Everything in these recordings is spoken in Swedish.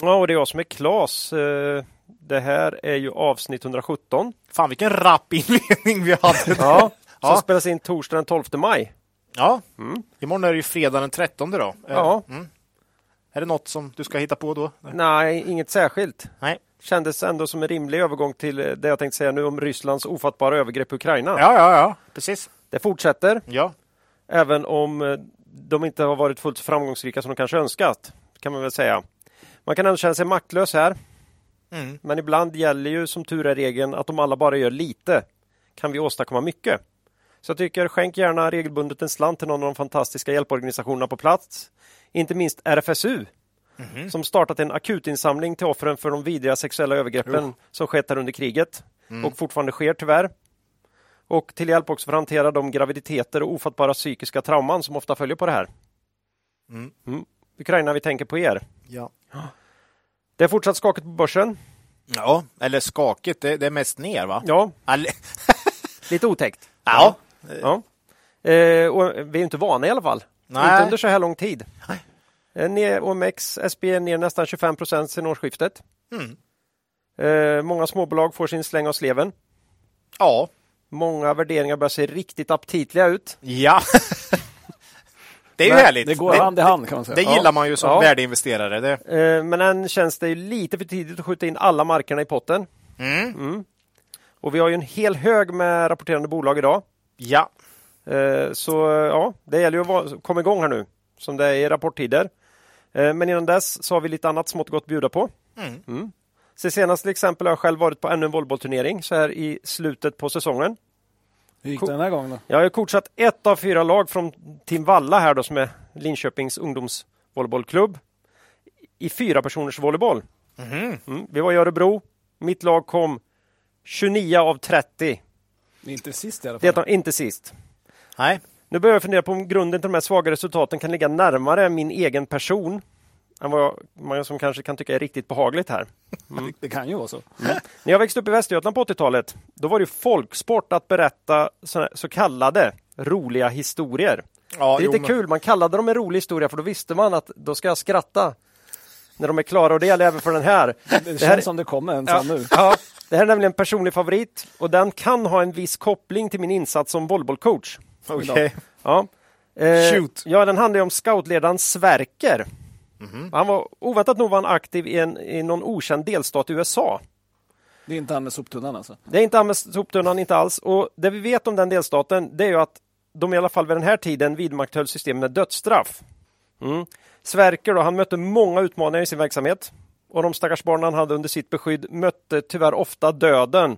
Ja, och det är jag som är Klas. Eh, Det här är ju avsnitt 117. Fan vilken rapp inledning vi hade. Ja, som Ja. spelas in torsdag den 12 maj. ja. Imorgon är det ju fredag den 13 då. Eh, Ja. Är det något som du ska hitta på då? Nej, inget särskilt. Nej. Kändes ändå som en rimlig övergång till eh, det jag tänkte säga nu om Rysslands ofattbara övergrepp på Ukraina. Ja, ja, ja. Precis. Det fortsätter, Ja. även om de inte har varit fullt så framgångsrika som de kanske önskat. Kan man väl säga. Man kan ändå känna sig maktlös här. Mm. Men ibland gäller ju som tur är regeln att om alla bara gör lite kan vi åstadkomma mycket. Så jag tycker skänk gärna regelbundet en slant till någon av de fantastiska hjälporganisationerna på plats. Inte minst RFSU som startat en akutinsamling till offren för de vidriga sexuella övergreppen som skett här under kriget och fortfarande sker tyvärr. Och till hjälp också för att hantera de graviditeter och ofattbara psykiska trauman som ofta följer på det här. Mm. Ukraina, vi tänker på er. Ja. Det är fortsatt skakigt på börsen. ja. Eller skakigt, det, det är mest ner va? Ja, lite otäckt. ja. Ja. Eh, och vi är inte vana i alla fall. Nej. Inte under så här lång tid. Nej. Eh, ner, OMX, SB ner nästan 25 procent sedan årsskiftet. Mm. Eh, många småbolag får sin släng av sleven. Ja. Många värderingar börjar se riktigt aptitliga ut. Ja. det är ju härligt. Det går hand i hand kan man säga. det gillar man ju som Ja. värdeinvesterare. Det. Eh, men än känns det ju lite för tidigt att skjuta in alla markerna i potten. Mm. Och vi har ju en hel hög med rapporterande bolag idag. Ja. Eh, Så ja, det gäller ju att vara- komma igång här nu, som det är i rapporttider. Eh, Men innan dess så har vi lite annat smått gott att bjuda på. Mm. Så senast till exempel har jag själv varit på ännu en volleybollturnering så här i slutet på säsongen. Hur gick det den här gången då? Jag har ju coachat ett av fyra lag från Team Valla här då som är Linköpings ungdomsvolleybollklubb i fyra personers volleyboll. Mhm. Mm. Vi var i Örebro. Mitt lag kom 29 av 30. Inte sist i alla Det fall. är inte sist. Nej. Nu börjar jag fundera på om grunden till de här svaga resultaten kan ligga närmare min egen person än vad man som kanske kan tycka är riktigt behagligt här. Det, det kan ju vara så. När jag växte upp i Västergötland på 80-talet, då var det ju folksport att berätta så kallade roliga historier. Ja, det är jo, lite men- kul, man kallade dem en rolig historia för då visste man att då ska jag skratta när de är klara och det gäller även för den här. Det, Det känns här- som det kommer en Ja, nu. ja, det här är nämligen en personlig favorit och den kan ha en viss koppling till min insats som volleybollcoach. Okej. Ja. Eh, Shoot. Ja, den handlar ju om scoutledaren Sverker. Mhm. Han var oväntat nog var han aktiv i, en, i någon okänd delstat i USA. Det är inte han med soptunnan alltså. Det är inte han med soptunnan, inte alls. Och det vi vet om den delstaten, det är ju att de i alla fall vid den här tiden vidmakthöll systemet med dödsstraff. Mm. Sverker då, han mötte många utmaningar i sin verksamhet. Och de stackars barn han hade under sitt beskydd mötte tyvärr ofta döden.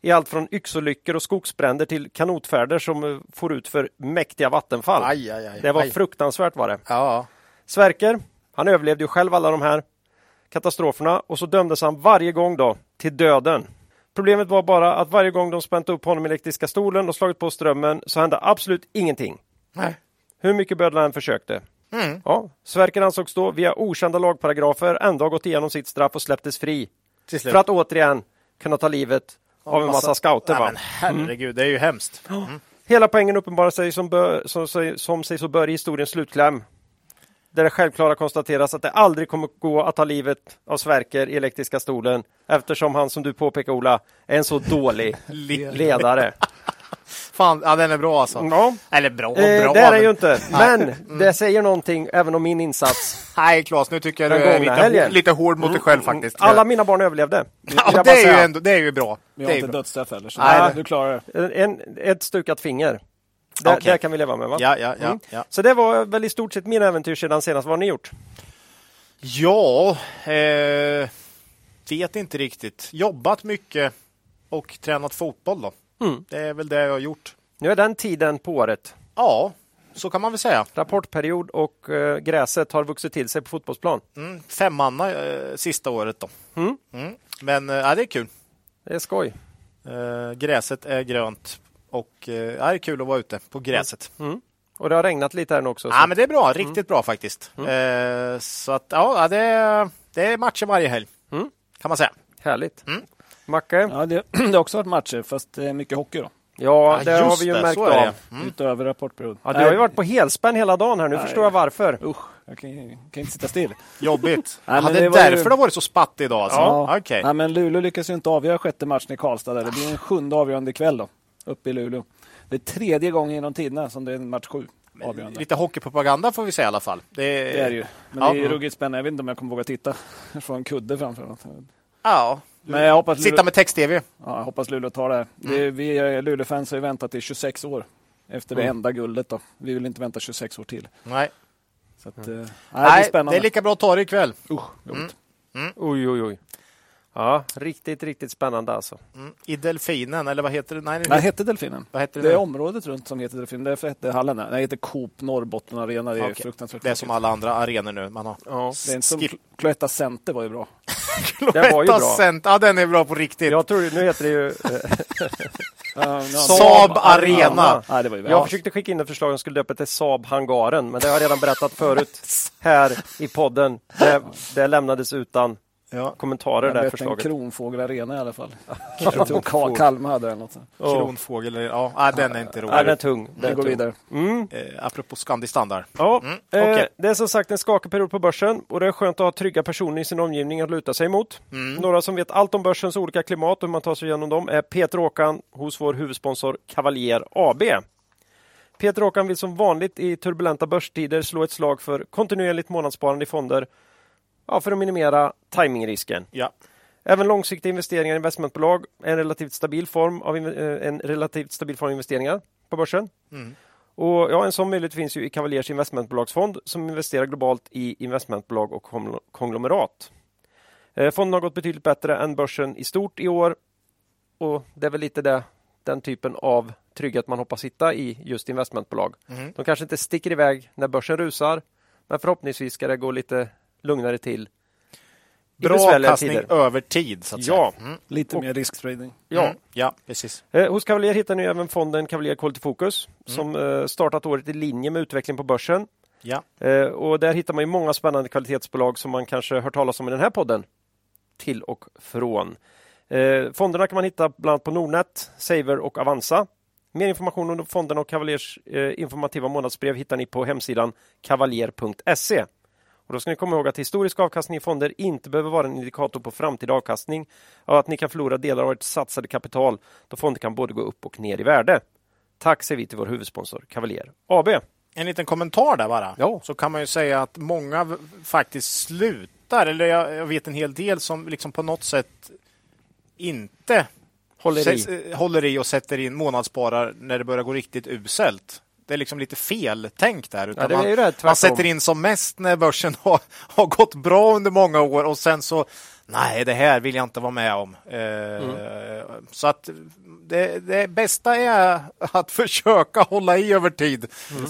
I allt från yxolyckor och skogsbränder till kanotfärder som eh, for ut för mäktiga vattenfall. Aj, aj, aj. Det var aj. fruktansvärt var det. Ja. Sverker, han överlevde ju själv alla de här katastroferna och så dömdes han varje gång då till döden. Problemet var bara att varje gång de spänt upp honom i elektriska stolen och slagit på strömmen så hände absolut ingenting. Nej. Hur mycket bödlar han försökte. Mm. Ja, Sverker ansågs då via okända lagparagrafer ändå ha gått igenom sitt straff och släpptes fri. För att återigen kunna ta livet av en massa scouter. Nej, Va? men herregud, det är ju hemskt. Hela poängen uppenbarar sig som, bör, som, som sig så bör i historiens slutkläm. Där det självklara konstateras att det aldrig kommer gå att ta livet av Sverker i elektriska stolen eftersom han, som du påpekar Ola, är en så dålig ledare. Fan, ja, den är bra alltså. Ja. Eller bra och Eh, bra. det är men- den ju inte, men det säger någonting även om min insats. Nej, Claes, nu tycker jag du är lite, helgen. hår, lite hård mot dig själv faktiskt. Alla mina barn överlevde. ja, det är ju ändå, det är ju bra. Vi Det har är inte dödsstraff heller. Så Nej. du klarar det. En, ett stukat finger. Där, Okej. där kan vi leva med va? Ja, ja, ja, Mm. ja. Så det var väl i stort sett mina äventyr sedan senast. Vad har ni gjort? Ja, eh, vet inte riktigt. Jobbat mycket och tränat fotboll då. Mm. Det är väl det jag har gjort. Nu är den tiden på året. Ja, så kan man väl säga. Rapportperiod och eh, gräset har vuxit till sig på fotbollsplan. Mm, femmanna eh, sista året då. Mm. Mm. Men eh, det är kul. Det är skoj. Eh, gräset är grönt och eh, ja, det är kul att vara ute på gräset. Mm. Och det har regnat lite här nu också. så- Ja, men det är bra. Riktigt bra faktiskt. Eh, så att ja, det är, det är matcher varje helg. Mm. Kan man säga. Härligt. Mm. Macke? Ja, det, det har också varit matcher, fast det är mycket hockey då. Ja, Ja, det har vi ju det, märkt av. Mm. Utöver rapportperiod. Ja, du har ju varit på helspänn hela dagen här. Nu Nej. förstår jag varför. Usch, jag kan, kan inte sitta still. Jobbigt. Nej, men ja, det är var ju- därför det har varit så spatt idag. Alltså. Ja. Okej. Nej, men Luleå lyckas ju inte avgöra sjätte matchen i Karlstad. Där. Det blir en sjunde avgörande ikväll då, uppe i Luleå. Det är tredje gången genom tiderna som det är en match sju avgörande. Lite hockeypropaganda får vi säga i alla fall. Det, Det är det ju. Men Ja. det är ruggigt spännande. Jag vet inte om jag kommer våga titta. Får en kudde framför mig. Ja. Men jag hoppas Sitta Luleå, med text-tv. ja, jag hoppas Luleå tar det. här. det vi Luleå-fans har ju väntat i 26 år. Efter det Mm. enda guldet då. Vi vill inte vänta 26 år till. Nej. Så att, eh, nej, det är det är lika bra att ta det ikväll. Usch, jobbigt. Oj, oj, oj. Ja, riktigt, riktigt spännande alltså. Mm. I Delfinen, eller vad heter det? Nej, Nej, hette Delfinen? vad heter det, Det är området runt som heter Delfinen. Därför hette hallen där. Det heter Coop Norrbotten Arena. Det är Okej. fruktansvärt Det är som alla andra arenor nu. Man har Ja. Det är inte som Skip- Cloetta Center var ju bra. Det var ju Cloetta bra. Cent- Ja, den är bra på riktigt. Jag tror, nu heter det ju... Saab Arena. Nej, det var ju Jag försökte skicka in ett förslag som skulle döpa till Saab Hangaren, men det har jag redan berättat förut här i podden. Det, det lämnades utan Ja. kommentarer, en förslaget. Kronfågel Arena i alla fall. Ka- Kalmar hade den. Ja. Kronfågel. Ja, ja, den är inte Ja, den är rolig. tung. Den Vi går tung. vidare. Mm. Eh, apropå Scandi Standard. Ja, Mm, eh, okej. det är som sagt en skakig period på börsen och det är skönt att ha trygga personer i sin omgivning att luta sig mot. Mm. Några som vet allt om börsens olika klimat och hur man tar sig igenom dem är Peter Åkan hos vår huvudsponsor Cavalier AB. Peter Åkan vill som vanligt i turbulenta börstider slå ett slag för kontinuerligt månadssparande i fonder ja, för att minimera timingrisken. Ja. Även långsiktiga investeringar i investmentbolag är en relativt stabil form av, eh, en relativt stabil form av investeringar på börsen. Mm. Och ja, en sån möjlighet finns ju i Cavaliers investmentbolagsfond som investerar globalt i investmentbolag och kongl- konglomerat. Eh, fonden har gått betydligt bättre än börsen i stort i år och det är väl lite det, den typen av trygghet man hoppas hitta i just investmentbolag. Mm. De kanske inte sticker iväg när börsen rusar men förhoppningsvis ska det gå lite lugnare till. Bra avkastning tider. över tid, så att Ja. säga. Mm. Lite Och- mer riskspridning. Ja. Mm. ja, precis. Eh, hos Cavalier hittar ni även fonden Cavalier Quality Focus Mm. som eh, startat året i linje med utveckling på börsen. Ja. Eh, och där hittar man ju många spännande kvalitetsbolag som man kanske hört talas om i den här podden. Till och från. Eh, fonderna kan man hitta bland annat på Nordnet, Saver och Avanza. Mer information om fonderna och Cavaliers eh, informativa månadsbrev hittar ni på hemsidan kavaljer.se. Och då ska ni komma ihåg att historisk avkastning i fonder inte behöver vara en indikator på framtida avkastning och att ni kan förlora delar av ert satsade kapital då fonder kan både gå upp och ner i värde. Tack säger vi till vår huvudsponsor Cavalier AB. En liten kommentar där bara. Ja. Så kan man ju säga att många faktiskt slutar, eller jag, jag vet en hel del som liksom på något sätt inte Håller i. sätts- håller i och sätter in månadssparar när det börjar gå riktigt uselt. Det är liksom lite fel tänk där. Utan Ja, det är ju det, man, tvärtom. man sätter in som mest när börsen har, har gått bra under många år och sen så Nej, det här vill jag inte vara med om. Eh, Mm. Så att det, det bästa är att försöka hålla i över tid.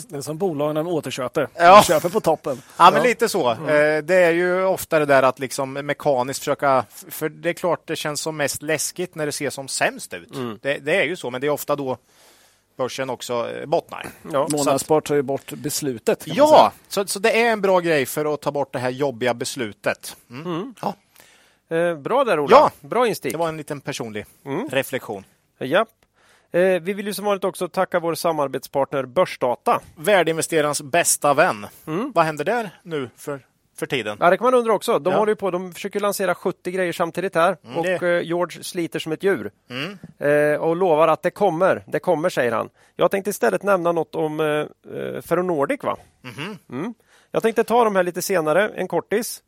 Det är som bolag när de återköper. Ja. De köper på toppen. Ja, men lite så. Eh, Det är ju ofta det där att liksom mekaniskt försöka... För det är klart det känns som mest läskigt när det ser som sämst ut. Det, det är ju så, men det är ofta då börsen också eh, bottnar. Ja. Månadsspar tar ju bort beslutet. kan man Ja, så, så det är en bra grej för att ta bort det här jobbiga beslutet. Mm. Ja, Eh, bra där Ola. Ja. Bra instick. det var en liten personlig reflektion. Ja. Eh, vi vill ju som vanligt också tacka vår samarbetspartner Börsdata. Värdeinvesterarens bästa vän. Vad händer där nu för, för tiden? Ja, det kan man undra också. De Ja. håller på, de försöker lansera 70 grejer samtidigt här och det- eh, George sliter som ett djur Mm. eh, och lovar att det kommer. Det kommer, säger han. Jag tänkte istället nämna något om eh, eh, Ferronordic. Va? Mhm. Mm. Jag tänkte ta de här lite senare, en kortis.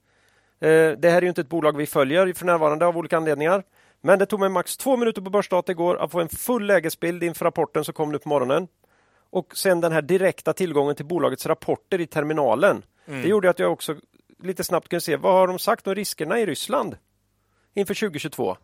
Eh, det här är ju inte ett bolag vi följer för närvarande av olika anledningar. Men det tog mig max två minuter på Börsdata igår att få en full lägesbild inför rapporten som kom nu på morgonen. Och sen den här direkta tillgången till bolagets rapporter i terminalen. Det gjorde att jag också lite snabbt kunde se vad har de sagt om riskerna i Ryssland inför 2022.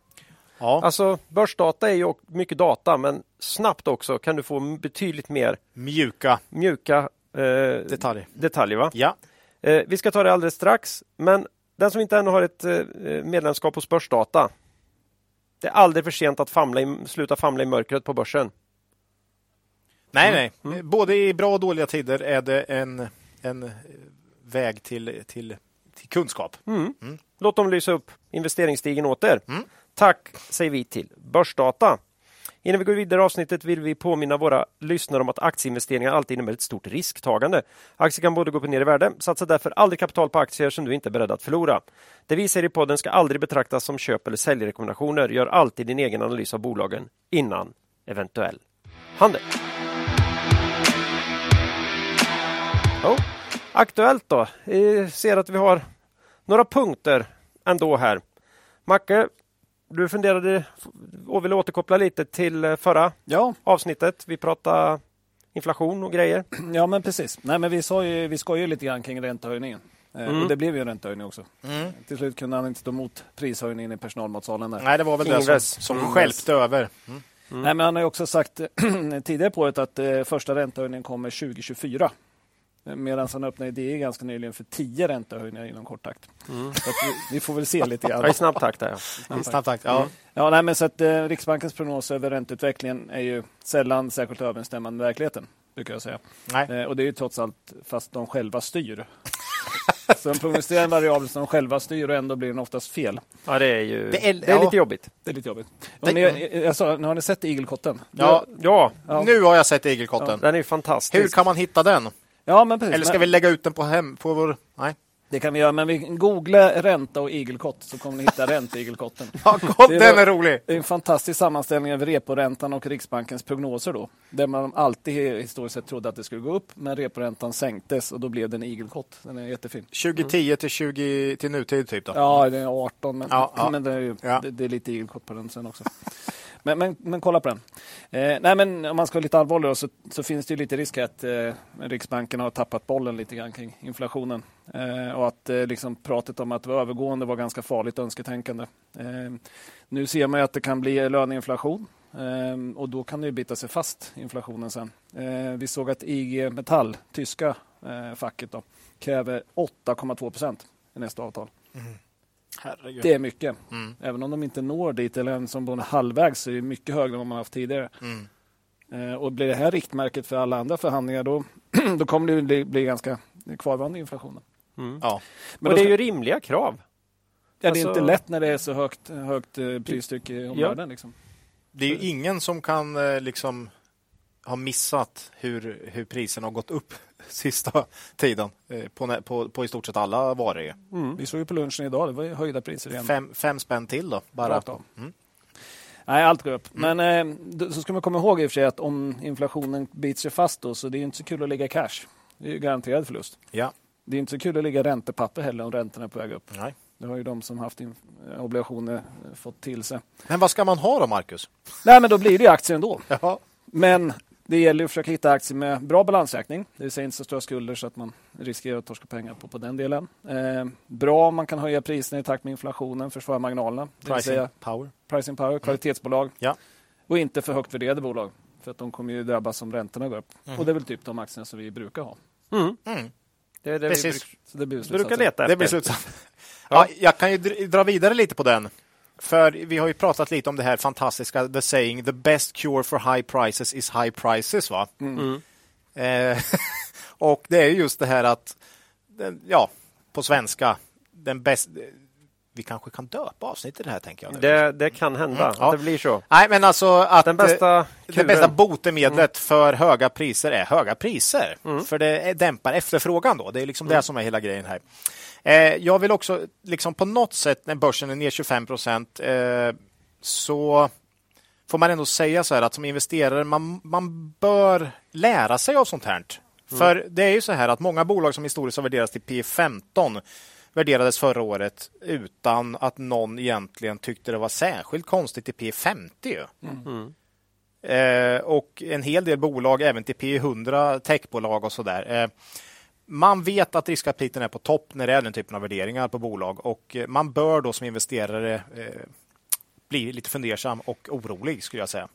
Ja, Alltså börsdata är ju mycket data men snabbt också kan du få betydligt mer mjuka. mjuka eh, Detalj. detaljer. Va? Ja. Eh, vi ska ta det alldeles strax, men den som inte ännu har ett eh, medlemskap hos Börsdata. Det är aldrig för sent att famla i, sluta famla i mörkret på börsen. Nej, nej. Både i bra och dåliga tider är det en, en väg till, till, till kunskap. Låt dem lysa upp investeringsstigen åt er. Mm. Tack säger vi till Börsdata. Innan vi går vidare i avsnittet vill vi påminna våra lyssnare om att aktieinvesteringar alltid innebär ett stort risktagande. Aktier kan både gå upp och ner i värde. Satsa därför aldrig kapital på aktier som du inte är beredd att förlora. Det vi säger i podden ska aldrig betraktas som köp eller säljrekommendationer. Gör alltid din egen analys av bolagen innan eventuell handel. Jo, aktuellt då. Jag ser att vi har några punkter ändå här. Macke, du funderade och ville återkoppla lite till eh, förra Ja, avsnittet. Vi pratade inflation och grejer. ja men precis. Nej, men vi, sa ju, vi skojade lite grann kring räntehöjningen. Eh, Mm. Och det blev ju en räntehöjning också. Till slut kunde han inte stå emot prishöjningen i personalmatsalen. Där. Nej, det var väl det Ingves. som, som Ingves. stjälpte över. Nej, men han har ju också sagt tidigare på året att eh, första räntehöjningen kommer 2024. Medan han öppnade idéer ganska nyligen för 10 räntehöjningar inom kort takt. Så att vi, vi får väl se lite Ja, grann. I snabb takt. Där, ja. I snabb takt. Ja. Ja, nej, men så att, eh, Riksbankens prognos över ränteutvecklingen är ju sällan särskilt överensstämmande med verkligheten. Brukar jag säga. Nej. Eh, och det är ju trots allt fast de själva styr. så de prognostiserar en variabel som de själva styr och ändå blir den oftast fel. ja, det är ju Det är- det är ja. lite jobbigt. Det är lite jobbigt. Det- Och ni, jag sa, nu har ni sett igelkotten? Ja, Ja, Ja. nu har jag sett igelkotten. den är ju fantastisk. Hur kan man hitta den? Ja, men precis. Eller ska Men- vi lägga ut den på, hem, på vår... Nej. Det kan vi göra, men vi googla ränta och igelkott så kommer ni hitta ränteigelkotten. Ja, gott, Det den är rolig! Det är en fantastisk sammanställning över reporäntan och Riksbankens prognoser då. Där man alltid historiskt sett trodde att det skulle gå upp, men reporäntan sänktes och då blev det en igelkott. Den är jättefin. 2010 till 20 till nutid typ då. Ja, det är 18, men, Ja, ja. men det, är ju, Ja. det, det är lite igelkott på den sen också. Men, men, men kolla på den. Eh, nej, men om man ska vara lite allvarlig då, så, så finns det ju lite risk att eh, Riksbanken har tappat bollen lite grann kring inflationen. Eh, och att eh, liksom pratet om att det var övergående var ganska farligt önsketänkande. Eh, nu ser man ju att det kan bli löneinflation. Eh, och då kan det ju bita sig fast, inflationen sen. Eh, vi såg att IG Metall, tyska eh, facket, då, kräver 8,2 procent i nästa avtal. Mm. Herregud. Det är mycket. Mm. Även om de inte når dit eller ens som både halvvägs så är det mycket högre än vad man haft tidigare. Mm. Eh, och blir det här riktmärket för alla andra förhandlingar då, då kommer det bli, bli ganska kvarvarande inflationen. Mm. Ja. Men och det är ju rimliga krav. ja, det är alltså- inte lätt när det är så högt, högt eh, pristryck i omvärlden. Liksom. Det är ju ingen som kan eh, liksom ha missat hur, hur priserna har gått upp sista tiden eh, på, på, på i stort sett alla varor. ju. Vi såg ju på lunchen idag, det var höjda priser igen. Fem, fem spänn till då. Bara. Mm. Nej, allt går upp. Men eh, så ska man komma ihåg i och för sig att om inflationen biter sig fast då så det är inte så kul att ligga i cash. Det är ju garanterad förlust. Ja. Det är inte så kul att ligga i räntepapper heller om räntorna är på väg upp. Nej. Det har ju de som haft eh, obligationer fått till sig. Men vad ska man ha då, Marcus? Nej, men då blir det aktier ändå. Ja. Men det gäller att försöka hitta aktier med bra balansräkning. Det vill säga inte så stora skulder så att man riskerar att torska pengar på, på den delen. Eh, bra om man kan höja priserna i takt med inflationen, försvara marginalerna. Det vill Pricing säga power. pricing power, kvalitetsbolag. Ja. Och inte för högt värderade bolag. För att de kommer ju drabbas om räntorna går upp. Och det är väl typ de aktierna som vi brukar ha. Mm. Mm. Det är det Precis. vi bruk- Så det blir brukar leta Det blir efter. slutsatsen. Ja, jag kan ju dr- dra vidare lite på den. För vi har ju pratat lite om det här fantastiska the saying the best cure for high prices is high prices. va? Mm. Eh, och det är ju just det här att, ja, på svenska, den bästa... Vi kanske kan döpa avsnittet det här, tänker jag. Det, det kan hända Mm, ja. det blir så. Nej, men alltså att Den bästa eh, det bästa botemedlet för höga priser är höga priser. För det dämpar efterfrågan då. Det är liksom det som är hela grejen här. Eh, jag vill också, liksom på något sätt, när börsen är ner 25 procent, eh, så får man ändå säga så här att som investerare, man, man bör lära sig av sånt här. För det är ju så här att många bolag som historiskt har värderats till P 15 värderades förra året utan att någon egentligen tyckte det var särskilt konstigt i P 50. ju. Eh, och en hel del bolag, även till P 100 techbolag och sådär. Eh, man vet att riskaptiten är på topp när det är den typen av värderingar på bolag och eh, man bör då som investerare eh, bli lite fundersam och orolig skulle jag säga.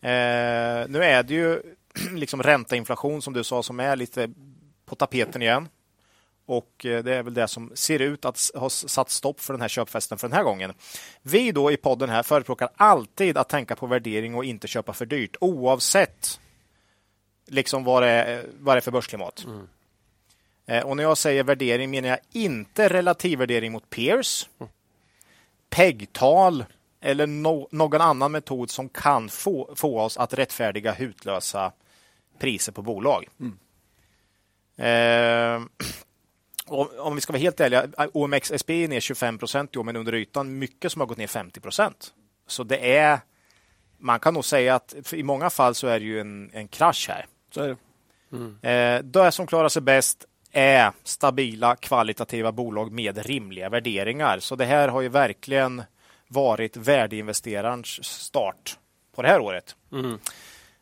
Eh, nu är det ju liksom räntainflation som du sa som är lite på tapeten igen. Och eh, det är väl det som ser ut att ha satt stopp för den här köpfesten för den här gången. Vi då i podden här förespråkar alltid att tänka på värdering och inte köpa för dyrt oavsett liksom vad det är, vad det är för börsklimat. Mm. Och när jag säger värdering menar jag inte relativvärdering mot peers, mm. PEG-tal eller no någon annan metod som kan få, få oss att rättfärdiga hutlösa priser på bolag. Mm. Eh, om vi ska vara helt ärliga, OMXSB är ner 25 procent i år, men under ytan mycket som har gått ner 50 procent. Så det är, man kan nog säga att i många fall så är det ju en, en krasch här. Så är det. Mm. Eh, det som klarar sig bäst är stabila kvalitativa bolag med rimliga värderingar. Så det här har ju verkligen varit värdeinvesterarens start på det här året. Mm.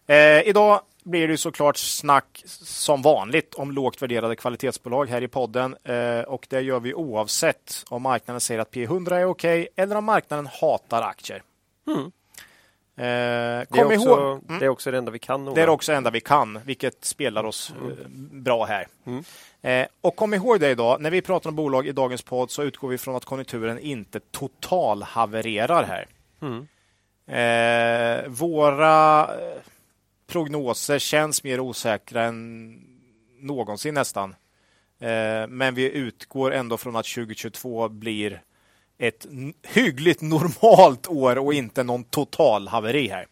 Eh, idag blir det såklart snack som vanligt om lågt värderade kvalitetsbolag här i podden. Eh, och det gör vi oavsett om marknaden säger att P100 är okej okay, eller om marknaden hatar aktier. Mm. Eh, kom det, är också, ihåg, mm. det är också det enda vi kan. Nog. Det är också det enda vi kan, vilket spelar oss mm. eh, bra här. Mm. Eh, och kom ihåg det idag, när vi pratar om bolag i dagens podd så utgår vi från att konjunkturen inte totalhavererar här. Mm. Eh, våra eh, prognoser känns mer osäkra än någonsin nästan. Eh, men vi utgår ändå från att 2022 blir ett hyggligt normalt år och inte någon total haveri här.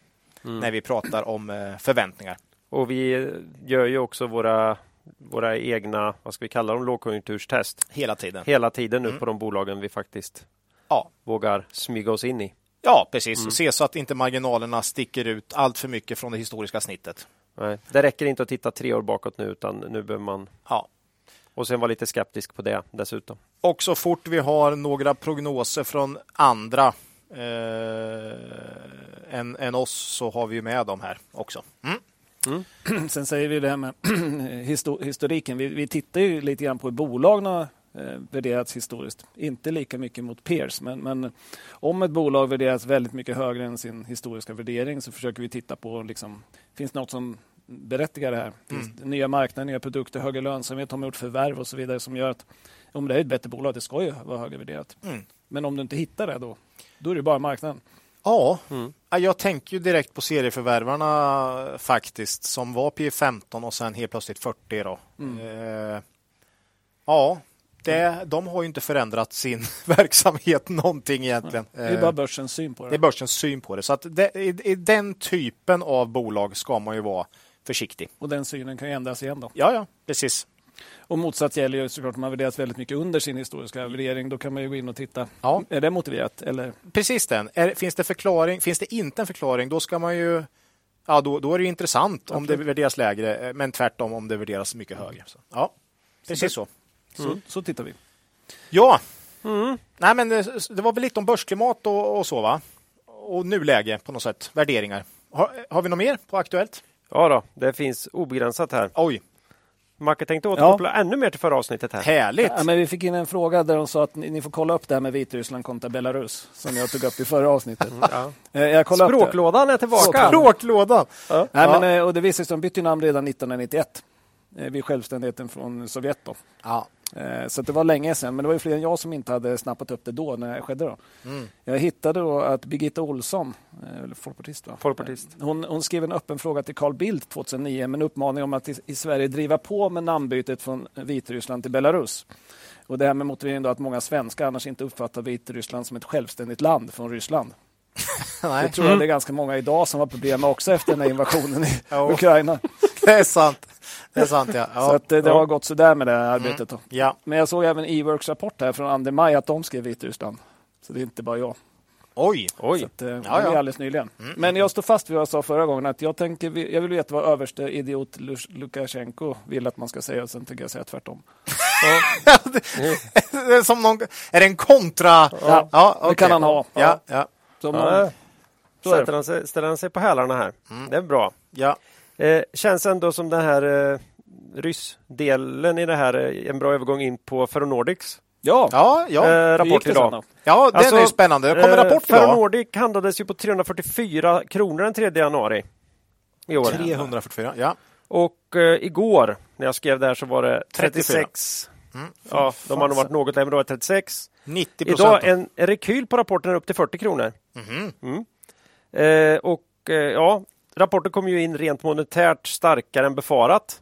Mm. När vi pratar om eh, förväntningar. Och vi gör ju också våra våra egna, vad ska vi kalla dem, lågkonjunkturstest. Hela tiden. Hela tiden nu mm. på de bolagen vi faktiskt ja. vågar smyga oss in i. Ja, precis. Mm. Se så att inte marginalerna sticker ut allt för mycket från det historiska snittet. Nej, det räcker inte att titta tre år bakåt nu, utan nu behöver man ja. Och sen vara lite skeptisk på det dessutom. Och så fort vi har några prognoser från andra eh, än, än oss så har vi med dem här också. Mm. Mm. Sen säger vi det här med historiken. Vi, vi tittar ju lite grann på hur bolagen eh, värderats historiskt. Inte lika mycket mot peers, men, men, om ett bolag värderas väldigt mycket högre än sin historiska värdering så försöker vi titta på liksom, finns det något som berättigar det här? Finns mm. nya marknader, nya produkter, högre lönsamhet, har man gjort förvärv och så vidare som gör att om det är ett bättre bolag, det ska ju vara högre värderat. Mm. Men om du inte hittar det då, då är det bara marknaden. Ja, mm. jag tänker ju direkt på serieförvärvarna faktiskt som var P15 och sen helt plötsligt 40 då. Mm. Eh, ja, det, de har ju inte förändrat sin verksamhet någonting egentligen. Det är bara börsens syn på det. Det är börsens syn på det. Så att det, i, i, den typen av bolag ska man ju vara försiktig. Och den synen kan ju ändras igen då? Ja, ja, precis. Och motsatt gäller ju såklart om man värderas väldigt mycket under sin historiska värdering. Då kan man ju gå in och titta. Ja. Är det motiverat? Eller? Precis den. Är, finns det förklaring? Finns det inte en förklaring, då ska man ju Ja, då, då är det intressant Absolut. om det värderas lägre, men tvärtom om det värderas mycket högre. Så, ja, precis så. Så, mm. så tittar vi. Ja, mm. Nej, men det, det, var väl lite om börsklimat och, och så, va? Och nuläge på något sätt, värderingar. Har, har vi något mer på Aktuellt? Ja, då, det finns obegränsat här. Oj. Macke tänkte återkoppla ja. ännu mer till förra avsnittet. här. Härligt! Ja, men vi fick in en fråga där de sa att ni, ni får kolla upp det här med Vitryssland kontra Belarus som jag tog upp i förra avsnittet. Ja. Eh, jag Språklådan är tillbaka! Språklådan! Ja. Nej, men, eh, och det visade sig att de bytte namn redan 1991 eh, vid självständigheten från Sovjet. Då. Ja. Eh, så det var länge sedan, men det var ju fler än jag som inte hade snappat upp det då när det skedde. Då. Mm. Jag hittade då att Birgitta Olsson, eh, folkpartist, va? folkpartist. Eh, hon, hon, skrev en öppen fråga till Carl Bildt 2009 med en uppmaning om att i, i, Sverige driva på med namnbytet från Vitryssland till Belarus. Och det här med motiveringen då att många svenskar annars inte uppfattar Vitryssland som ett självständigt land från Ryssland. Det tror jag det är ganska många idag som har problem med också efter den här invasionen i Ukraina. Det är sant. Det är sant, ja. ja. Så att, det ja. har gått sådär med det här arbetet. Mm. Ja. Men jag såg även E-works rapport här från 2 maj att de skrev Vitryssland. Så det är inte bara jag. Oj! Oj. Så att, eh, ja, ja. Det är alldeles nyligen. Mm. Men jag står fast vid vad jag sa förra gången. att Jag, tänker, jag vill veta vad överste idiot Lukasjenko vill att man ska säga och sen tänker jag säga tvärtom. det, är som någon, är det en kontra? Ja, ja okay. det kan han ha. Ja, ja. Så man, Sätter han sig, ställer han sig på hälarna här. Mm. Det är bra. Ja. Eh, känns ändå som den här eh, ryssdelen i det här eh, en bra övergång in på Ferronordics. Ja, ja, ja. Eh, rapport idag. Ja, den alltså, är spännande. Det kommer eh, rapport idag. Ferronordic handlades ju på 344 kronor den 3 januari. i år. 344, ja. Och eh, igår när jag skrev där så var det 34. 36. Ja, de har nog varit något lägre, men då var det 36. 90 Idag en, en rekyl på rapporten är upp till 40 kronor. Mhm. Mm. Eh, och eh, ja, rapporten kom ju in rent monetärt starkare än befarat.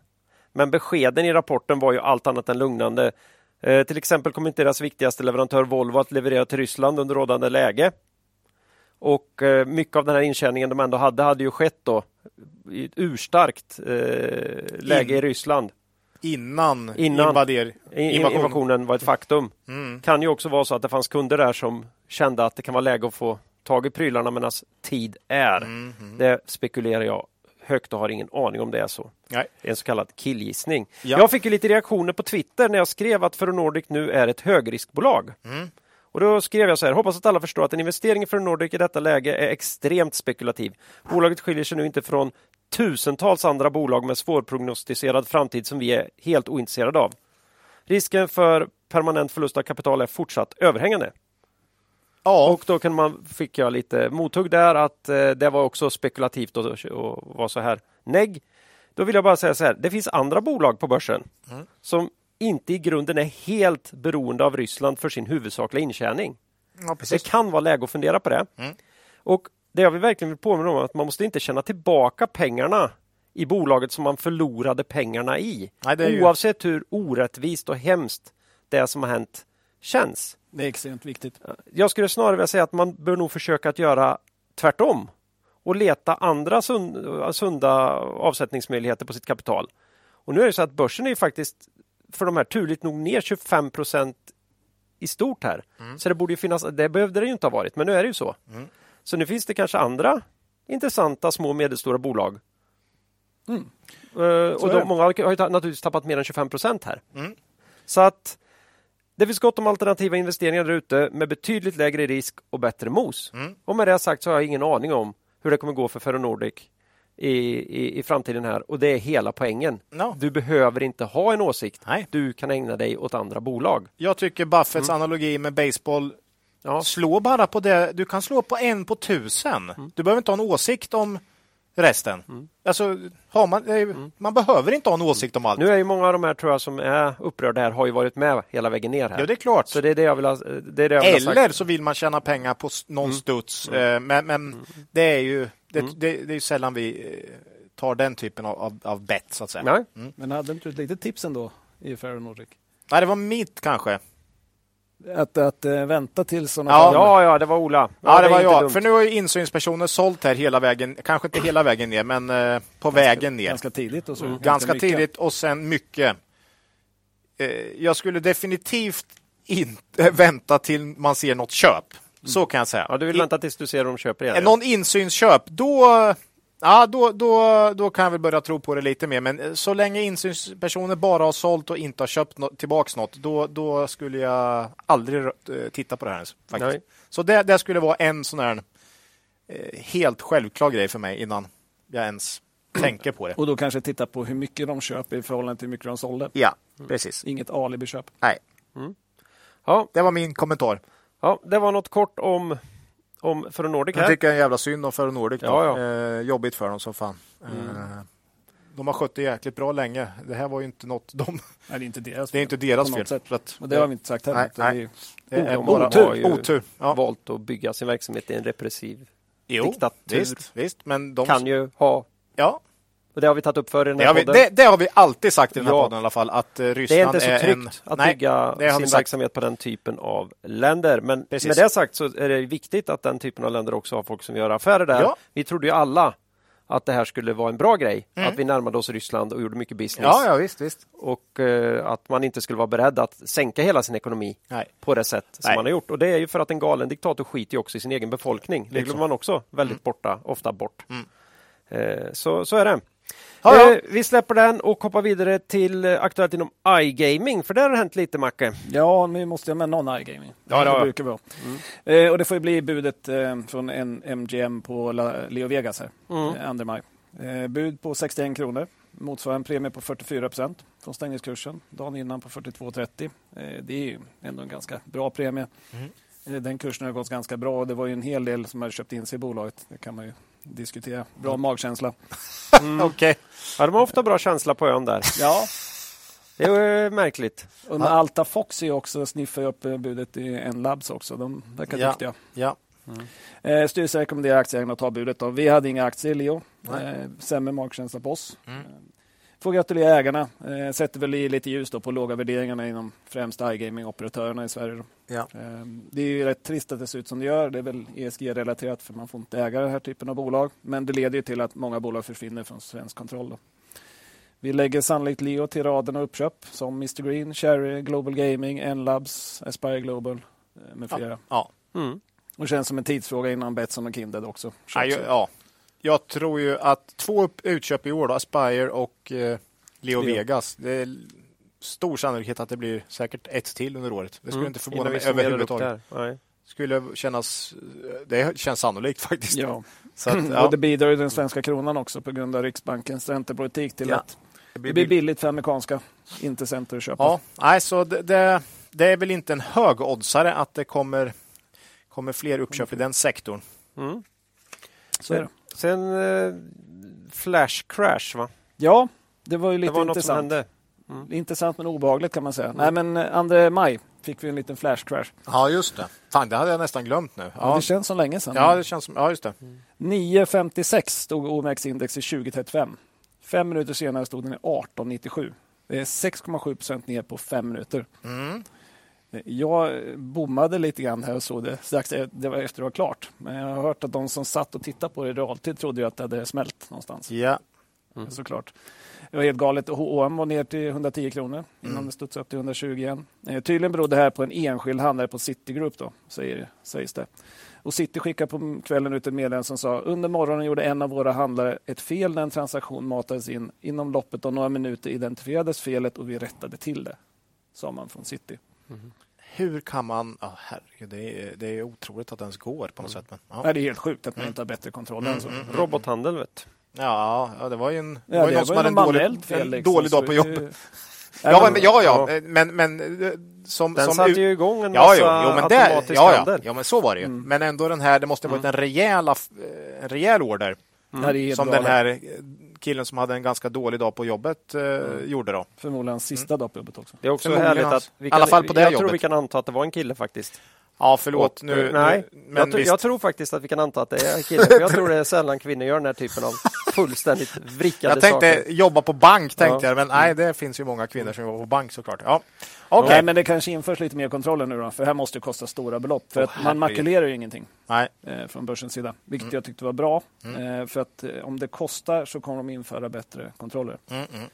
Men beskeden i rapporten var ju allt annat än lugnande. Eh, till exempel kommer inte deras viktigaste leverantör Volvo att leverera till Ryssland under rådande läge. Och eh, mycket av den här intjäningen de ändå hade, hade ju skett då i ett urstarkt eh, läge i Ryssland. Innan, Innan. invader, invasion. Invasionen var ett faktum. Mm. Kan ju också vara så att det fanns kunder där som kände att det kan vara läge att få tag i prylarna medan tid är. Mm. Det spekulerar jag högt och har ingen aning om det är så. Nej. Det är en så kallad killgissning. Ja. Jag fick ju lite reaktioner på Twitter när jag skrev att Ferronordic nu är ett högriskbolag. Mm. Och då skrev jag så här, hoppas att alla förstår att en investering i Ferronordic i detta läge är extremt spekulativ. Bolaget skiljer sig nu inte från tusentals andra bolag med svårprognostiserad framtid som vi är helt ointresserade av. Risken för permanent förlust av kapital är fortsatt överhängande. Ja, Och då kan man, fick jag lite mothugg där att eh, det var också spekulativt och, och var så här negg. Då vill jag bara säga så här, det finns andra bolag på börsen Mm. som inte i grunden är helt beroende av Ryssland för sin huvudsakliga intjäning. ja Det kan vara läge att fundera på det. Mm. Och det jag vill verkligen vill påminna om är att man måste inte känna tillbaka pengarna i bolaget som man förlorade pengarna i. Nej, ju- Oavsett hur orättvist och hemskt det som har hänt känns. Det är extremt viktigt. Jag skulle snarare vilja säga att man bör nog försöka att göra tvärtom och leta andra sund, sunda avsättningsmöjligheter på sitt kapital. Och nu är det så att börsen är ju faktiskt för de här turligt nog ner 25 procent i stort här. Så det borde ju finnas, det behövde det ju inte ha varit, men nu är det ju så. Mm. Så nu finns det kanske andra intressanta små och medelstora bolag. Mm. Så och de, många har ju naturligtvis tappat mer än 25 procent här. Mm. Så att det finns gott om alternativa investeringar där ute med betydligt lägre risk och bättre mos. Mm. Och med det sagt så har jag ingen aning om hur det kommer gå för Ferronordic i, i, i framtiden här och det är hela poängen. No. Du behöver inte ha en åsikt. Nej. Du kan ägna dig åt andra bolag. Jag tycker Buffetts analogi med baseball, Mm. Ja. slå bara på det. Du kan slå på en på tusen. Mm. Du behöver inte ha en åsikt om resten. Alltså, har man, är- man behöver inte ha en åsikt om allt. Mm. Nu är ju många av de här tror jag som är upprörda här har ju varit med hela vägen ner här. Ja, det är klart. Så det är det jag vill ha, det är det jag vill ha sagt. Mm. Eller så vill man tjäna pengar på någon studs. Eh, Men, men det är ju det, det, det är sällan vi eh, tar den typen av, av, av bet, så att säga. Men hade inte du ett litet tips ändå i Fair Nordic? Nej, det var mitt kanske. Att, att eh, vänta till sådana Ja, fall. Ja, ja, det var Ola. Ja, det är var jag. dumt. För nu har ju insynspersoner sålt här hela vägen, kanske inte hela vägen ner, men eh, på vägen ner. Ganska tidigt och så. Ganska mycket. tidigt och sen mycket. Eh, jag skulle definitivt inte vänta till man ser något köp. Så kan jag säga. Ja, du vill vänta tills du ser om de köper igen. Någon insynsköp, då, ja, då, då, då kan jag väl börja tro på det lite mer. Men eh, så länge insynspersoner bara har sålt och inte har köpt no tillbaks något, då, då skulle jag aldrig eh, titta på det här. ens, Faktiskt. Nej. Så det, det skulle vara en sån här eh, helt självklar grej för mig innan jag ens tänker på det. Och då kanske titta på hur mycket de köper i förhållande till hur mycket de sålde. Ja, precis. Inget alibi-köp. Nej, Ja, det var min kommentar. ja, det var något kort om, om Ferronordic Jag här. tycker det är en jävla synd om Ferronordic. då. Ja, ja. Eh, jobbigt för dem som fan. Eh, de har skött det jäkligt bra länge. Det här var ju inte något de... Nej, det är inte deras Det är inte deras fel. att, Och det har vi inte sagt heller. Nej, nej. det är- det är de bara har ju- otur. otur. Ja. valt att bygga sin verksamhet i en repressiv Jo, diktatur. visst, visst, men de... kan ju ha, Ja, och det har vi tagit upp för i den det här har, vi, podden. det, det har vi alltid sagt i den här Ja. podden i alla fall, att eh, Det är Ryssland inte så tryggt en... att Nej, bygga det sin sagt. verksamhet på den typen av länder. Men Precis. med det sagt så är det viktigt att den typen av länder också har folk som gör affärer där. Ja. Vi trodde ju alla att det här skulle vara en bra grej. Att vi närmade oss Ryssland och gjorde mycket business. Mm. Ja, ja, visst, visst. Och eh, att man inte skulle vara beredd att sänka hela sin ekonomi Nej. på det sätt som Nej. man har gjort. Och det är ju för att en galen diktator skiter ju också i sin egen befolkning. Det glömmer man också väldigt borta, ofta bort. Eh, så, så är det. Mm. Ja, ja. Eh, vi släpper den och hoppar vidare till eh, aktuellt inom iGaming, för där har det hänt lite Macke. Ja, nu måste jag med någon iGaming. Ja, det det har jag. brukar vara. Eh, och det får ju bli budet eh, från en MGM på La, Leo Vegas här, mm. 2 maj. Eh, bud på 61 kronor, motsvarar en premie på 44 procent från stängningskursen. Dagen innan på 42,30. Eh, det är ju ändå en ganska bra premie. Eh, Den kursen har gått ganska bra och det var ju en hel del som hade köpt in sig i bolaget. Det kan man ju diskutera. Bra magkänsla. Okej. Ja, de har ofta bra känsla på ön där. Ja, Det är eh, märkligt. och Alta Fox är också sniffar upp eh, budet i en labs också. De verkar Ja. duktiga. Ja. Eh, styrelsen rekommenderar aktieägarna att ta budet. Då. Vi hade inga aktier Leo. Eh, sämre magkänsla på oss. Mm. Får gratulera ägarna. Eh, sätter väl i lite ljus då på låga värderingarna inom främst iGaming-operatörerna i Sverige. Då. Ja. Eh, det är ju rätt trist att det ser ut som det gör. Det är väl ESG-relaterat för man får inte äga den här typen av bolag. Men det leder ju till att många bolag försvinner från svensk kontroll. Då. Vi lägger sannolikt Leo till raden av uppköp som Mr Green, Cherry, Global Gaming, N-Labs, Aspire Global eh, med flera. Ja. Mm. Och känns som en tidsfråga innan Betsson och Kindred också. Ja, ja. Jag tror ju att två utköp i år, då, Aspire och eh, Leo, Leo. Vegas. Det är stor sannolikhet att det blir säkert ett till under året. Det skulle Mm. inte förvåna Innan vi mig summerar upp överhuvudtaget. det här. Nej. Skulle kännas, det känns sannolikt faktiskt. Ja. Så att, Och ja, det bidrar ju den svenska kronan också på grund av Riksbankens räntepolitik till Ja. att det blir billigt för amerikanska intressenter att köpa. Ja, nej, så det, det, det är väl inte en hög oddsare att det kommer, kommer fler uppköp i den sektorn. Mm. Så är det. Sen eh, Flash Crash, va? Ja, det var ju Det lite var något som intressant. hände. Intressant men obehagligt kan man säga. Nej, men eh, 2 maj fick vi en liten flash crash. Ja, just det. Fan, det hade jag nästan glömt nu. Ja. Ja, Det känns som länge sedan. ja det känns som, ja just det. 9,56 stod OMX-index i 2035. Fem minuter senare stod den i 18,97. Det är 6,7 procent ner på fem minuter. Mm. Jag bommade lite grann här och såg det strax e- det var efter det var klart. Men jag har hört att de som satt och tittade på det i realtid trodde att det hade smält någonstans. Ja, Såklart. Det var helt galet. H&M var ner till 110 kronor innan Mm. det studsade upp till 120 igen. Eh, tydligen berodde det här på en enskild handlare på Citigroup då, säger, sägs det. Och City skickade på kvällen ut ett meddelande som sa under morgonen gjorde en av våra handlare ett fel när en transaktion matades in. Inom loppet av några minuter identifierades felet och vi rättade till det, sa man från City. Hur kan man... Ja, herregud, det är, det är otroligt att det ens går på något sätt. Men, ja. Nej, det är helt sjukt att man inte har bättre kontroll än så. Robothandel, vet Ja, ja, det var ju en, det Ja, var ju det någon som hade en dålig, fel, en liksom, dålig så dag på jobbet. Ja, men- ja, ja, men, men som... Den som satte ju igång en Ja, massa jo, jo, men det, automatisk ja, ja, handel. ja, men så var det ju. Mm. Men ändå den här, det måste ha varit en rejäl, aff- eh, en rejäl order. Helt Som den här killen som hade en ganska dålig dag på jobbet eh, gjorde då. Förmodligen sista dag på jobbet också. Det är också härligt att vi i alla fall på det jag jobbet. tror vi kan anta att det var en kille faktiskt. Ja, förlåt. Och, nu, eh, nej, nu, jag, men tr- visst. jag tror faktiskt att vi kan anta att det är. För jag tror det är sällan kvinnor gör den här typen av fullständigt vrickade Jag tänkte saker. jobba på bank, tänkte Ja. jag, men nej, det finns ju många kvinnor som jobbar på bank såklart. Ja. Okej. Nej, men det kanske införs lite mer kontroller nu då, för det här måste ju kosta stora belopp. För Åh, att man makulerar ju ingenting Nej. eh, från börsens sida, vilket Mm. jag tyckte var bra. Eh, för att eh, om det kostar så kommer de införa bättre kontroller. Mm, mm.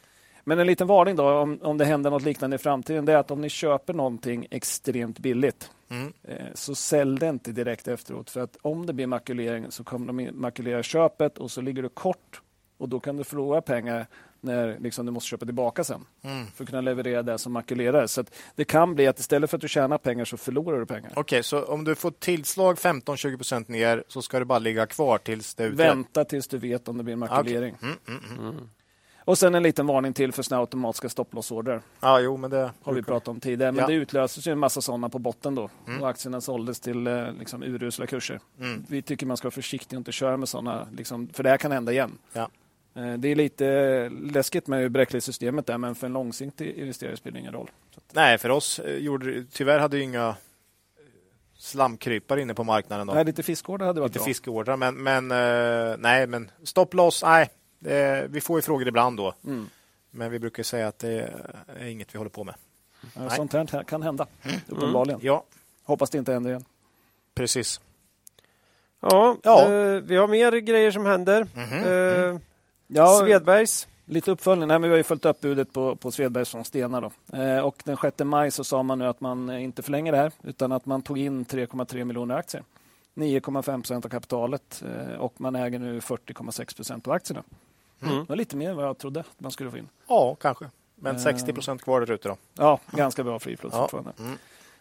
Men en liten varning då, om, om det händer något liknande i framtiden, det är att om ni köper någonting extremt billigt, Mm. eh, så sälj det inte direkt efteråt. För att om det blir makulering så kommer de makulera köpet och så ligger du kort och då kan du förlora pengar när liksom, du måste köpa tillbaka sen Mm. för att kunna leverera det som makulerades. Så det kan bli att istället för att du tjänar pengar så förlorar du pengar. Okej, så om du får tillslag 15-20% ner så ska det bara ligga kvar tills det är utrett? Vänta tills du vet om det blir en makulering. Mm, mm, mm. Och sen en liten varning till för såna automatiska stopplossorder. Ja, jo, men det har vi pratat om tidigare. Men Ja. det utlöses ju en massa sådana på botten då. Mm. Och aktierna såldes till eh, liksom, urusla kurser. Mm. Vi tycker man ska vara försiktig och inte köra med sådana, liksom, för det här kan hända igen. Ja. Eh, Det är lite läskigt med hur bräckligt systemet är, men för en långsiktig investerare spelar det ingen roll. Nej, för oss eh, gjorde tyvärr hade inga slamkrypare inne på marknaden. Då. nej, lite fiskordar hade varit Lite bra. fiskeordrar, men, men nej, men stopp loss, nej. Det, vi får ju frågor ibland då, Mm. men vi brukar säga att det är inget vi håller på med. Nej. Sånt här kan hända, uppenbarligen. Ja, Hoppas det inte händer igen. precis. Ja, Ja. Eh, vi har mer grejer som händer. Mhm. Eh, Ja, Svedbergs. Lite uppföljning. Nej, men vi har ju följt upp budet på, på Svedbergs från Stena. Då. Eh, och den 6 maj så sa man nu att man inte förlänger det här utan att man tog in 3,3 miljoner aktier. 9,5 procent av kapitalet eh, och man äger nu 40,6 procent av aktierna. Mm. Det var lite mer än vad jag trodde att man skulle få in. Ja, kanske. Men Eh. 60 procent kvar där ute då. Ja, ganska bra float Ja. fortfarande. Mm.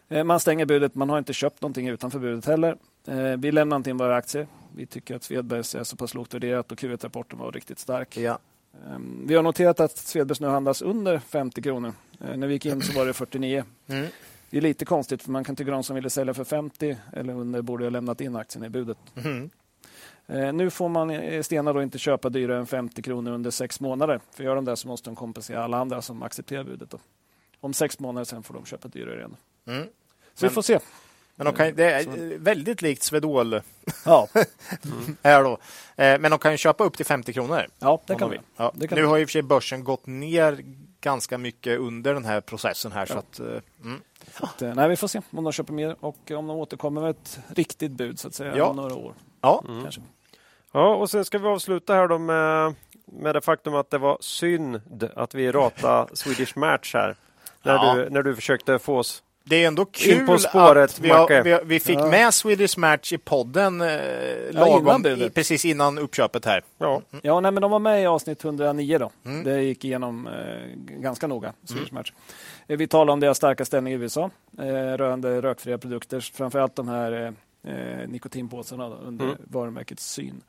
Eh, Man stänger budet. Man har inte köpt någonting utanför budet heller. Eh, Vi lämnar inte in våra aktier. Vi tycker att Svedbergs är så pass lågt värderat och Q1-rapporten var riktigt stark. Ja. Ehm, Vi har noterat att Svedbergs nu handlas under 50 kronor. Eh, När vi gick in så var det 49. Mm. Det är lite konstigt för man kan tycka de som ville sälja för 50 eller under borde ha lämnat in aktien i budet. Mm. Eh, nu får man eh, Stena då inte köpa dyrare än 50 kronor under sex månader. För gör de det så måste de kompensera alla andra som accepterar budet. Då. Om sex månader sen får de köpa dyrare igen. Mm. Så vi får se. Men de kan, det är väldigt likt Swedol Ja, här då. Eh, Men de kan ju köpa upp till 50 kronor. ja det kan vi. Ja. Det kan Nu har ju i och för sig börsen gått ner ganska mycket under den här processen här. Så Ja. att, eh, mm. Att, eh, nej, vi får se om de köper mer och om de återkommer med ett riktigt bud så att säga Ja. om några år. Ja, Kanske. Ja, och sen ska vi avsluta här då med, med det faktum att det var synd att vi ratade Swedish Match här. När, Ja. du, när du försökte få oss... det är ändå In kul på spåret, att vi, har, vi, vi fick Ja. med Swedish Match i podden eh, innan lagom, budet. i, precis innan uppköpet här. Ja, Ja, nej, men de var med i avsnitt 109 då. Mm. Det gick igenom eh, ganska noga, Swedish Match. Eh, Vi talade om deras starka ställning i USA eh, rörande rökfria produkter, framförallt de här eh, eh, nikotinpåsarna då, under Mm. varumärket Syn.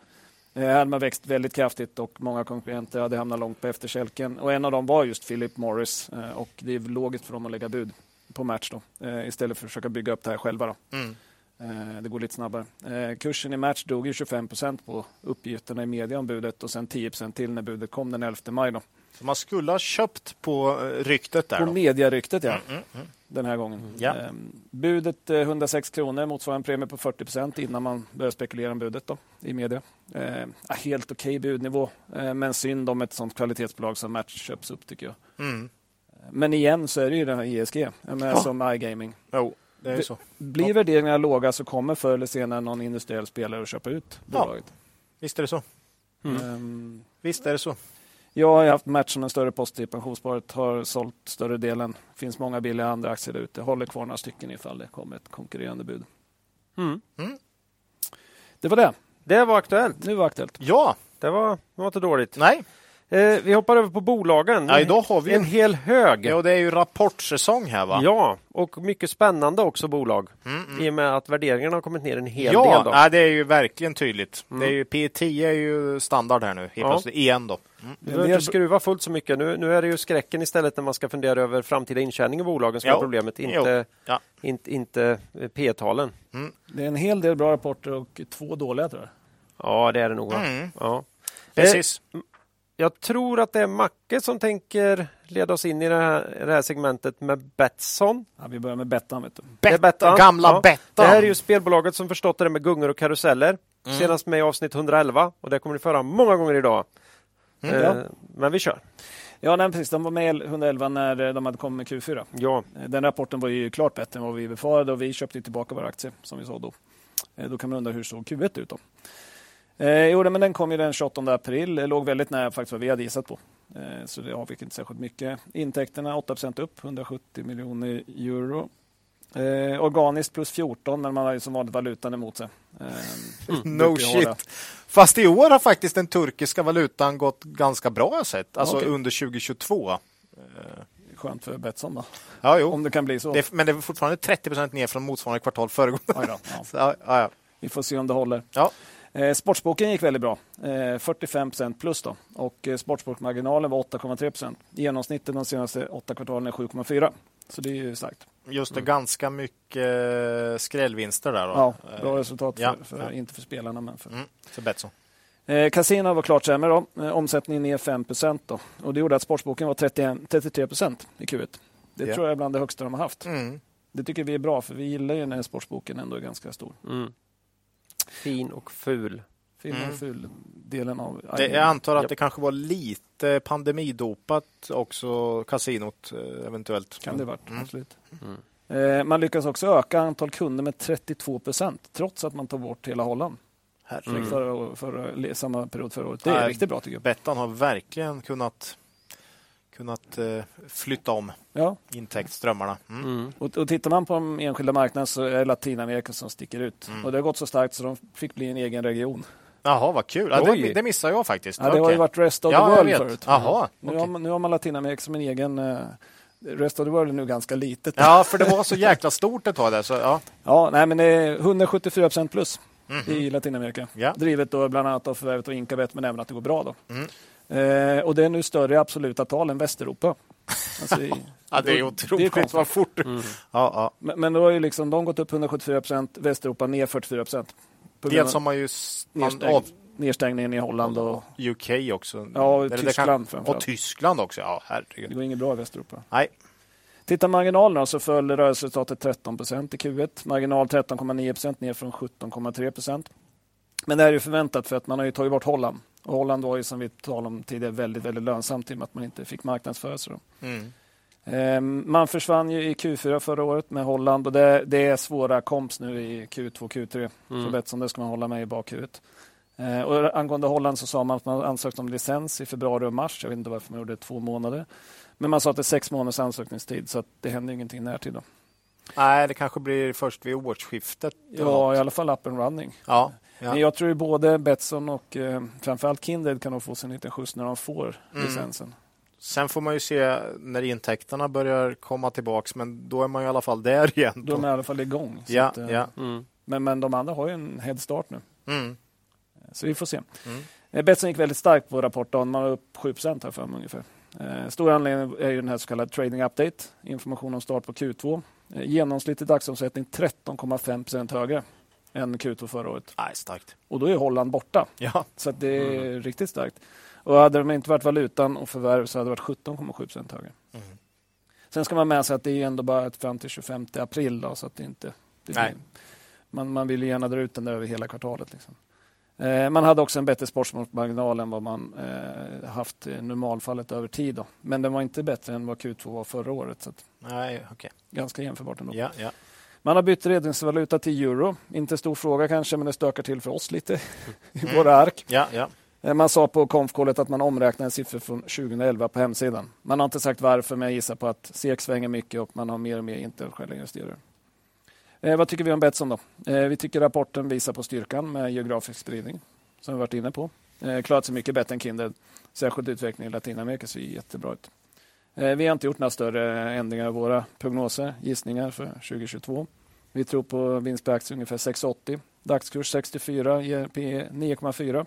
Eh, här hade man växt väldigt kraftigt och många konkurrenter hade hamnat långt på efterkälken. Och en av dem var just Philip Morris eh, och det är logiskt för dem att lägga bud på match då, eh, istället för att försöka bygga upp det här själva. Då. Mm. Eh, Det går lite snabbare. Eh, Kursen i match dog ju 25 procent på uppgifterna i media om budet och sen 10 procent till när budet kom den 11 maj. Då. Så man skulle ha köpt på eh, ryktet där. På mediaryktet ja, Mm, mm. den här gången. Ja. Budet eh, 106 kronor motsvarar en premie på 40 procent innan man börjar spekulera om budet då, i media. Ja, helt okej budnivå, eh, men synd om ett sånt kvalitetsbolag som Match köps upp tycker jag. Mm. Men igen så är det ju den här Ja. som iGaming. Jo, det är ju Det- så. Blir Ja. värderingarna låga så kommer förr eller senare någon industriell spelare att köpa ut Ja. bolaget. Visst är det så. Mm. Ehm, Visst är det så. Jag har haft match som en större post i pensionssparet, har sålt större delen. finns många billiga andra aktier där ute. Håller kvar några stycken ifall det kommer ett konkurrerande bud. mm. Det var det. det var aktuellt. Nu var det aktuellt. Ja, Det var, det var inte dåligt. nej. Eh, vi hoppar över på bolagen. Ja, idag har vi en hel hög. Ja, det är ju rapportsäsong här va? Ja, och mycket spännande också bolag. Mm, mm. I och med att värderingarna har kommit ner en hel ja, del. Då. nej, det är ju verkligen tydligt. Mm. Det är ju P10 är ju standard här nu, helt Ja. plötsligt, igen då. Mm. Du behöver inte skruva fullt så mycket. Nu, nu är det ju skräcken istället när man ska fundera över framtida intjäning i bolagen som Ja. är problemet. Inte, Ja. inte, inte eh, P-talen. Det är en hel del bra rapporter och två dåliga tror jag. Ja, det är det nog. Mm. Ja. Precis. Jag tror att det är Macke som tänker leda oss in i det här, det här segmentet med Betsson. Ja, vi börjar med Bettan. Vet du. Det är Bettan. Gamla Ja. Bettan. Det här är ju spelbolaget som förstått det där med gungor och karuseller. Mm. Senast med i avsnitt 111 och det kommer ni föra många gånger idag. Mm. Eh, Ja. Men vi kör. Ja, nej, precis. De var med i 111 när eh, de hade kommit med Q4. Ja, Eh, Den rapporten var ju klart bättre än vad vi befarade och vi köpte tillbaka våra aktier som vi sa då. Eh, Då kan man undra hur såg Q1 ut då? Eh, jo, men den kom ju den 28 april. Det låg väldigt nära faktiskt vad vi hade gissat på. Eh, så det avvek inte särskilt mycket. Intäkterna 8% upp, 170 miljoner euro. Eh, organiskt plus 14, men man har ju som vanligt valutan emot sig. Eh, No brukar ju hålla. shit. Fast i år har faktiskt den turkiska valutan gått ganska bra sett. Alltså Okej. under 2022. Skönt för Betsson då, Ja, jo. om det kan bli så. Det men det är fortfarande 30% ner från motsvarande kvartal föregående. Så, ja, ja, ja. Vi får se om det håller. Ja. Eh, sportsboken gick väldigt bra. Eh, 45% plus då. Och eh, sportsbokmarginalen var 8,3% Genomsnittet de senaste åtta kvartalen är 7,4 Så det är ju starkt. Just det, ganska mycket eh, skrällvinster där. Då. Ja, Eh, bra resultat, för, ja, för, ja. inte för spelarna men för... Mm, så Betsson. Eh, Casino var klart sämre då. Eh, omsättningen ner 5 då. Och det gjorde att sportsboken var 31, 33% i Q1. Det Ja. tror jag är bland det högsta de har haft. Mm. Det tycker vi är bra för vi gillar ju när sportsboken ändå är ganska stor. mm. Fin och ful. Fin Mm. och ful delen av... Det, jag antar att Japp. det kanske var lite pandemidopat också, kasinot eh, eventuellt. Kan det varit, Mm. absolut. Mm. Eh, man lyckas också öka antal kunder med 32% trots att man tog bort hela Holland. Herregud. Mm. Förra, förra, samma period förra året. Det är Nej. riktigt bra tycker jag. Bettan har verkligen kunnat, kunnat eh, flytta om Ja. intäktsströmmarna. Mm. Mm. Och, och tittar man på de enskilda marknaderna så är det Latinamerika som sticker ut. Mm. Och det har gått så starkt så de fick bli en egen region. Jaha, vad kul. Ja, det, det missar jag faktiskt. Ja, det har Okej. ju varit Rest of Ja, the jag World förut. Jaha, Nu, okej. har man, nu har man Latinamerika som en egen... Uh, Rest of the World är nu ganska litet. Ja, för det var så jäkla stort ett tag där. Så, ja. Ja, nej, men det är 174% plus Mhm. i Latinamerika. Ja. Drivet då bland annat av förvärvet av Incabet men även att det går bra. Då. Mm. Eh, och det är nu större i absoluta tal än Västeuropa. Alltså i, ja, det är otroligt det är vad fort mm. ja, ja. Men, men då har ju liksom, de gått upp 174 procent, Västeuropa ner 44 procent. Dels har man ju nedstäng, av... nedstängningen i Holland och UK också. Ja, och Tyskland kan... Och Tyskland också, ja herregud. Det går inget bra i Västeuropa. Nej. Tittar marginalerna så föll rörelseresultatet 13 procent i Q1. Marginal 13,9 procent ner från 17,3 procent. Men det är ju förväntat för att man har ju tagit bort Holland. Och Holland var ju som vi talade om tidigare väldigt, väldigt lönsamt i och med att man inte fick marknadsföra sig. Mm. Ehm, man försvann ju i Q4 förra året med Holland och det, det är svåra komps nu i Q2 Q3 mm. för Betsson. Det ska man hålla med i bakhuvudet. Ehm, och angående Holland så sa man att man ansökt om licens i februari och mars. Jag vet inte varför man gjorde det två månader. Men man sa att det är sex månaders ansökningstid så att det händer ingenting närtid. Då. Nej, det kanske blir först vid årsskiftet. Ja, i alla fall up and running. Ja. Ja. Men jag tror både Betsson och eh, framförallt Kindred kan nog få sin liten skjuts när de får mm. licensen. Sen får man ju se när intäkterna börjar komma tillbaks, men då är man i alla fall där igen. Då är man i alla fall igång. Ja, att, eh, ja. Mm. Men, men de andra har ju en head start nu. Mm. Så vi får se. Mm. Eh, Betsson gick väldigt starkt på rapporten. Man var upp 7% här för mig ungefär. Eh, stor anledning är ju den här så kallade trading update. Information om start på Q2. Eh, genomsnittlig dagsomsättning 13,5% högre än Q2 förra året. Nej, starkt. Och då är Holland borta. Ja. Så det är mm. riktigt starkt. Och hade de inte varit valutan och förvärv så hade det varit 17,7 högre. Mm. Sen ska man med sig att det är ändå bara fram till 25 april. Då, så att det inte, det Nej. man, man vill gärna dra ut den över hela kvartalet. Liksom. Eh, man hade också en bättre sportsmarginal än vad man eh, haft i normalfallet över tid. Då. Men den var inte bättre än vad Q2 var förra året. Så Nej, okay. Ganska jämförbart ändå. Ja, ja. Man har bytt redovisningsvaluta till euro. Inte stor fråga kanske, men det stökar till för oss lite i mm. våra ark. Ja, ja. Eh, man sa på konfkollet att man omräknade siffror från 2011 på hemsidan. Man har inte sagt varför, men jag gissar på att SEK svänger mycket och man har mer och mer internationella investerare. Eh, vad tycker vi om Betsson? Då? Eh, vi tycker rapporten visar på styrkan med geografisk spridning, som vi varit inne på. Eh, klarat sig mycket bättre än Kindred. Särskilt utvecklingen i Latinamerika ser jättebra ut. Eh, vi har inte gjort några större ändringar i våra prognoser, gissningar för 2022. Vi tror på vinst per aktie ungefär 6,80. Dagskurs 64, ger P 9,4.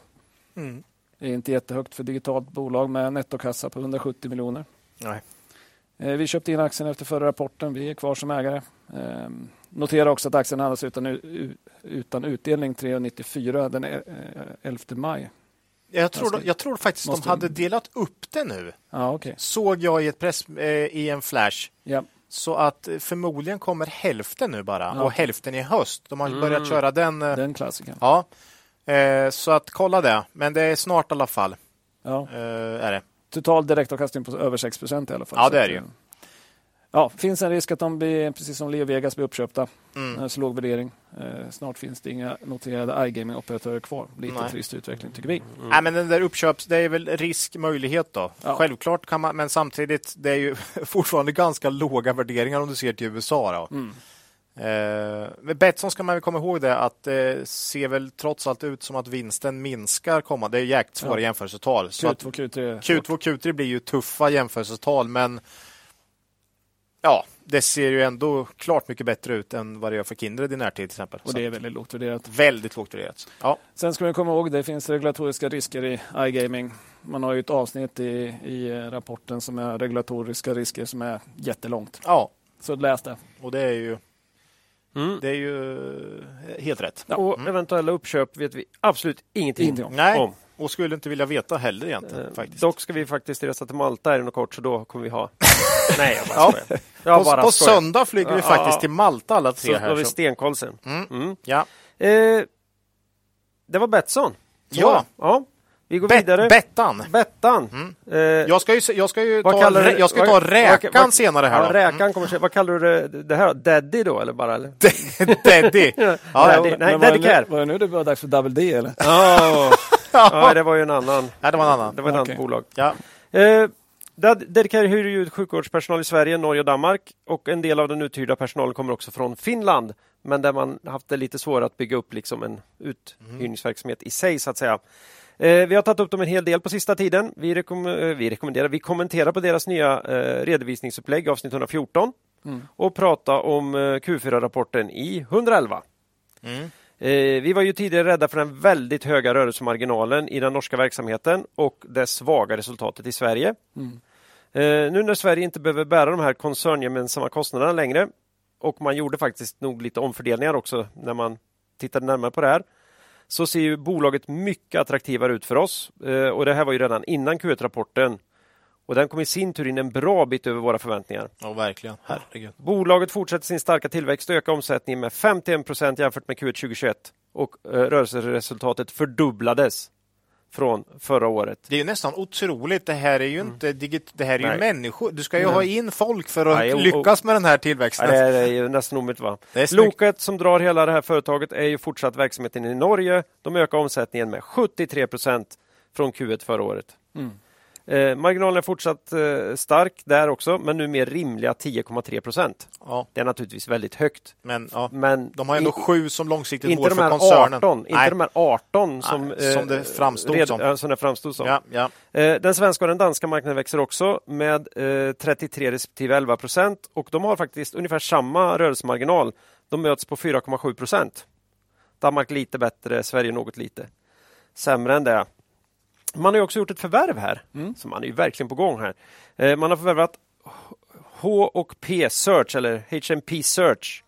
Mm. Det är inte jättehögt för digitalt bolag med nettokassa på 170 miljoner. Nej. Eh, vi köpte in aktien efter förra rapporten. Vi är kvar som ägare. Ehm, notera också att aktien handlas utan, utan utdelning 3,94 den 11 eh, maj. Jag tror, jag tror faktiskt Måste... de hade delat upp det nu. Ja, okay. Såg jag i ett press eh, i en flash. Ja. Så att förmodligen kommer hälften nu bara ja. och hälften i höst. De har mm. börjat köra den. Den klassikern. Ja. så att kolla det. Men det är snart i alla fall. Ja. är det. Total direktavkastning på över 6 procent i alla fall. Ja, det är det ju. Ja, finns en risk att de blir, precis som Leo Vegas, blir uppköpta. Mm. Så låg värdering. Eh, snart finns det inga noterade iGaming-operatörer kvar. Lite Nej. trist utveckling tycker vi. Mm. Nej, men den där uppköps, det är väl risk, möjlighet då. Ja. Självklart kan man, men samtidigt, det är ju fortfarande ganska låga värderingar om du ser till USA. Då. Mm. Eh, med Betsson ska man väl komma ihåg det att det eh, ser väl trots allt ut som att vinsten minskar komma. Det är jäkligt svåra ja. jämförelsetal. Q2, Q3. Q2, Q3 blir ju tuffa jämförelsetal, men ja, det ser ju ändå klart mycket bättre ut än vad det gör för Kindred i närtid till exempel. Och det är väldigt lågt värderat. Väldigt lågt värderat. Ja. Sen ska vi komma ihåg, det finns regulatoriska risker i iGaming. Man har ju ett avsnitt i, i rapporten som är regulatoriska risker som är jättelångt. Ja. Så läs det. Och det är ju Mm. Det är ju helt rätt. Ja, och mm. eventuella uppköp vet vi absolut ingenting, ingenting om. Nej. om. Och skulle inte vilja veta heller egentligen. Eh, faktiskt. Dock ska vi faktiskt resa till Malta inom kort, så då kommer vi ha... Nej, jag bara ja. skojar. Jag på, bara på skojar. söndag flyger vi ja, faktiskt till Malta alla tre. Så här, har vi stenkoll sen. Mm. Mm. Ja. Eh, det var Betsson. Ja. ja. Vi går Bet vidare. Bettan. Bettan. Mm. Eh, jag ska ju, jag ska ju ta, kallar, jag ska ta räkan vad, senare här. Ja, räkan kommer, vad kallar du det, det här Daddy då eller bara? Eller? Daddy. ja, Daddy. Nej, Daddy Care. Var det nu det var dags för Double D eller? Oh. ja, det var ju en annan. Ja, det var en annan. Det var ett okay. annat bolag. Ja. Eh, Hyr ut sjukvårdspersonal i Sverige, Norge och Danmark och en del av den uthyrda personalen kommer också från Finland. Men där man haft det lite svårare att bygga upp liksom en uthyrningsverksamhet i sig så att säga. Eh, vi har tagit upp dem en hel del på sista tiden. Vi, rekom eh, vi rekommenderar, vi kommenterar på deras nya eh, redovisningsupplägg avsnitt 114 mm. och prata om eh, Q4-rapporten i 111. Mm. Eh, vi var ju tidigare rädda för den väldigt höga rörelsemarginalen i den norska verksamheten och det svaga resultatet i Sverige. Mm. Eh, nu när Sverige inte behöver bära de här koncerngemensamma kostnaderna längre och man gjorde faktiskt nog lite omfördelningar också när man tittade närmare på det här så ser ju bolaget mycket attraktivare ut för oss. Eh, och det här var ju redan innan Q1-rapporten. Och den kom i sin tur in en bra bit över våra förväntningar. Ja, verkligen. Herregud. Bolaget fortsätter sin starka tillväxt och ökar omsättningen med 51 procent jämfört med Q1 2021 och eh, rörelseresultatet fördubblades från förra året. Det är ju nästan otroligt. Det här är ju inte digit, det här är ju människor. Du ska ju Nej. ha in folk för att Nej, och- lyckas med den här tillväxten. det är ju nästan omöjligt va? Det är snyggt. Loket som drar hela det här företaget är ju fortsatt verksamheten i Norge. De ökar omsättningen med 73 procent från Q1 förra året. Mm. Eh, marginalen är fortsatt eh, stark där också, men nu mer rimliga 10,3 procent. Ja, Det är naturligtvis väldigt högt. men ja. Men De har ändå i- sju som långsiktigt inte mål för koncernen. 18, inte Nej. de här 18 som, Nej, som det framstod red- som. ja, som det framstod som. Ja. Eh, Den svenska och den danska marknaden växer också med eh, 33 respektive 11 procent och de har faktiskt ungefär samma rörelsemarginal. De möts på 4,7 procent. Danmark lite bättre, Sverige något lite sämre än det. Man har också gjort ett förvärv här, så man är ju verkligen på gång här. Eh, Man har förvärvat H och P Search, eller HMP Search,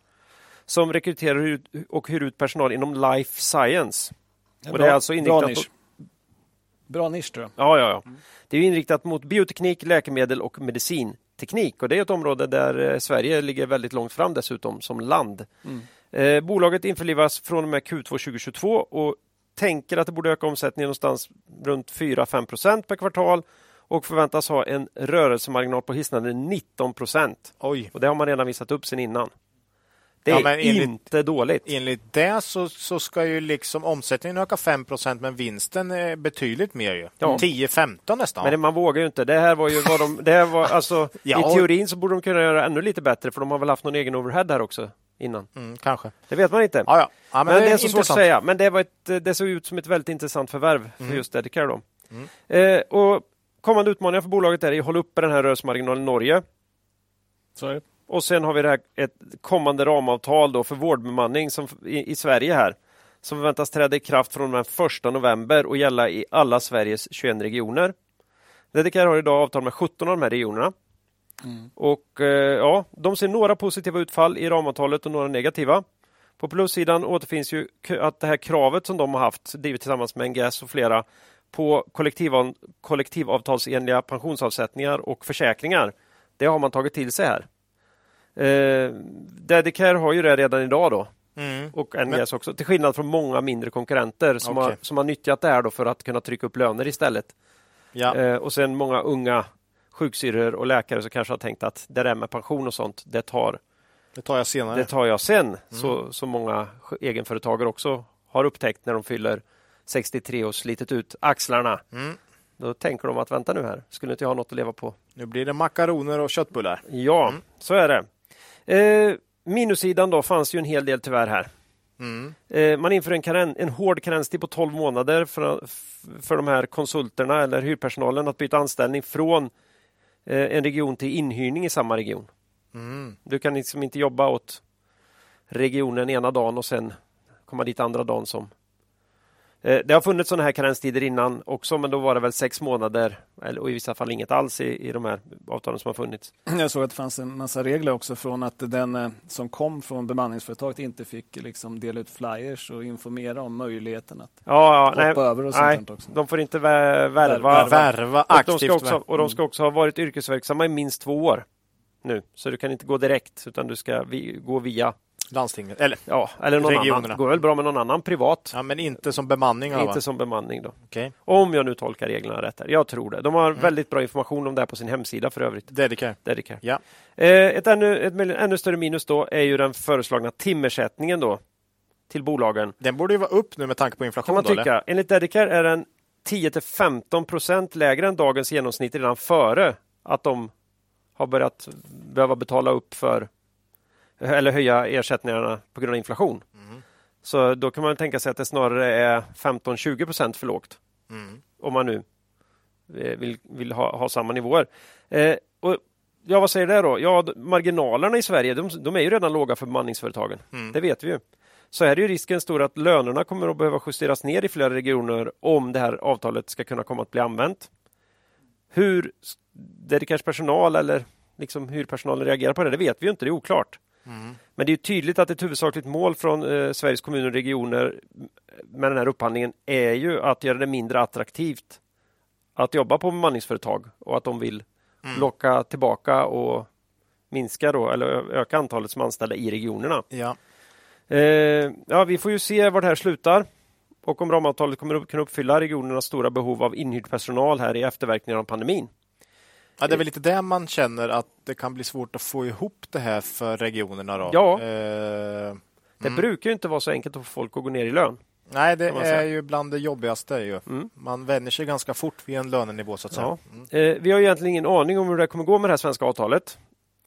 som rekryterar och hyr ut personal inom life science. Och det är alltså bra inriktat på- nisch. Bra nisch tror jag. Ja, ja, ja. Det är inriktat mot bioteknik, läkemedel och medicinteknik. Och det är ett område där eh, Sverige ligger väldigt långt fram dessutom som land. Eh, bolaget införlivas från och med Q2 2022 och tänker att det borde öka omsättningen någonstans runt 4-5 procent per kvartal och förväntas ha en rörelsemarginal på hisnande 19 procent. Och det har man redan visat upp sen innan. Det är enligt- inte dåligt. Enligt det så, så ska ju liksom omsättningen öka 5% men vinsten är betydligt mer ju. Ja. 10-15 nästan. Men man vågar ju inte. Det här var ju vad de... Det här var, alltså, Ja. I teorin så borde de kunna göra ännu lite bättre för de har väl haft någon egen overhead här också innan. mm, kanske. Det vet man inte. Ja, ja. ja men, det är så svårt att säga. Men det, var ett, det såg ut som ett väldigt intressant förvärv för Mm. just Dedicare. Då. Eh, och kommande utmaningar för bolaget är att hålla uppe den här rörelsemarginalen i Norge. Det. Och sen har vi det här, ett kommande ramavtal då för vårdbemanning som, i, i Sverige här som förväntas träda i kraft från den 1 november och gälla i alla Sveriges 21 regioner. Dedicare har idag avtal med 17 av de här regionerna. Och eh, ja, De ser några positiva utfall i ramavtalet och några negativa. På plussidan återfinns ju att det här kravet som de har haft, drivet tillsammans med NGS och flera, på kollektivav, kollektivavtalsenliga pensionsavsättningar och försäkringar. Det har man tagit till sig här. Eh, Dedicare har ju det redan idag då Mm. och NGS också, till skillnad från många mindre konkurrenter som, har, Okej. som har nyttjat det här då för att kunna trycka upp löner istället. Ja. Eh, och sen många unga sjuksyrror och läkare som kanske har tänkt att det där med pension och sånt, det tar, Det tar jag senare. det tar jag sen. Mm. Så, så många egenföretagare också har upptäckt när de fyller 63 och slitit ut axlarna. Mm. Då tänker de att vänta nu här, skulle inte jag ha något att leva på? Nu blir det makaroner och köttbullar. Ja, Mm. så är det. Eh, minussidan då fanns ju en hel del tyvärr här. Mm. Eh, Man inför en, karen, en hård karenstid på 12 månader för, för de här konsulterna eller hyrpersonalen att byta anställning från en region till inhyrning i samma region. Mm. Du kan liksom inte jobba åt regionen ena dagen och sen komma dit andra dagen som Eh, Det har funnits sådana här karenstider innan också, men då var det väl sex månader eller, och i vissa fall inget alls i, i de här avtalen som har funnits. Jag såg att det fanns en massa regler också från att den eh, som kom från bemanningsföretaget inte fick liksom dela ut flyers och informera om möjligheten att Ja, ja, hoppa nej, över och sånt nej, också. de får inte vä- värva. Värva. Värva Och de, aktivt. ska också, och de Mm. ska också ha varit yrkesverksamma i minst två år nu. Så du kan inte gå direkt, utan du ska vi, gå via Landstinget. Eller, Ja, eller någon Regionerna. annan. Det går väl bra med någon annan privat. ja, men inte som bemanning. va? inte som bemanning då. Okej. Om jag nu tolkar reglerna rätt. Här. Jag tror det. De Mm. har väldigt bra information om det här på sin hemsida för övrigt. Dedicare. Dedicare. Ja. Eh, ett, ännu, ett ännu större minus då är ju den föreslagna timersättningen då till bolagen. Den borde ju vara upp nu med tanke på Kan inflation. man då, eller? Enligt Dedicare är den 10-15 procent lägre än dagens genomsnitt redan före att de har börjat behöva betala upp för eller höja ersättningarna på grund av inflation. Mm. Så då kan man tänka sig att det snarare är 15-20 procent för lågt. Mm. Om man nu eh, vill, vill ha, ha samma nivåer. Eh, och, ja, vad säger det då? Ja, marginalerna i Sverige de, de är ju redan låga för bemanningsföretagen. Mm. Det vet vi ju. så är det ju risken stor att lönerna kommer att behöva justeras ner i flera regioner om det här avtalet ska kunna komma att bli använt. Hur Dedicars personal eller liksom hyrpersonalen reagerar på det, det vet vi inte, det är oklart. Mm. Men det är tydligt att ett huvudsakligt mål från eh, Sveriges kommuner och regioner med den här upphandlingen är ju att göra det mindre attraktivt att jobba på bemanningsföretag och att de vill mm. locka tillbaka och minska då, eller öka antalet som anställda i regionerna. Ja. Eh, ja, vi får ju se var det här slutar och om ramavtalet kommer att kunna uppfylla regionernas stora behov av inhyrd personal här i efterverkningar av pandemin. Ja, det är väl lite det man känner att det kan bli svårt att få ihop det här för regionerna. Då. Ja, eh, det mm. brukar inte vara så enkelt att få folk att gå ner i lön. Nej, det är ju bland det jobbigaste. Ju. Mm. Man vänjer sig ganska fort vid en lönenivå. Så att säga. Mm. Eh, vi har egentligen ingen aning om hur det kommer gå med det här svenska avtalet.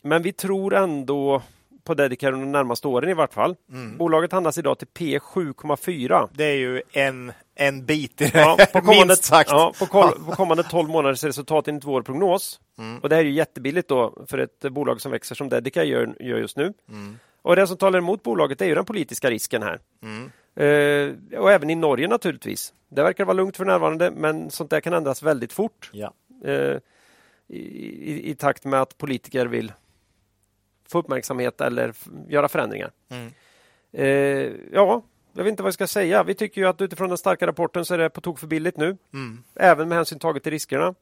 Men vi tror ändå på Dedicare de närmaste åren i vart fall. Mm. Bolaget handlas idag till P 7,4. Det är ju en, en bit i det, ja, på kommande, minst sagt. Ja, på, på kommande 12 månaders resultat enligt vår prognos. Mm. Och det här är ju jättebilligt då för ett bolag som växer som Dedicare gör, gör just nu. Mm. Och det som talar emot bolaget är ju den politiska risken här. Mm. Eh, och även i Norge naturligtvis. Det verkar vara lugnt för närvarande men sånt där kan ändras väldigt fort. Ja. Eh, i, i, i, takt med att politiker vill få uppmärksamhet eller göra förändringar. Mm. Eh, ja, jag vet inte vad jag ska säga. Vi tycker ju att utifrån den starka rapporten så är det på tok för billigt nu. Mm. Även med hänsyn taget till riskerna.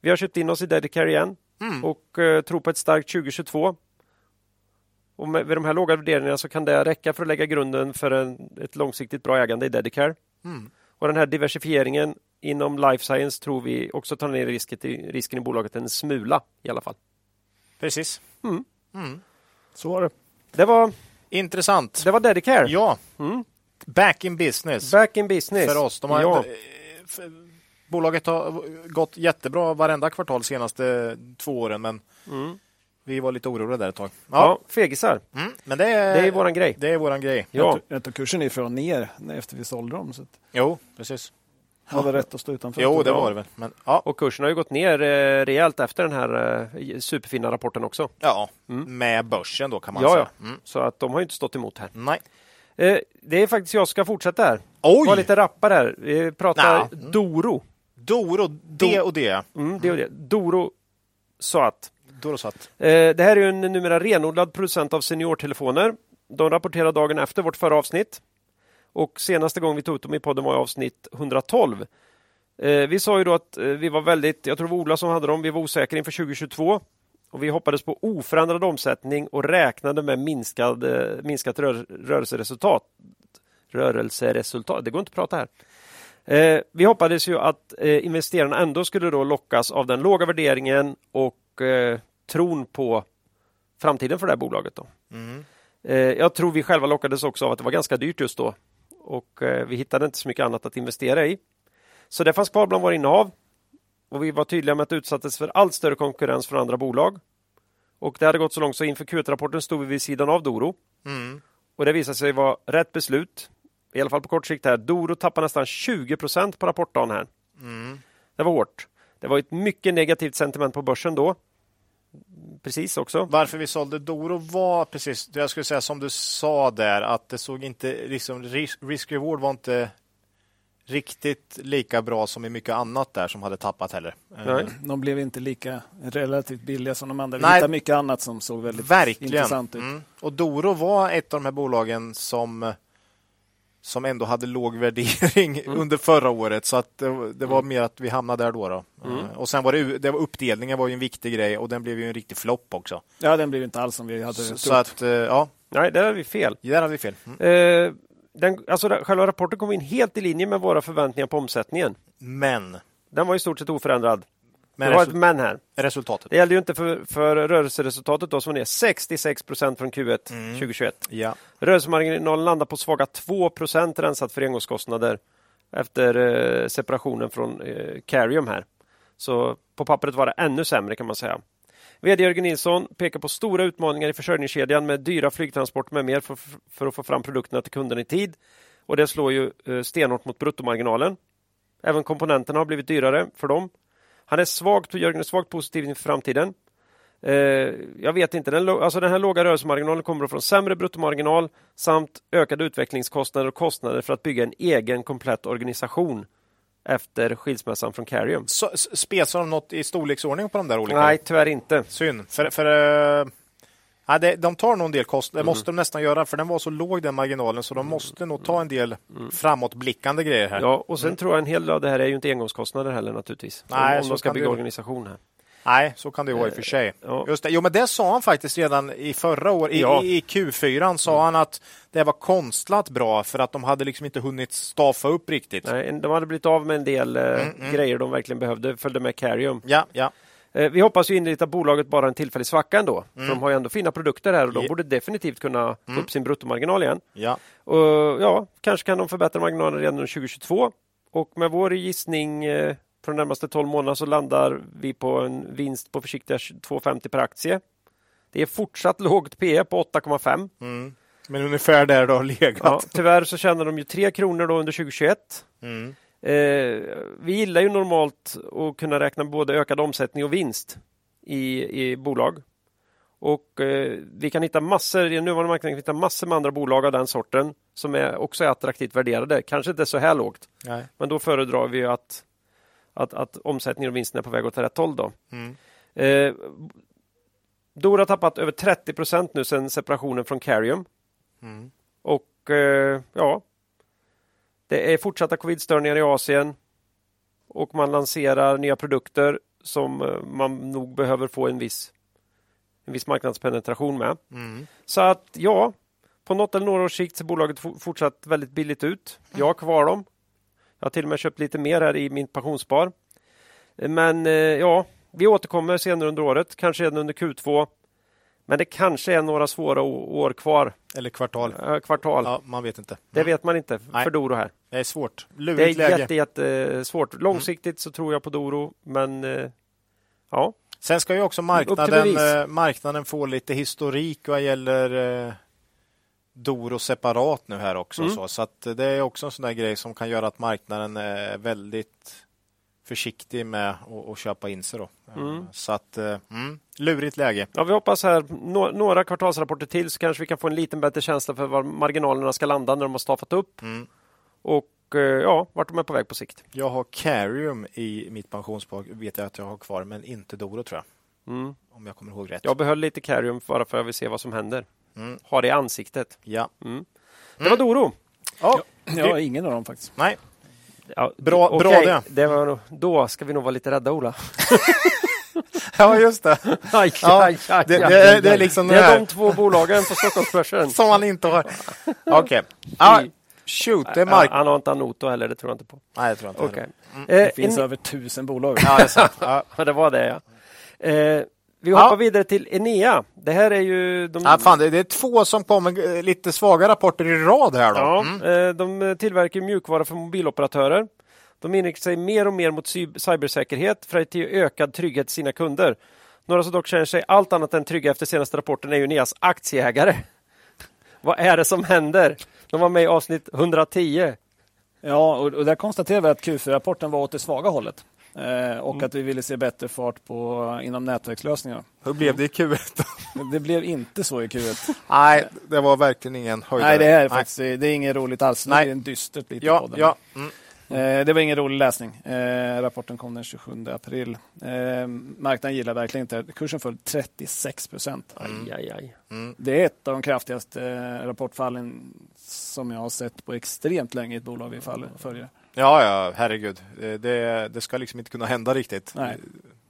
Vi har köpt in oss i Dedicare igen mm. och eh, tror på ett starkt 2022. Och med, med de här låga värderingarna så kan det räcka för att lägga grunden för en, ett långsiktigt bra ägande i Dedicare. Mm. Och den här diversifieringen inom life science tror vi också tar ner risken i, risken i bolaget en smula i alla fall. Precis. Mm. Mm. Så var det. Det var intressant. Det var Dedicare. Ja. Mm. Back in business. Back in business. För oss. De har ja. Bolaget har gått jättebra varenda kvartal senaste två åren, men mm. vi var lite oroliga där ett tag. Ja, ja fegisar. Mm. Men det är, det är våran grej. Det är våran grej. Ja. Jag tog kursen ifrån ner efter vi sålde dem. Så att... Jo, precis. Var det rätt att stå utanför? Jo, det var det väl. Men, ja. Och kursen har ju gått ner eh, rejält efter den här eh, superfina rapporten också. Ja, mm. med börsen då kan man ja, säga. Ja. Mm. Så att de har inte stått emot här. Nej. Eh, det är faktiskt jag som ska fortsätta här. Oj! Var lite rappare här. Vi pratar nah. Doro. Doro, det och det. Mm, det och det. Doro Soat. Doro Soat. Eh, det här är en numera renodlad producent av seniortelefoner. De rapporterar dagen efter vårt förra avsnitt. Och senaste gången vi tog upp dem i podden var i avsnitt 112. Eh, vi sa ju då att eh, vi var väldigt, jag tror det var Ola som hade dem, vi var osäkra inför 2022. Och vi hoppades på oförändrad omsättning och räknade med minskad, eh, minskat rör, rörelseresultat. Rörelseresultat, det går inte att prata här. Eh, vi hoppades ju att eh, investerarna ändå skulle då lockas av den låga värderingen och eh, tron på framtiden för det här bolaget. Då. Mm. jag tror vi själva lockades också av att det var ganska dyrt just då och eh, vi hittade inte så mycket annat att investera i. Så det fanns kvar bland våra innehav och vi var tydliga med att det utsattes för allt större konkurrens från andra bolag. Och det hade gått så långt så inför Q1-rapporten stod vi vid sidan av Doro. Mm. Och det visade sig vara rätt beslut. I alla fall på kort sikt. här. Doro tappade nästan 20 procent på rapportdagen här. Mm. Det var hårt. Det var ett mycket negativt sentiment på börsen då precis också. Varför vi sålde Doro var precis, jag skulle säga som du sa där, att det såg inte, liksom risk-reward var inte riktigt lika bra som i mycket annat där som hade tappat heller. Nej. De blev inte lika relativt billiga som de andra. Vi hittade mycket annat som såg väldigt Verkligen. intressant ut. Mm. Och Doro var ett av de här bolagen som som ändå hade låg värdering mm. under förra året. Så att det, det var mm. mer att vi hamnade där då. då. Mm. Uh, och sen var det, det var uppdelningen var ju en viktig grej och den blev ju en riktig flopp också. Ja, den blev inte alls som vi hade så, trott. Så att, uh, ja. Nej, där hade vi fel. Där hade vi fel. Mm. Uh, den, alltså, själva rapporten kom in helt i linje med våra förväntningar på omsättningen. Men? Den var i stort sett oförändrad. Men det var ett men här. Resultatet. Det gällde ju inte för, för rörelseresultatet då, som var ner 66 procent från Q1 mm. 2021. Ja. Rörelsemarginalen landar på svaga 2 procent rensat för engångskostnader efter eh, separationen från eh, Carium här. Så på pappret var det ännu sämre kan man säga. VD Jörgen Nilsson pekar på stora utmaningar i försörjningskedjan med dyra flygtransporter med mer för, för att få fram produkterna till kunderna i tid. Och det slår ju eh, stenhårt mot bruttomarginalen. Även komponenterna har blivit dyrare för dem. Han är svagt, Jörgen är svagt positiv inför framtiden. Eh, jag vet inte, den, alltså den här låga rörelsemarginalen kommer från sämre bruttomarginal samt ökade utvecklingskostnader och kostnader för att bygga en egen komplett organisation efter skilsmässan från Carium. Spetsar de något i storleksordning på de där olika? Nej, tyvärr inte. Synd. För, för, uh, ja, det, de tar nog en del kostnader, det mm. måste de nästan göra, för den var så låg den marginalen, så de mm. måste nog ta en del mm. framåtblickande grejer här. Ja, och sen mm. tror jag en hel del av det här är ju inte engångskostnader heller naturligtvis. Nej, om, om de ska bygga organisation här. Nej, så kan det vara i och för sig. Ja. Just det. Jo, men det sa han faktiskt redan i förra året. I, ja. i Q4 sa mm. han att det var konstlat bra för att de hade liksom inte hunnit staffa upp riktigt. Nej, de hade blivit av med en del eh, mm, mm. grejer de verkligen behövde. Följde med Carium. Ja, ja. Eh, vi hoppas ju innerligt att bolaget bara en tillfällig svacka ändå. Mm. För de har ju ändå fina produkter här och de borde definitivt kunna få mm. upp sin bruttomarginal igen. Ja. Och, ja, kanske kan de förbättra marginalen redan under 2022. Och med vår gissning eh, för de närmaste 12 månaderna så landar vi på en vinst på försiktiga 2,50 per aktie. Det är fortsatt lågt P på 8,5. Mm. Men ungefär där det har legat. Ja, tyvärr så tjänar de ju 3 kronor då under 2021. Mm. Eh, vi gillar ju normalt att kunna räkna både ökad omsättning och vinst i, i bolag. Och eh, vi kan hitta massor, i nuvarande marknaden kan vi hitta massor med andra bolag av den sorten som är också är attraktivt värderade. Kanske inte så här lågt. Nej. Men då föredrar vi att att, att omsättningen och vinsten är på väg åt rätt håll. Då. Mm. Eh, Dora har tappat över 30 procent nu sedan separationen från Carium. Mm. Och eh, ja, det är fortsatta covid-störningar i Asien och man lanserar nya produkter som eh, man nog behöver få en viss, en viss marknadspenetration med. Mm. Så att ja, på något eller några års sikt ser bolaget fortsatt väldigt billigt ut. Jag har kvar dem. Jag har till och med köpt lite mer här i min pensionsspar. Men eh, ja, vi återkommer senare under året, kanske redan under Q2. Men det kanske är några svåra år kvar. Eller kvartal. Äh, kvartal. Ja, man vet inte. Det vet man inte Nej. för Doro här. Det är svårt. Lurigt det är jätte, jätte svårt. Mm. Långsiktigt så tror jag på Doro, men eh, ja. Sen ska ju också marknaden, marknaden få lite historik vad gäller Doro separat nu här också. Mm. Så, så det är också en sån där grej som kan göra att marknaden är väldigt försiktig med att köpa in sig. Då. Mm. Så att, eh, mm, lurigt läge. Ja, vi hoppas här no några kvartalsrapporter till så kanske vi kan få en liten bättre känsla för var marginalerna ska landa när de har staffat upp. Mm. Och eh, ja, vart de är på väg på sikt. Jag har Carium i mitt pensionsbolag, vet jag att jag har kvar, men inte Doro tror jag. Mm. Om jag kommer ihåg rätt. Jag behöll lite Carium bara för att jag vill se vad som händer. Mm. Ha det i ansiktet. Ja. Mm. Det var Doro. Ja. Ja, ingen av dem faktiskt. Nej. Ja, bra, okay. bra det. det var, då ska vi nog vara lite rädda, Ola. ja, just det. Aj, ja, aj, aj, det, det, det, är liksom det är de två bolagen på Stockholmsbörsen. Som han inte har. Okej. Okay. Ah, shoot, det är Mark. Han har inte Anoto heller, det tror jag inte på. Nej, det tror jag inte. Okay. Mm. Det finns en... över tusen bolag. Ja, det är sant. ja, det var det ja. Eh, vi hoppar ja. vidare till Enea. Det här är ju... De... Ja, fan, det är två som kommer eh, lite svaga rapporter i rad här. Då. Ja, mm. Eh, de tillverkar mjukvara för mobiloperatörer. De inriktar sig mer och mer mot cybersäkerhet för att ge ökad trygghet till sina kunder. Några som dock känner sig allt annat än trygga efter senaste rapporten är ju Eneas aktieägare. Vad är det som händer? De var med i avsnitt 110. Ja, och, där konstaterar vi att Q4-rapporten var åt det svaga hållet. Eh, och mm. att vi ville se bättre fart på, inom nätverkslösningar. Hur blev det i Q1? det blev inte så i Q1. Nej, det var verkligen ingen höjdare. Nej, det är faktiskt det är inget roligt alls. Nej. Det är en dystert lite ja, ja. Mm. Eh, det var ingen rolig läsning. Eh, rapporten kom den 27 april. Eh, marknaden gillar verkligen inte Kursen föll 36 procent. Mm. Mm. Det är ett av de kraftigaste eh, rapportfallen som jag har sett på extremt länge i ett bolag vi följer. Ja, ja, herregud. Det, det ska liksom inte kunna hända riktigt. Nej.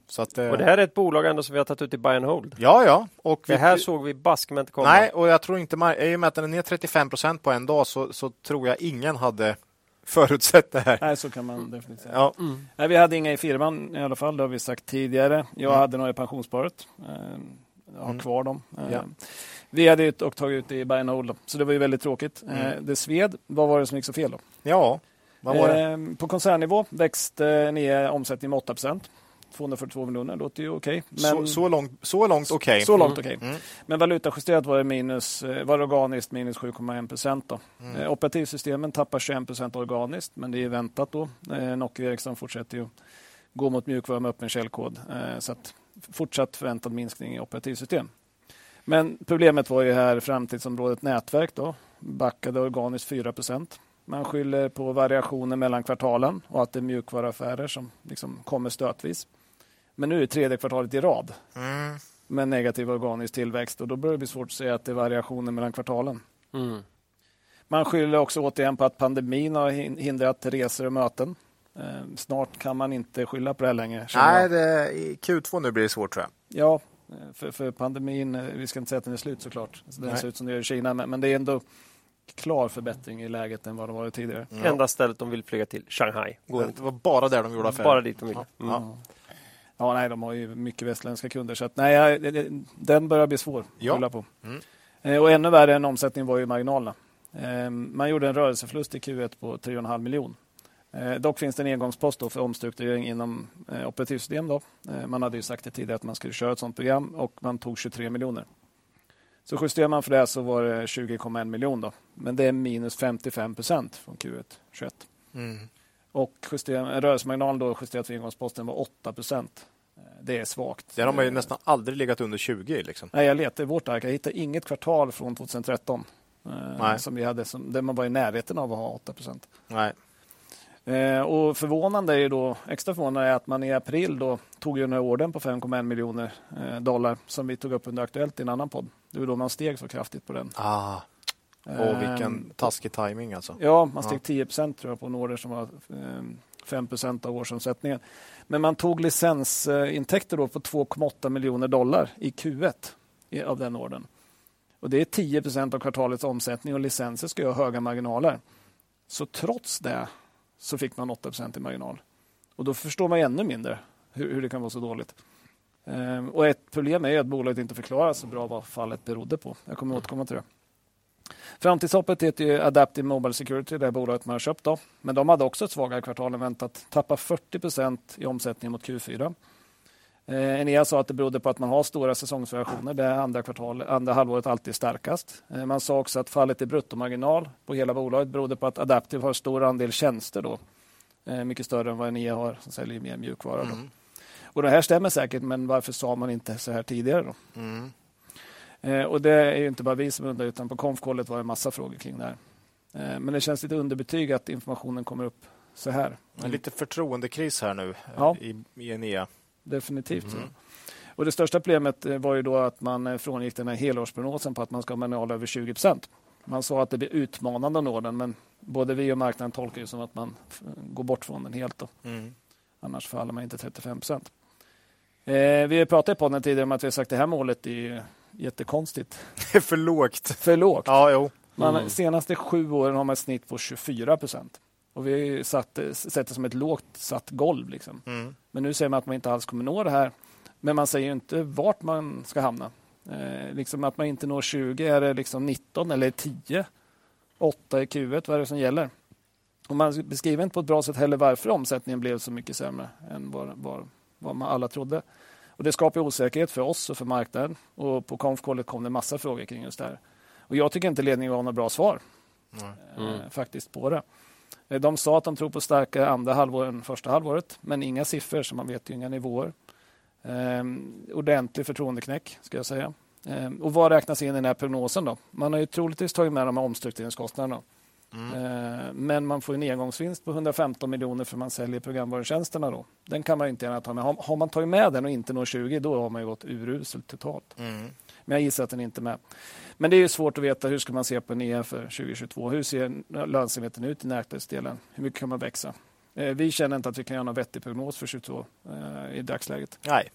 Så att, och det här är ett bolag ändå som vi har tagit ut i buy and hold. Ja, ja. Och det här såg vi bask inte komma. Nej, och jag tror inte, i och med att den är ner 35 procent på en dag så, så tror jag ingen hade förutsett det här. Nej, så kan man definitivt säga. Ja. Mm. Nej, vi hade inga i firman i alla fall, det har vi sagt tidigare. Jag mm. hade några i pensionssparet. Eh, jag har mm. kvar dem. Eh, ja. Vi hade ut och tagit ut i buy and hold, så det var ju väldigt tråkigt. Mm. Eh, det sved. Vad var det som gick så fel då? Ja, vad var det? På koncernnivå växte ni omsättningen med 8 procent. 242 miljoner låter ju okej. Okay. Så, så, långt, så långt okej. Okay. Så långt mm. okej. Okay. Mm. Men valutajusterat var det minus, eh, var organiskt minus 7,1 procent. Mm. Eh, operativsystemen tappar 21 procent organiskt, men det är väntat då. Eh, Nokia Ericsson fortsätter ju gå mot mjukvara med öppen källkod. Eh, så att fortsatt förväntad minskning i operativsystem. Men problemet var ju här framtidsområdet nätverk. Då, backade organiskt 4 Man skyller på variationer mellan kvartalen och att det är mjukvaruaffärer som liksom kommer stötvis. Men nu är det tredje kvartalet i rad mm. med negativ organisk tillväxt och då börjar det bli svårt att säga att det är variationer mellan kvartalen. Mm. Man skyller också återigen på att pandemin har hindrat resor och möten. Eh, snart kan man inte skylla på det längre. Nej, det, i Q2 nu blir det svårt tror jag. Ja, eh, för, för pandemin, eh, vi ska inte säga att den är slut såklart. Den Nej. ser ut som det gör i Kina, men, men det är ändå klar förbättring i läget än vad det varit tidigare. Mm. Enda stället de vill flyga till, Shanghai. Går det var bara där de gjorde affärer. Bara dit de ville. Mm. Ja. ja. nej, de har ju mycket västländska kunder. Så att, nej, den börjar bli svår ja. att på. Mm. Och ännu värre än omsättningen var ju marginalerna. Ehm, man gjorde en rörelseförlust i Q1 på 3,5 miljoner. Eh, dock finns det en engångspost för omstrukturering inom eh, operativsystem. Då. Eh, man hade ju sagt det tidigare att man skulle köra ett sådant program och man tog 23 miljoner. Så justerar man för det så var det 20,1 miljoner. Men det är minus 55 procent från Q1 21. Mm. Och rörelsemarginalen då justerat för engångsposten var 8 procent. Det är svagt. Det har man ju nästan aldrig legat under 20. Liksom. Nej, jag letade i vårt ark. Jag hittade inget kvartal från 2013 Nej. som vi hade, som, där man var i närheten av att ha 8 procent. Nej. Eh, och förvånande är då, extra förvånande är att man i april då tog ju den här orden på 5,1 miljoner eh, dollar som vi tog upp under Aktuellt i en annan podd. Det var då man steg så kraftigt på den. Ah. Och vilken taskig timing alltså. Ja, man steg ja. 10 procent tror jag på en order som var 5 procent av årsomsättningen. Men man tog licensintäkter då på 2,8 miljoner dollar i Q1 av den orden. Och Det är 10 procent av kvartalets omsättning och licenser ska ha höga marginaler. Så trots det så fick man 8% i marginal. Och då förstår man ännu mindre hur, hur det kan vara så dåligt. Ehm, och Ett problem är att bolaget inte förklarar så bra vad fallet berodde på. Jag kommer återkomma till det. Framtidshoppet heter ju Adaptive Mobile Security, det bolaget man har köpt. Då. Men de hade också ett svagare kvartal än väntat. Tappade 40% i omsättning mot Q4. Eh, Enea sa att det berodde på att man har stora säsongsvariationer där andra, kvartal, andra halvåret alltid är starkast. Eh, man sa också att fallet i bruttomarginal på hela bolaget berodde på att Adaptive har stor andel tjänster. Då. Eh, mycket större än vad Enea har som säljer mer mjukvara. Mm. Och det här stämmer säkert, men varför sa man inte så här tidigare? Då? Mm. Eh, och Det är inte bara vi som undrar, utan på konfkollet var det en massa frågor kring det här. Eh, men det känns lite underbetyg att informationen kommer upp så här. En lite förtroendekris här nu ja. i, i Enea definitivt. Mm. Och det största problemet eh, var ju då att man eh, frångick den här helårsprognosen på att man ska ha marginal över 20 procent. Man sa att det blir utmanande att nå den, men både vi och marknaden tolkar det som att man går bort från den helt. Mm. Annars faller man inte 35 procent. Eh, vi pratat i podden tidigare om att vi har sagt att det här målet är jättekonstigt. Det är för lågt. För lågt. Ja, jo. Man, mm. Senaste sju åren har man ett snitt på 24 procent. Och vi har sett det som ett lågt satt golv. Liksom. Mm. Men nu säger man att man inte alls kommer nå det här. Men man säger inte vart man ska hamna. Eh, liksom att man inte når 20, är det liksom 19 eller 10? 8 i Q1, vad är det som gäller? Och man beskriver inte på ett bra sätt heller varför omsättningen blev så mycket sämre än vad, vad, vad man alla trodde. Och Det skapar osäkerhet för oss och för marknaden. Och På konfkollet kom det massa frågor kring just det här. Och jag tycker inte ledningen har något bra svar mm. eh, faktiskt på det. Eh, de sa att de tror på starkare andra halvår än första halvåret, men inga siffror, så man vet ju inga nivåer. Um, ordentlig förtroendeknäck, ska jag säga. Um, och vad räknas in i den här prognosen? då? Man har ju troligtvis tagit med de här omstruktureringskostnaderna. Mm. Uh, men man får en engångsvinst på 115 miljoner för man säljer programvarutjänsterna. Då. Den kan man inte gärna ta med. Har, har, man tagit med den och inte når 20, då har man gått uruselt totalt. Mm. Men jag gissar att den inte är med. Men det är svårt att veta hur ska man se på NEA för 2022. Hur ser lönsamheten ut i nätverksdelen? Hur mycket kan man växa? Eh, vi känner inte att vi kan göra någon vettig prognos för 2022 eh, i dagsläget. Nej,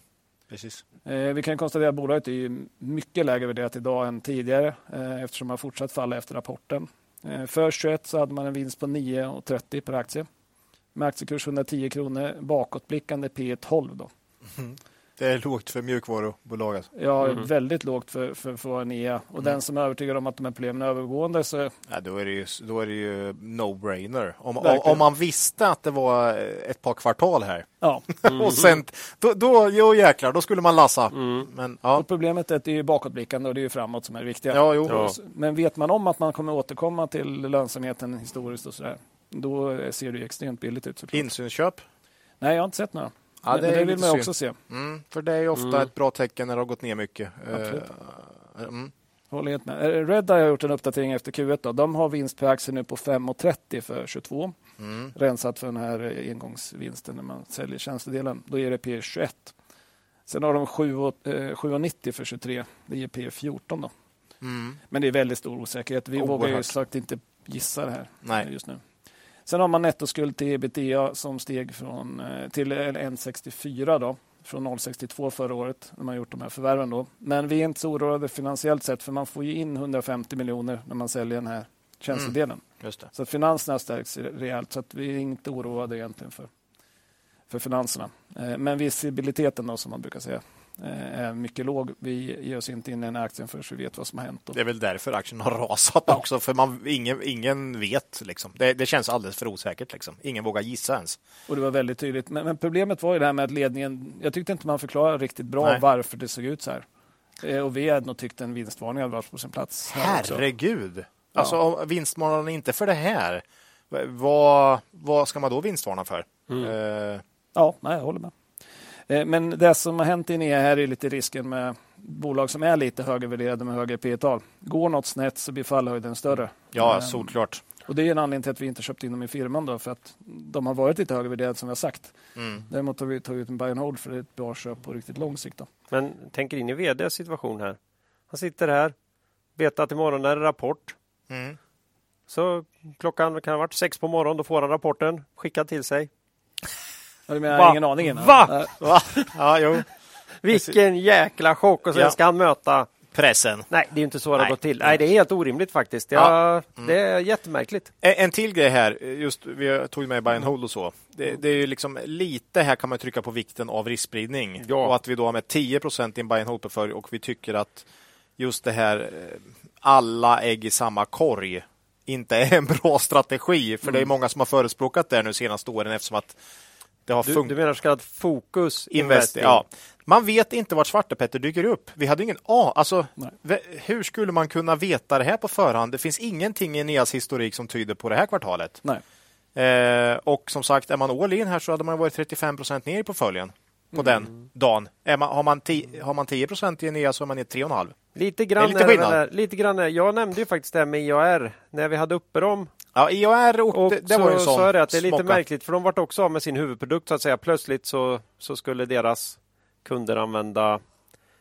precis. Eh, vi kan konstatera att bolaget är mycket lägre värderat idag än tidigare eftersom man fortsatt falla efter rapporten. För 21 så hade man en vinst på 9,30 per aktie. Med aktiekurs 110 kronor. Bakåtblickande P 12. Då. Mm. Det är lågt för mjukvarubolag. Alltså. Ja, mm. väldigt lågt för, för, för Enea. Och mm. den som är övertygad om att de här problemen är övergående så... Ja, då är det ju, då är det ju no-brainer. Om, om, man visste att det var ett par kvartal här. Ja. Mm. och sen, då, då, jo jäklar, då skulle man lassa. Mm. Men, ja. och problemet är att det är bakåtblickande och det är framåt som är det viktiga. Ja, jo. Ja. Men vet man om att man kommer återkomma till lönsamheten historiskt och så där, då ser det extremt billigt ut. Insynsköp? Nej, jag har inte sett några. Ja, det, är vill man också se. Mm, för det är ofta Mm. ett bra tecken när det har gått ner mycket. Absolut. Eh, mm. Håller helt med. Eh, Redeye har gjort en uppdatering efter Q1. Då. De har vinst per aktie nu på 5,30 för 22. Mm. Rensat för den här eh, engångsvinsten när man säljer tjänstedelen. Då ger det P 21. Sen har de 7 och- eh, 7,90 för 23. Det ger P 14 då. Mm. Men det är väldigt stor osäkerhet. Vi vågar ju Oerhört. sagt inte gissa det här Nej. just nu. Sen har man nettoskuld till ebitda som steg från, eh, till 1,64 då. Från 0,62 förra året när man gjort de här förvärven. Då. Men vi är inte så oroade finansiellt sett för man får ju in 150 miljoner när man säljer den här tjänstedelen. Det. Så finanserna stärks rejält. Så att vi är inte oroade egentligen för, för finanserna. Eh, Men visibiliteten då, som man brukar säga är mycket låg. Vi ger oss inte in i den aktien förrän vi vet vad som har hänt. Det är väl därför aktien har rasat Ja. också, för man, ingen, ingen vet. Liksom. Det, det känns alldeles för osäkert. Liksom. Ingen vågar gissa ens. Och det var väldigt tydligt. Men, men problemet var ju det här med att ledningen, jag tyckte inte man förklarade riktigt bra Nej. varför det såg ut så här. Eh, Och vi hade nog tyckt en vinstvarning hade varit på sin plats. Herregud! Alltså om vinstvarnar inte för det här, vad, vad ska man då vinstvarna för? Eh, Ja, nej, jag håller med. Eh, Men det som har hänt i Enea här är lite risken med bolag som är lite högervärderade med högre P tal. Går något snett så blir fallhöjden större. ja, Eh, solklart. Och det är en anledning till att vi inte köpt in dem i firman då, för att de har varit lite högervärderade som vi har sagt. Mm. Däremot har vi tagit ut en buy and hold för ett bra köp på riktigt lång sikt. Då. Men tänker in i VDs situation här. Han sitter här, vet att imorgon är det rapport. Mm. Så klockan kan ha varit sex på morgonen, då får han rapporten skickad till sig. Du menar, Va? ingen aning innan? Va? Va? Ja, jo. Vilken jäkla chock! Och sen Ja. ska han möta... Pressen. Nej, det är ju inte så det har Nej. gått till. Nej, det är helt orimligt faktiskt. Ja. Ja, Det är jättemärkligt. En, en till grej här, just vi tog med buy and hold och så. Det, det är ju liksom lite här kan man trycka på vikten av riskspridning Ja. och att vi då har med 10% i en buy and hold portfölj och vi tycker att just det här eh, alla ägg i samma korg inte är en bra strategi. För det är många som har förespråkat det nu senaste åren eftersom att det har Du, funkat. du menar så kallad fokus Invest, investing? ja. Man vet inte vart Svartepetter dyker upp. Vi hade ingen A. Alltså, Nej. hur skulle man kunna veta det här på förhand? Det finns ingenting i Neas historik som tyder på det här kvartalet. Nej. Eh, och som sagt, är man all in här så hade man varit 35% ner i portföljen på Mm. den dagen. Är man, har, man ti, har man 10% i Enea så är man i 3,5. Lite grann, Det är lite är det skillnad. där. lite grann är, Jag nämnde ju faktiskt det här med IAR när vi hade uppe dem. Ja, IAR och, Och det, så, var ju sån så är det att det är lite smocka. märkligt för de vart också av med sin huvudprodukt så att säga. Plötsligt så, så skulle deras kunder använda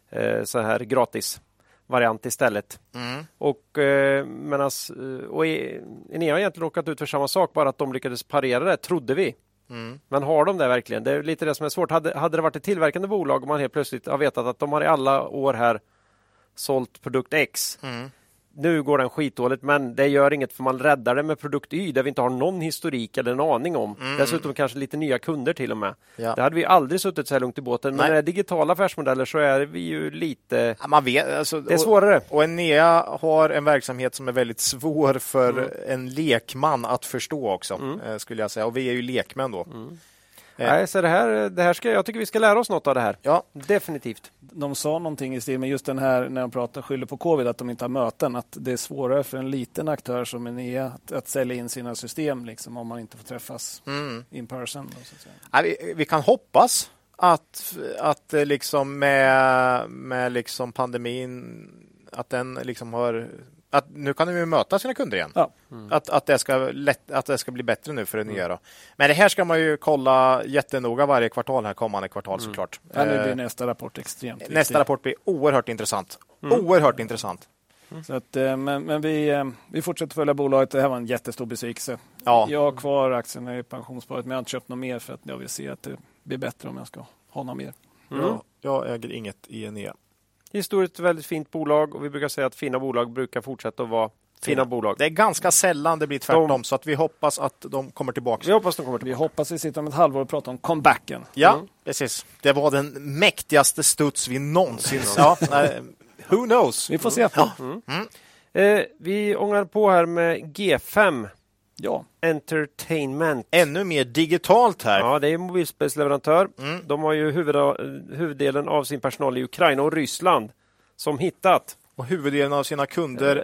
eh, så här gratis variant istället. Mm. Och, eh, menas, eh, och e- Enea har egentligen råkat ut för samma sak, bara att de lyckades parera det, trodde vi. Mm. Men har de det verkligen? Det är lite det som är svårt. Hade, hade det varit ett tillverkande bolag och man helt plötsligt har vetat att de har i alla år här sålt produkt X. Mm. Nu går den skitdåligt, men det gör inget för man räddar det med produkt Y där vi inte har någon historik eller en aning om. Dessutom kanske lite nya kunder till och med. Mm. Ja. Det hade vi aldrig suttit så här långt i båten. Men är digitala affärsmodeller så är vi ju lite... Ja, Man vet, alltså, Det är svårare. Och, och Enea har en verksamhet som är väldigt svår för Mm. en lekman att förstå också, eh, skulle jag säga. Och vi är ju lekmän då. Eh. Nej, så det här, det här ska, jag tycker vi ska lära oss något av det här. Ja, Definitivt. De sa någonting i stil med just den här när de pratar skyller på covid, att de inte har möten. Att det är svårare för en liten aktör som Enea att, att sälja in sina system liksom, om man inte får träffas mm. in person. Då. Ja, vi, vi kan hoppas att, att eh, liksom med, med liksom pandemin, att den liksom har att nu kan de ju möta sina kunder igen. Ja. Att, att, det ska lätt, att det ska bli bättre nu för det nya. Då. Men det här ska man ju kolla jättenoga varje kvartal, här kommande kvartal såklart. Ja, blir Eh, nästa rapport extremt viktig. Nästa rapport blir oerhört intressant. Oerhört intressant. Så att, eh, men men vi, eh, vi fortsätter följa bolaget. Det här var en jättestor besvikelse. Ja. Jag har kvar aktierna i pensionssparet, men jag har inte köpt något mer för att jag vill se att det blir bättre om jag ska ha något mer. Jag, jag äger inget i Enea. Historiskt väldigt fint bolag och vi brukar säga att fina bolag brukar fortsätta att vara fina, bolag. Det är ganska sällan det blir tvärtom, De- så att vi hoppas att de kommer tillbaka. Vi hoppas de kommer Vi tillbaka. hoppas vi sitter om ett halvår och pratar om comebacken. Ja, Mm. precis. Det var den mäktigaste studs vi någonsin... ja, who knows? Vi får se. Ja. Eh, vi ångar på här med G5 Ja, Entertainment. Ännu mer digitalt här. Ja, det är mobilspelsleverantör. Mm. De har ju huvud, huvuddelen av sin personal i Ukraina och Ryssland som hittat. Och huvuddelen av sina kunder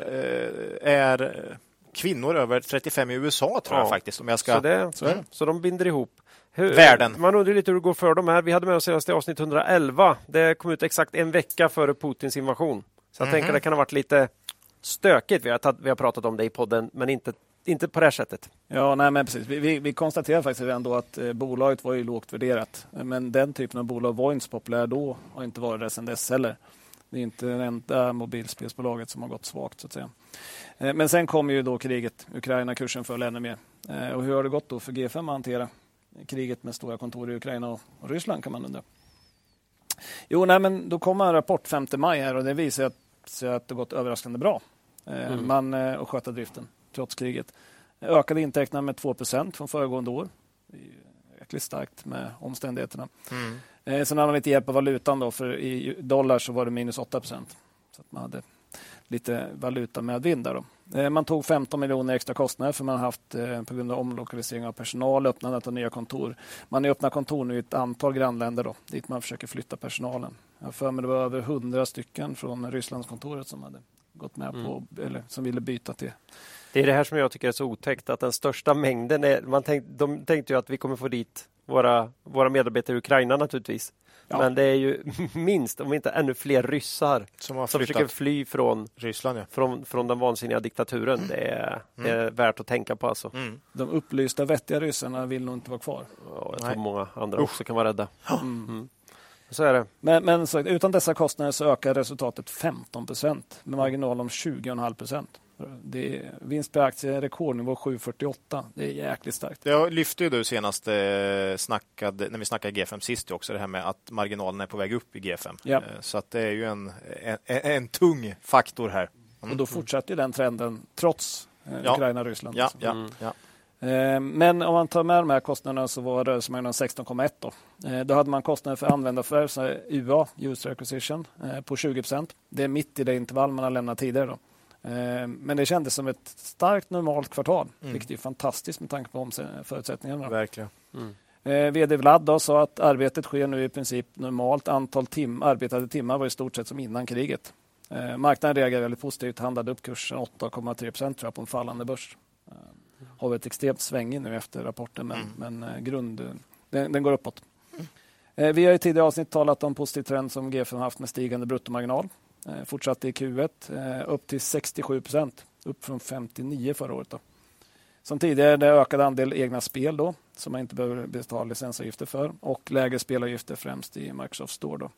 eh, är eh, kvinnor över 35 i USA tror Ja. jag faktiskt. Om jag ska... Så, det, Så det. så de binder ihop. Hur, Världen. Man undrar lite hur det går för dem här. Vi hade med oss senast i avsnitt 111. Det kom ut exakt en vecka före Putins invasion. Så jag Mhm. tänker det kan ha varit lite stökigt. Vi har, tagit, vi har pratat om det i podden, men inte, inte på det här sättet. Ja, nej, men precis. Vi, vi, vi konstaterar faktiskt ändå att eh, bolaget var ju lågt värderat. Men den typen av bolag var inte så populär då och inte varit det sedan dess heller. Det är inte det enda mobilspelsbolaget som har gått svagt så att säga. Eh, men sen kom ju då kriget. Ukraina-kursen föll ännu mer. Eh, och hur har det gått då för G5 att hantera kriget med stora kontor i Ukraina och, och Ryssland kan man undra. Jo, nej, men då kom en rapport 5 maj här och det visar att, att det gått överraskande bra. Eh, Mm. Man eh, och sköta driften trots kriget. Ökade intäkterna med 2% från föregående år. Jäkligt starkt med omständigheterna. Mm. Eh, sen hade man lite hjälp av valutan då, för i dollar så var det minus 8% Så att man hade lite valuta med vind där då. Eh, man tog 15 miljoner extra kostnader för man har haft eh, på grund av omlokalisering av personal, öppnandet av nya kontor. Man har öppnat kontor nu i ett antal grannländer då, dit man försöker flytta personalen. Jag för mig det var över 100 stycken från Rysslandskontoret som hade gått med på, eller som ville byta till Det är det här som jag tycker är så otäckt, att den största mängden är... Man tänk, de tänkte ju att vi kommer få dit våra, våra medarbetare i Ukraina naturligtvis. Ja. Men det är ju minst, om inte ännu fler ryssar Som har som försöker fly från, Ryssland. Ja. från, från den vansinniga diktaturen. Det är, det är värt att tänka på alltså. Mm. De upplysta vettiga ryssarna vill nog inte vara kvar. Ja, jag Nej. tror många andra också kan vara rädda. Mm. Mm. Så är det. Men, men så, utan dessa kostnader så ökar resultatet 15 procent med marginal om 20,5 procent. Det är vinst per aktie rekordnivå 7,48. Det är jäkligt starkt. Det lyfte ju du senast eh, snackade, när vi snackade G5 sist också, det här med att marginalen är på väg upp i G5. Ja. Eh, Så att det är ju en, en, en tung faktor här. Mm. Och då fortsätter ju den trenden trots eh, Ja. Ukraina-Ryssland. Ja, ja, Mm. ja. Men om man tar med de här kostnaderna så var rörelsemarginalen 16,1 då. Då hade man kostnader för användarförvärv, UA, User Acquisition, på 20 procent. Det är mitt i det intervall man har lämnat tidigare. Då. Eh, Men det kändes som ett starkt normalt kvartal, Mm. vilket är fantastiskt med tanke på förutsättningarna. verkligen. Mm. Eh, VD Vlad då sa att arbetet sker nu i princip normalt. Antal tim arbetade timmar var i stort sett som innan kriget. Eh, marknaden reagerade väldigt positivt, handlade upp kursen 8,3 procent tror jag, på en fallande börs. Har varit extremt svängig nu efter rapporten, men, Mm. men grund, den, den går uppåt. Eh, vi har i tidigare avsnitt talat om positiv trend som G5 haft med stigande bruttomarginal. Eh, fortsatte i Q1 eh, upp till 67 procent, upp från 59 förra året. Då. Som tidigare ökad andel egna spel då, som man inte behöver betala licensavgifter för och lägre spelavgifter främst i Microsoft Store. Då.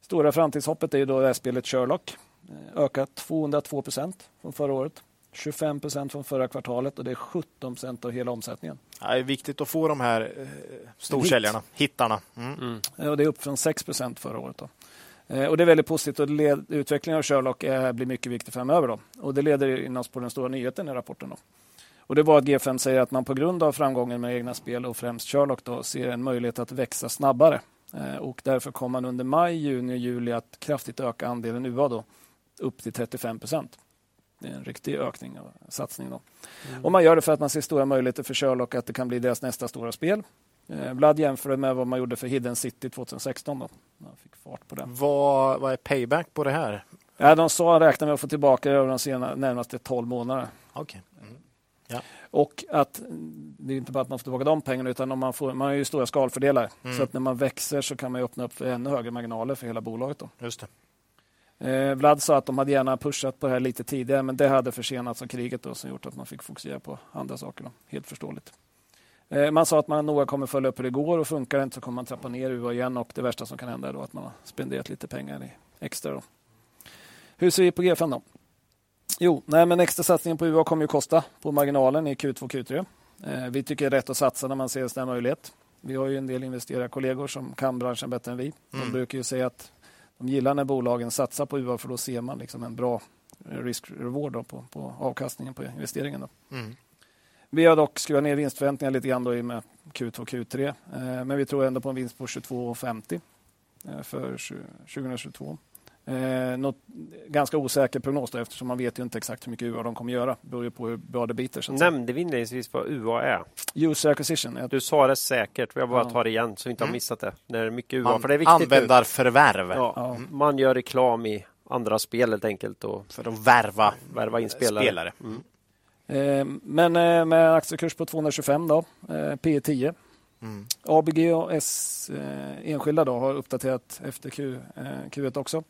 Stora framtidshoppet är ju då det här spelet Sherlock. Eh, Ökat 202 procent från förra året. 25 procent från förra kvartalet och det är 17 procent av hela omsättningen. Ja, det är viktigt att få de här eh, storsäljarna, hittarna. Mm. Mm. Och det är upp från 6 procent förra året. Då. Eh, Och det är väldigt positivt och led, utvecklingen av Sherlock eh, blir mycket viktig framöver. Då. Och det leder in oss på den stora nyheten i rapporten. Då. Och det var att G5 säger att man på grund av framgången med egna spel och främst Sherlock då, ser en möjlighet att växa snabbare. Eh, Och därför kommer man under maj, juni och juli att kraftigt öka andelen UA då, upp till 35 procent. Det är en riktig ökning och satsning. Då. Och man gör det för att man ser stora möjligheter för Sherlock att det kan bli deras nästa stora spel. Eh, Vlad jämförde med vad man gjorde för Hidden City 2016. Då. Man fick fart på det. Vad, vad är payback på det här? Ja, de sa räknar med att få tillbaka det över de sena, närmaste 12 månaderna. Okej. Mm. Och att det är inte bara att man får tillbaka de pengarna utan om man, får, man har ju stora skalfördelar. Mm. Så att när man växer så kan man öppna upp för ännu högre marginaler för hela bolaget. Då. Just det. Eh, Vlad sa att de hade gärna pushat på det här lite tidigare men det hade försenats av kriget då, som gjort att man fick fokusera på andra saker. Då. Helt förståeligt. Eh, man sa att man noga kommer följa upp hur det går och funkar det inte så kommer man trappa ner UA igen och det värsta som kan hända är då att man har spenderat lite pengar i extra. Då. Hur ser vi på G5 då? Jo, nej, men extra satsningen på UA kommer ju kosta på marginalen i Q2 och Q3. Eh, vi tycker det är rätt att satsa när man ser en sån här möjlighet. Vi har ju en del investerarkollegor som kan branschen bättre än vi. De Mm. brukar ju säga att de gillar när bolagen satsar på UA för då ser man liksom en bra risk-reward då på, på avkastningen på investeringen. Då. Mm. Vi har dock skruvat ner vinstförväntningarna lite grann då i och med Q2 och Q3. Eh, men vi tror ändå på en vinst på 22,50 eh, för 20- 2022. Eh, något ganska osäker prognos då, eftersom man vet ju inte exakt hur mycket UA de kommer göra. Det beror ju på hur bra det biter. Så. Nämnde vi inledningsvis vad UA är? User acquisition. Jag, Du sa det säkert, jag bara tar det igen så vi inte har Mm. missat det. När det är mycket UA, An- för det är viktigt. Användarförvärv. Ja, Ja. Man gör reklam i andra spel helt enkelt och För att värva värva in spelare. spelare. Mm. Eh, men eh, med aktiekurs på 225 då, eh, P 10. Mm. ABG och S eh, enskilda då har uppdaterat efter Q, eh, Q1 också.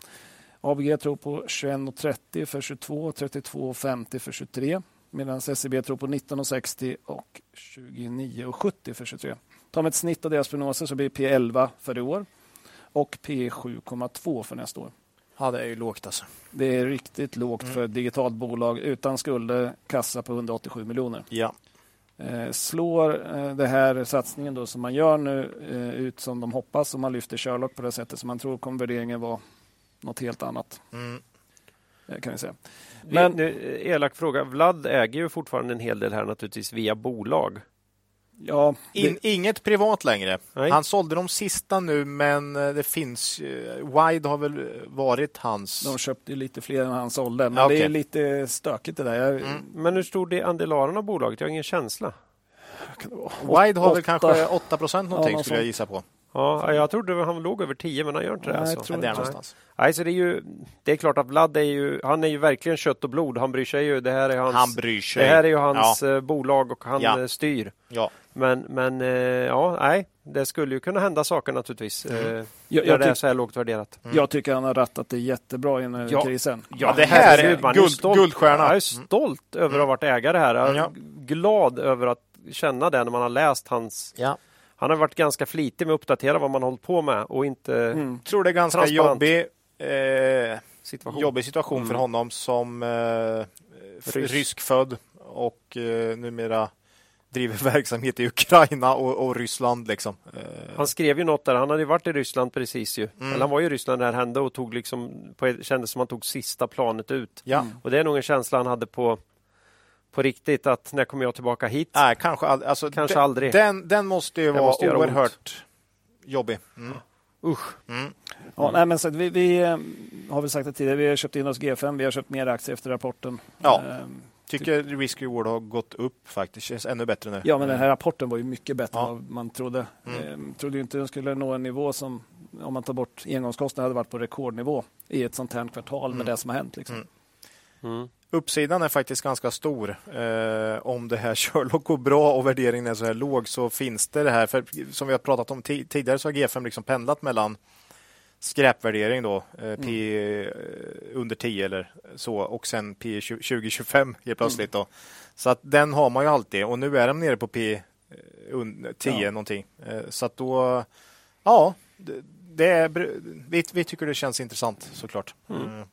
ABG tror på 21,30 för 22, 32,50 för 23 medan SEB tror på 19,60 och 29,70 för 23. Tar man ett snitt av deras prognoser så blir P 11 för i år och P 7,2 för nästa år. Ja, det är ju lågt alltså. Det är riktigt lågt Mm. för ett digitalt bolag utan skulder, kassa på 187 miljoner. Ja. Eh, slår eh, det här satsningen då som man gör nu eh, ut som de hoppas och man lyfter Sherlock på det sättet som man tror kommer värderingen vara något helt annat. Mm. eh, Kan vi säga. Men... Men- Nu, elak fråga. Vlad äger ju fortfarande en hel del här naturligtvis via bolag. Ja, In, inget privat längre. Nej. Han sålde de sista nu, men eh, det finns... eh, Wide har väl varit hans... de köpte ju lite fler än han sålde. Men Ja, det är lite stökigt det där. Jag, Mm. Men hur stor är andelen av bolaget? Jag har ingen känsla. kan det vara? Wide har väl Åtta- kanske 8 procent någonting, Ja, skulle jag gissa på. Ja, jag trodde han låg över 10 men han gör inte det. Nej, jag Alltså. tror Men där inte. någonstans. Nej, så det, är ju, det är klart att Vlad är ju, han är ju verkligen kött och blod. Han bryr sig ju. Det här är hans, Han bryr sig. det här är ju hans eh, bolag och han Ja. eh, styr. Ja. Men, men eh, ja, nej, det skulle ju kunna hända saker naturligtvis. Mm. Eh, Jag, det är så här lågt värderat. jag tycker han har rattat det jättebra i den här Ja. krisen. Ja, det här är man ju guld- stolt. guldstjärna. Jag är stolt över att ha varit ägare här. Jag är Ja. glad över att känna det när man har läst hans... ja. Han har varit ganska flitig med att uppdatera vad man hållit på med och inte Mm. tror det är ganska jobbig, eh, situation. jobbig situation för Mm. honom som eh, ryskfödd och eh, numera driver verksamhet i Ukraina och, och Ryssland. Liksom. Eh, Han skrev ju något där, han hade ju varit i Ryssland precis ju. Mm. Eller han var ju i Ryssland när det här hände och tog liksom, på, kändes som han tog sista planet ut. ja. Och det är nog en känsla han hade på, på riktigt att när kommer jag tillbaka hit? Nej, kanske, ald- alltså, Kanske den, aldrig. Den, den måste ju Den vara måste göra ont. oerhört jobbig. Mm. Usch! Mm. Ja, nej, men så vi, vi eh, har väl sagt det tidigare, vi har köpt in oss G5, vi har köpt mer aktier efter rapporten. Ja. Eh, Tycker risk reward har gått upp faktiskt. Känns ännu bättre nu. Ja, men den här rapporten var ju mycket bättre Ja. än vad man trodde. Mm. Eh, trodde ju inte den skulle nå en nivå som, om man tar bort engångskostnader, hade varit på rekordnivå i ett sånt här kvartal med Mm. det som har hänt. Liksom. Mm. Mm. Uppsidan är faktiskt ganska stor. Eh, om det här Sherlock går bra och värderingen är så här låg så finns det det här. För som vi har pratat om ti- tidigare så har G5 liksom pendlat mellan skräpvärdering då, eh, P eh, under 10 eller så och sen P 2025 helt plötsligt då. Så att den har man ju alltid och nu är den nere på P eh, un- 10 Ja. någonting. Eh, så att då, ja, det, det är, vi, vi tycker det känns intressant såklart. Mm.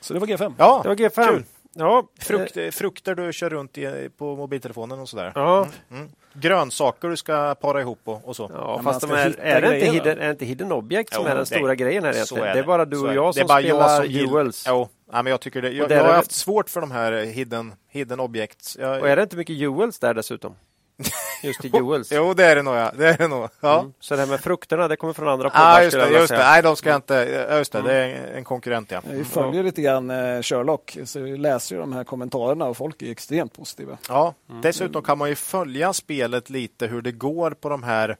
Så det var G5. Ja, Det var G5. Kul. Ja, Frukt, frukter du kör runt i, på mobiltelefonen och sådär. Ja, Mm. Grönsaker du ska para ihop och, och så. ja man fast de är, är, det inte hidden, är det inte hidden object som Jo, är den det- stora grejen här egentligen? är Det är det. bara du och jag det. Det som bara spelar jag som Jewels. Jo, ja, men jag tycker det. Jag, jag har är det- haft svårt för de här hidden, hidden objects. Jag, Och är det inte mycket Jewels där dessutom? Just i Jewels. Jo, det är det nog. Ja. Det är det nog. Ja. Mm. Så det här med frukterna, det kommer från andra poddar Ah, just det, just det. Nej, de ska jag inte... ja, Just det, det är en konkurrent, ja. Vi följer lite grann eh, Sherlock, så vi läser ju de här kommentarerna och folk är extremt positiva. Ja, Mm. dessutom kan man ju följa spelet lite hur det går på de här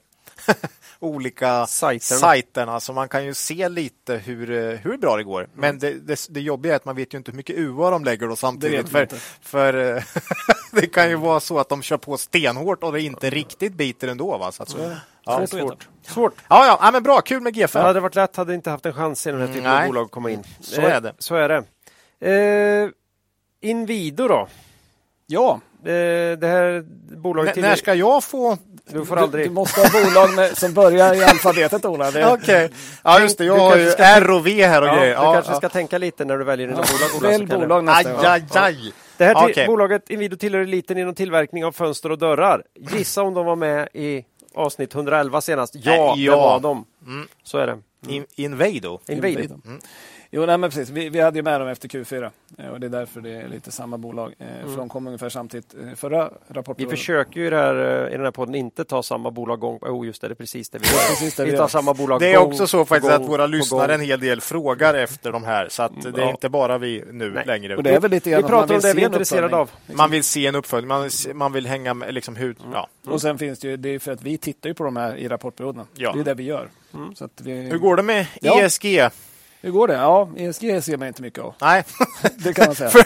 olika Sajterna. sajterna. Så man kan ju se lite hur, eh, hur bra det går. Men det, det, det jobbiga är att man vet ju inte hur mycket UA de lägger då Det samtidigt. För, för eh, det kan ju vara så att de kör på stenhårt och det inte riktigt biter ändå. Va? Så att, Så det. ja, Svårt svårt. Svårt. Ja, ja, ja, men bra. Kul med Det G5. hade varit lätt, hade inte haft en chans i den här typen Mm, av bolag att komma in. Så Eh, är det. Så är det. Eh, Inwido då? Ja, Eh, det här bolaget... N- när ska jag få... Du får du, aldrig... du måste ha bolag med, som börjar i alfabetet Ola. Det, Okej. Ja, just det. Jag Du har ju ska- R och V här och Ja, grejer. du kanske ska tänka lite när du väljer dina bolag. Ola, Välj bolag du- nästa gång. Aj, aj, aj. Det här till, Okej. bolaget Inwido tillhör eliten inom tillverkning av fönster och dörrar. Gissa om de var med i avsnitt 111 senast? Ja, Äh, det ja. var de. Mm. Så är det. In, Invado. Inwido. Jo, nej, men precis. Vi, vi hade ju med dem efter Q4 eh, och det är därför det är lite samma bolag. Eh, Mm. För de kom ungefär samtidigt. Eh, Förra rapporten... Vi försöker ju här, i den här podden inte ta samma bolag gång... Oh, just det, det är precis det vi gör. precis det vi vi tar gör. samma bolag Det är gång också så faktiskt gång att våra lyssnare en hel del frågar efter de här. Så att det är Ja. inte bara vi nu Nej. längre. Och det är väl lite Vi pratar man om vill det vi se är en intresserade uppföljning. av. Liksom. Man vill se en uppföljning, man vill, man vill hänga med liksom hur... Ja. Och sen finns det ju, det är för att vi tittar ju på de här i rapportperioderna. Ja. Det är det vi gör. Mm. Så att vi, Hur går det med Ja. ESG? Hur går det? Ja, ESG ser man inte mycket av. Nej, Det kan man säga.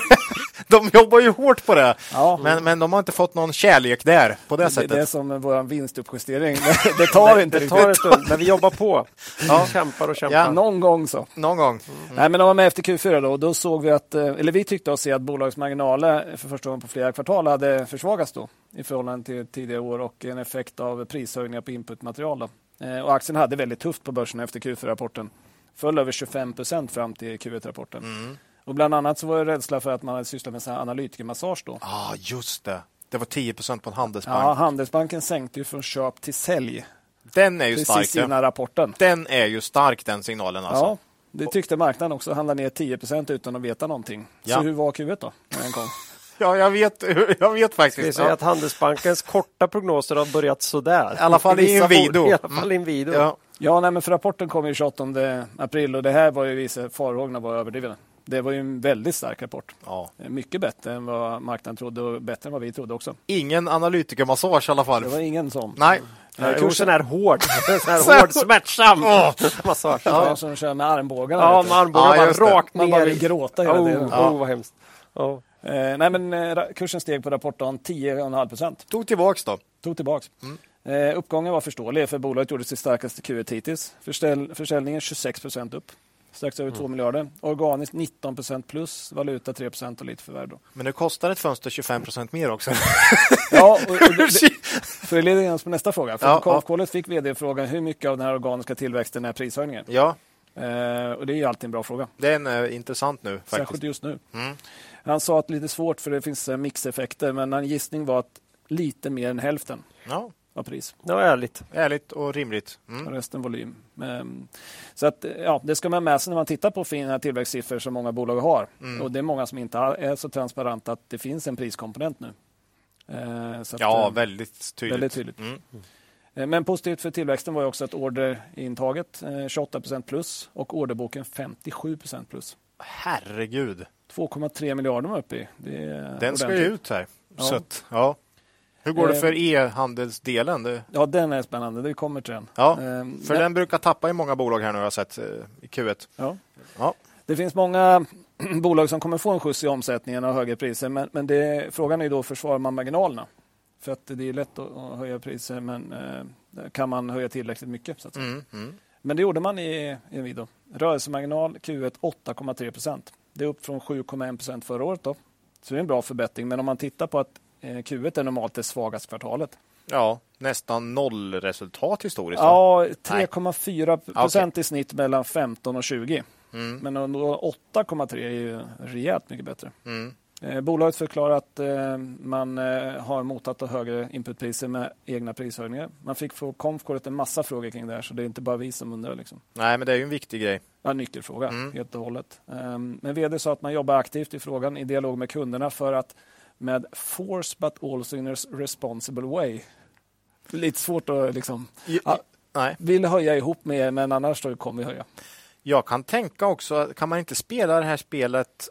De jobbar ju hårt på det. Ja. Men, men de har inte fått någon kärlek där på det, Det, sättet. det är som vår vinstuppjustering. Det, det tar inte Det riktigt. tar en stund, men vi jobbar på. Ja. Kämpar och kämpar. Ja. Någon gång så. Någon gång. Nej, men de var med efter Q4 då och då såg vi att, eh, eller vi tyckte oss se att bolagets marginaler för första gången på flera kvartal hade försvagats då i förhållande till tidigare år och en effekt av prishöjningar på inputmaterial. Då. Eh, Och aktien hade väldigt tufft på börsen efter Q4-rapporten. Föll över 25 procent fram till Q1-rapporten. Och bland annat så var det rädsla för att man hade sysslat med så här analytikermassage då. ah, just det. Det var 10% på en handelsbank. Ja, Handelsbanken sänkte ju från köp till sälj Den är ju stark. precis ja. innan rapporten. Den är ju stark den signalen alltså. Ja, det tyckte marknaden också. Handlade ner 10 procent utan att veta någonting. Ja. Så hur var Q1 då? När den kom? Ja, jag vet, jag vet Det faktiskt. är så Ja. att Handelsbankens korta prognoser har börjat sådär. I alla fall i bor- I alla fall i Inwido. Ja. Ja, nej, men för rapporten kom ju 28 april och det här var ju vissa farhågorna var överdrivna. Det var ju en väldigt stark rapport. Ja. Mycket bättre än vad marknaden trodde och bättre än vad vi trodde också. Ingen analytikermassage i alla fall. Det var ingen sån. Nej. Nej, Jo, kursen här hård, sån här hård, smärtsam massage. ja. som kör med armbågarna. Ja, med armbågarna Ja, bara rakt Man bara ner. vill gråta hela Oh, tiden. oh, vad hemskt. Ja. Eh, nej, men eh, kursen steg på rapportdagen 10,5 procent. Tog tillbaks då. Tog tillbaks. Eh, uppgången var förståelig för bolaget gjorde sitt starkaste Q1 hittills. Förställ, försäljningen 26 procent upp. Strax över 2 miljarder. Organiskt 19 procent plus. Valuta 3 procent och lite förvärv. då. Men nu kostar ett fönster 25 procent mer också. Ja, och, och det, det, för det leder oss på nästa fråga. För Ja, ja, fick vd frågan hur mycket av den här organiska tillväxten är prishöjningen? ja, Eh, och det är ju alltid en bra fråga. det är eh, intressant nu Särskilt faktiskt. just nu. Mm. Han sa att det är lite svårt för det finns eh, mixeffekter, men en gissning var att lite mer än hälften Ja, var pris. Det var ärligt. ärligt och rimligt. och Mm. resten volym. Ehm, Så att, ja, det ska man med sig när man tittar på fina tillväxtsiffror som många bolag har. Mm. Och det är många som inte är så transparenta att det finns en priskomponent nu. Eh, Så att, Ja, eh, väldigt tydligt. väldigt tydligt. Mm. Eh, Men positivt för tillväxten var ju också att orderintaget eh, 28 procent plus och orderboken 57 procent plus. Herregud, 2,3 miljarder var uppe i. Det är den ska ju ordentligt. ut här. Ja. Så att, ja. Hur går det Eh, för e-handelsdelen? Ja, den är spännande. Det kommer till den. Ja, Ehm, för den brukar tappa i många bolag här nu har jag sett eh, i Q1. Ja. Ja. Det finns många bolag som kommer få en skjuts i omsättningen av högre priser. Men, men det, frågan är då, försvarar man marginalerna? För att det är lätt att, höja priser, men eh, kan man höja tillräckligt mycket? Så. Mm, mm. Men det gjorde man i, Inwido. Rörelsemarginal Q1 8,3 procent. Det är upp från 7,1 procent förra året. Då. Så det är en bra förbättring. Men om man tittar på att eh, Q1 är normalt det svagaste kvartalet. ja, nästan noll resultat historiskt. Ja, 3,4 procent i snitt mellan 15 och 20. Mm. Men att nå 8,3 är ju rejält mycket bättre. Mm. Eh, Bolaget förklarar att eh, man eh, har mottagit högre inputpriser med egna prishöjningar. Man fick från Komfkåret en massa frågor kring det här, så det är inte bara vi som undrar. Liksom. Nej, men det är ju en viktig grej. Ja, nyckelfråga Mm. helt och hållet. Um, men vd sa att man jobbar aktivt i frågan i dialog med kunderna för att med force but also in a responsible way. Lite svårt att liksom... Ja. Nej. Vill höja ihop med er, men annars då kommer vi höja. Jag kan tänka också, kan man inte spela det här spelet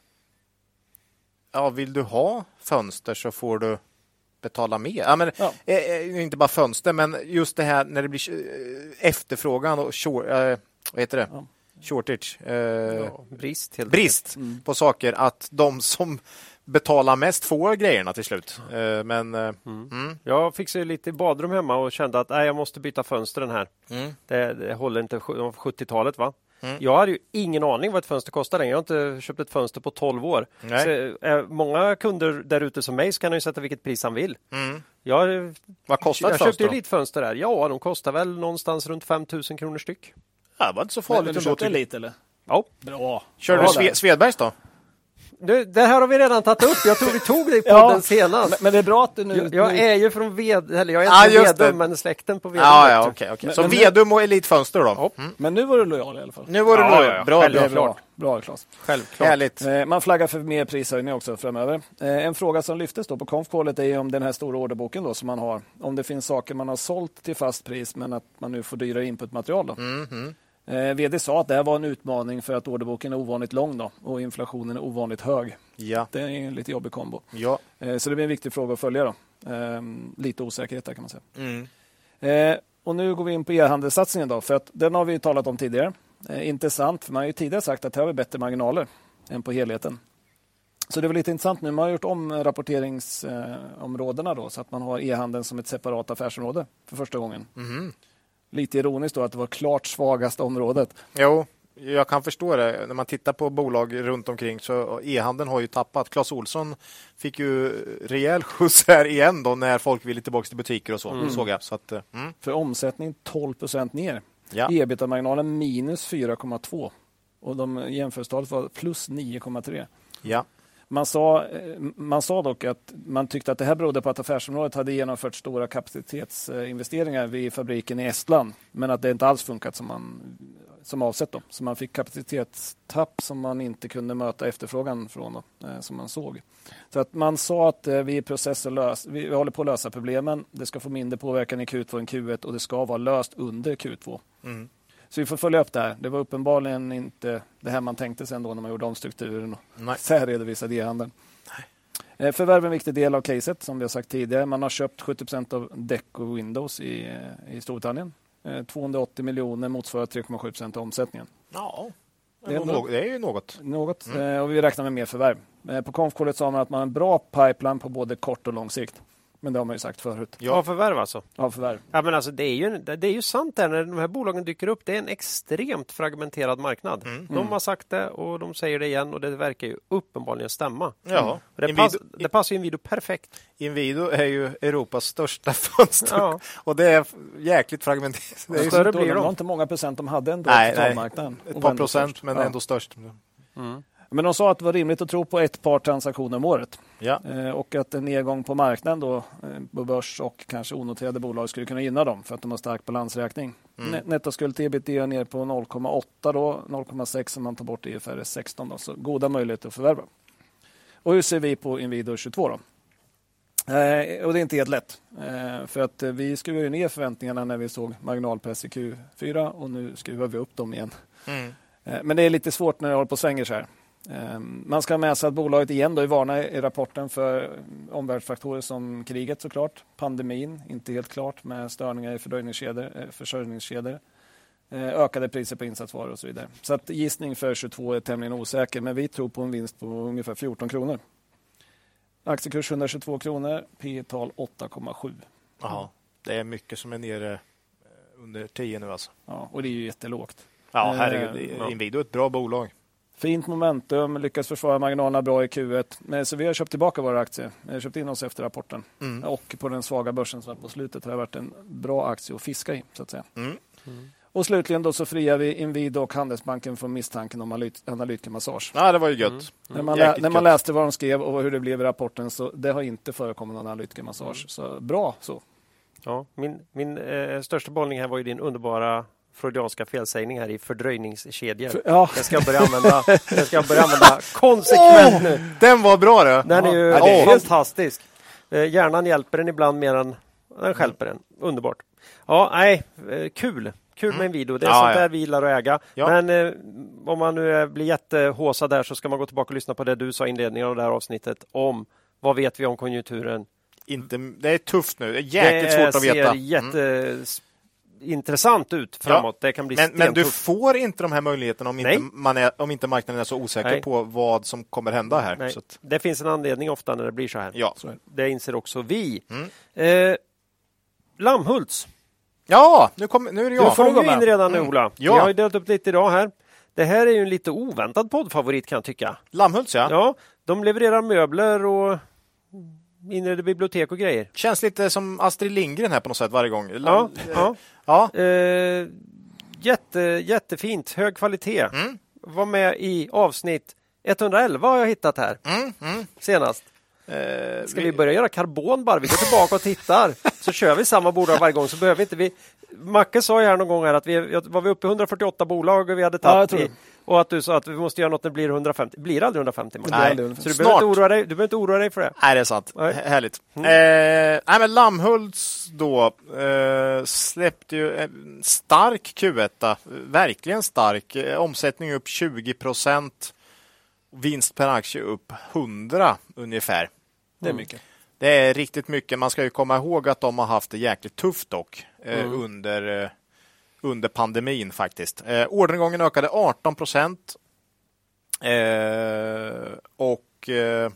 Ja, vill du ha fönster så får du betala mer. Ja, men, Ja. eh, eh, inte bara fönster, men just det här när det blir eh, efterfrågan och short, eh, vad heter det? Ja. Shortage. Eh, Ja, brist helt brist Mm. på saker. Att de som betalar mest får grejerna till slut. Eh, men eh, mm. Jag fixade ju lite i badrum hemma och kände att nej, jag måste byta fönstren här. Mm. Det, det håller inte sju- 70-talet va? Mm. Jag hade ju ingen aning vad ett fönster kostar längre. Jag har inte köpt ett fönster på 12 år. Så, eh, många kunder där ute som mig så kan ju sätta vilket pris han vill. Mm. Jag, Vad kostar jag köpte fönster? ju då? lite fönster där. Ja, de kostar väl någonstans runt 5000 kronor styck. Ja, det var inte så Men, farligt men du ändå. köpte lite eller? Ja. Bra. Körde Bra du. Svedbergs då? Det, det här har vi redan tagit upp. Jag tror vi tog det i Ja, podden senast. Men, men det är bra att du nu... Jag, jag nu är ju från ved, eller jag är Ja, inte just det. Vedum, men släkten på Vedum. Ja, vet ja, du. okej. okej. Men- Så men nu- Vedum och Elitfönster då? Ja. Mm. men nu var du lojal i alla fall. Nu var det Ja, bra. ja, ja. bra. Självklart. bra. Bra, Claes. Självklart. Härligt. Eh, Man flaggar för mer prishöjningar också framöver. Eh, En fråga som lyftes då på konfkålet är om den här stora orderboken då som man har. Om det finns saker man har sålt till fast pris men att man nu får dyrare inputmaterial. Då. Mhm. Eh, VD sa att det här var en utmaning för att orderboken är ovanligt lång då, och inflationen är ovanligt hög. Ja. Det är en lite jobbig kombo. Ja. Eh, Så det blir en viktig fråga att följa. Då. Eh, Lite osäkerhet där kan man säga. Mm. Eh, och nu går vi in på e-handelssatsningen då, för att den har vi talat om tidigare. Intressant, för man har ju tidigare sagt att här har vi bättre marginaler än på helheten. Så det är lite intressant nu. Man har gjort om rapporteringsområdena då så att man har e-handeln som ett separat affärsområde för första gången. Mm. Lite ironiskt då att det var klart svagaste området. Jo, jag kan förstå det. När man tittar på bolag runt omkring så e-handeln har ju tappat. Clas Olsson fick ju rejäl skjuts här igen då när folk ville tillbaka till butiker och så. Mm. Såg jag. Så att, mm. För omsättning 12 procent ner. ja. Ebitda-marginalen minus 4,2 och de jämförelstalet var plus 9,3. ja. Man sa, eh, man sa dock att man tyckte att det här berodde på att affärsområdet hade genomfört stora kapacitetsinvesteringar vid fabriken i Estland, men att det inte alls funkat som, man, som avsett. Då. Så man fick kapacitetstapp som man inte kunde möta efterfrågan från, då, som man såg. Så att man sa att eh, vi är process vi, vi håller på att lösa problemen. Det ska få mindre påverkan i Q2 än Q1 och det ska vara löst under Q2. Mm. Så vi får följa upp det här. Det var uppenbarligen inte det här man tänkte sig ändå när man gjorde omstrukturen och Nej. särredovisade e-handeln. Eh, Förvärv är en viktig del av caset som vi har sagt tidigare. Man har köpt 70% av Deco Windows i, eh, i Storbritannien. Eh, 280 miljoner motsvarar 3,7 av omsättningen. ja. Det är något, det är ju något. Något. Eh, Och vi räknar med mer förvärv. Eh, På konfkålet sa man att man har en bra pipeline på både kort och lång sikt. Men det har man ju sagt förut. Ja. Ja, förvärv alltså. Av förvärv. Ja, men alltså, det, är ju, det är ju sant där när de här bolagen dyker upp. Det är en extremt fragmenterad marknad. Mm. De har sagt det och de säger det igen och det verkar ju uppenbarligen stämma. Ja. Och det, Inwido- pass, det passar ju Inwido perfekt. Inwido är ju Europas största fönster Ja. och det är jäkligt fragmenterat. Det är Större blir det de. var inte många procent de hade ändå Nej, på totalmarknaden. ett par procent, men Ja. ändå störst. Men de sa att det var rimligt att tro på ett par transaktioner om året. Ja. Eh, och att en nedgång på marknaden då, eh, på börs och kanske onoterade bolag skulle kunna gynna dem för att de har stark balansräkning. Mm. Nettoskuld till ebitda är ner på 0,8 då, 0,6 om man tar bort IFRS 16 då, så goda möjligheter att förvärva. Och hur ser vi på Inwido 22 då? Eh, och det är inte helt lätt. Eh, för att eh, vi skruvade ner förväntningarna när vi såg marginalpress i Q4 och nu skruvar vi upp dem igen. Mm. Eh, Men det är lite svårt när det håller på och svänger så här. Eh, Man ska ha med sig att bolaget igen då är varna i rapporten för omvärldsfaktorer som kriget såklart, pandemin, inte helt klart med störningar i eh, försörjningskedjor, eh, ökade priser på insatsvaror och så vidare. Så att gissning för 22 är tämligen osäker, men vi tror på en vinst på ungefär 14 kronor. Aktiekurs 122 kronor, P tal 8,7. Ja, det är mycket som är nere eh, under 10 nu alltså. Ja, och det är ju jättelågt. Ja, herregud. ja. Inwido är ett bra bolag. Fint momentum, lyckas försvara marginalerna bra i Q1. Men Så vi har köpt tillbaka våra aktier. Vi har köpt in oss efter rapporten. Mm. Och på den svaga börsen som var på slutet har det varit en bra aktie att fiska i. så att säga. Mm. Och slutligen då så friar vi Inwido och Handelsbanken från misstanken om analyt- analytikermassage. Ja, det var ju gött. Mm. När, man lä- Jäkligt när man läste vad de skrev och hur det blev i rapporten så det har inte förekommit någon analytikermassage. Mm. Så bra så. Ja, min min eh, största behållning här var ju din underbara freudianska felsägning här i fördröjningskedjor. För, ja, Den ska jag börja använda, den ska jag börja använda konsekvent nu. Den var bra du! Den är ju Ja, det är- fantastisk. Eh, hjärnan hjälper en ibland mer än den stjälper en. Underbart. Ja, nej, eh, kul. Kul med en video. Det är Mm. Ja, sånt ja. där vi gillar att äga. Ja. Men eh, om man nu blir jättehåsad där så ska man gå tillbaka och lyssna på det du sa i inledningen av det här avsnittet om vad vet vi om konjunkturen. Inte, det är tufft nu. Det är jäkligt det svårt att veta. ser jätteintressant ut framåt. Det kan bli Men, men du får inte de här möjligheterna om Nej. inte, man är, om inte marknaden är så osäker Nej. på vad som kommer hända här. Att, det finns en anledning ofta när det blir så här. ja. så det. Inser också vi. Mm. Eh, Lammhults. ja, nu, kom, nu är det jag. får du gå vara in redan nu Mm. Ola. Ja. Vi har ju delat upp lite idag här. Det här är ju en lite oväntad poddfavorit kan jag tycka. Lammhults ja. Ja, de levererar möbler och inreder bibliotek och grejer. Känns lite som Astrid Lindgren här på något sätt varje gång. Ja, ja. ja. Eh, jätte, jättefint, hög kvalitet. Mm. Var med i avsnitt 111 har jag hittat här Mm, mm. senast. Eh, Ska vi börja göra karbon bara? Vi går tillbaka och tittar. Så kör vi samma bolag varje gång så behöver vi inte vi. Macke sa ju här någon gång här att vi var vi uppe i 148 bolag och vi hade Ja, tagit det. Och att du sa att vi måste göra något när det blir 150. Det blir aldrig 150. Macke. blir Nej, aldrig 150. Så du behöver, snart. inte oroa dig, du behöver inte oroa dig för det. Nej, det är sant. Nej. H- Härligt. Mm. Eh, nej, men Lammhults då eh, släppte ju en stark Q1. Verkligen stark. Eh, omsättning upp 20 procent. Vinst per aktie upp 100 ungefär. Det är mycket. Det är riktigt mycket. Man ska ju komma ihåg att de har haft det jäkligt tufft dock eh, Mm. under, eh, under pandemin faktiskt. Eh, orderingången ökade 18 procent. Eh, och eh,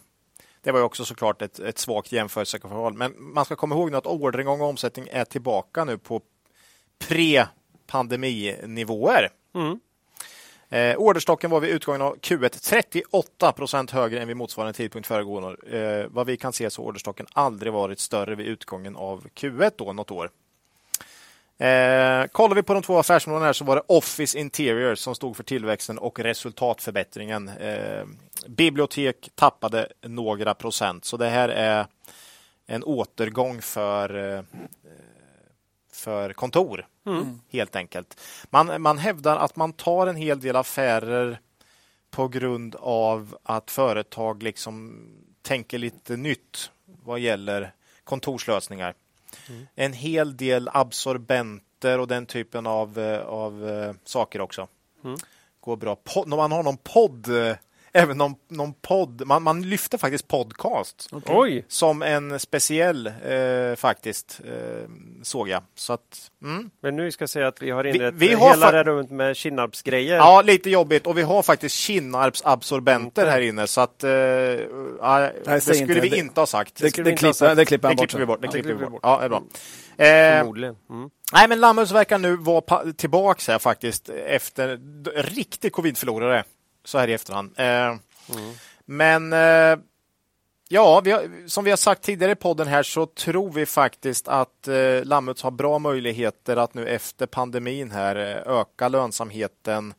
det var ju också såklart ett, ett svagt jämförelseförhåll. Men man ska komma ihåg nu att orderingång och omsättning är tillbaka nu på pre-pandeminivåer. Mm. Eh, orderstocken var vid utgången av Q1 38 procent högre än vid motsvarande tidpunkt föregående år. Eh, vad vi kan se så har orderstocken aldrig varit större vid utgången av Q1 då, något år. Eh, kollar vi på de två affärsområdena här så var det Office Interior som stod för tillväxten och resultatförbättringen. Eh, bibliotek tappade några procent, så det här är en återgång för eh, för kontor, mm. helt enkelt. Man, man hävdar att man tar en hel del affärer på grund av att företag liksom tänker lite nytt vad gäller kontorslösningar. Mm. En hel del absorbenter och den typen av, eh, av uh, saker också. Mm. Går bra. Pod, man har någon podd uh, även någon, någon podd. Man, man lyfter faktiskt podcast okay. som en speciell eh, faktiskt, eh, såg jag. Så att, mm. Men nu ska jag säga att vi har inrett vi, vi har hela det runt med Kinnarpsgrejer. Ja, lite jobbigt och vi har faktiskt Kinnarpsabsorbenter mm. här inne så att eh, Nej, det skulle vi det. inte ha sagt. Det, det, det, klipper, det klipper bort. vi bort. Det klipper vi bort. Ja, det är bra. Eh, Förmodligen. Mm. Nej, men Lammhus verkar nu vara tillbaka här faktiskt efter riktig covid-förlorare så här i efterhand. Eh, mm. Men eh, ja, vi har, som vi har sagt tidigare i podden här så tror vi faktiskt att eh, Lammuts har bra möjligheter att nu efter pandemin här eh, öka lönsamheten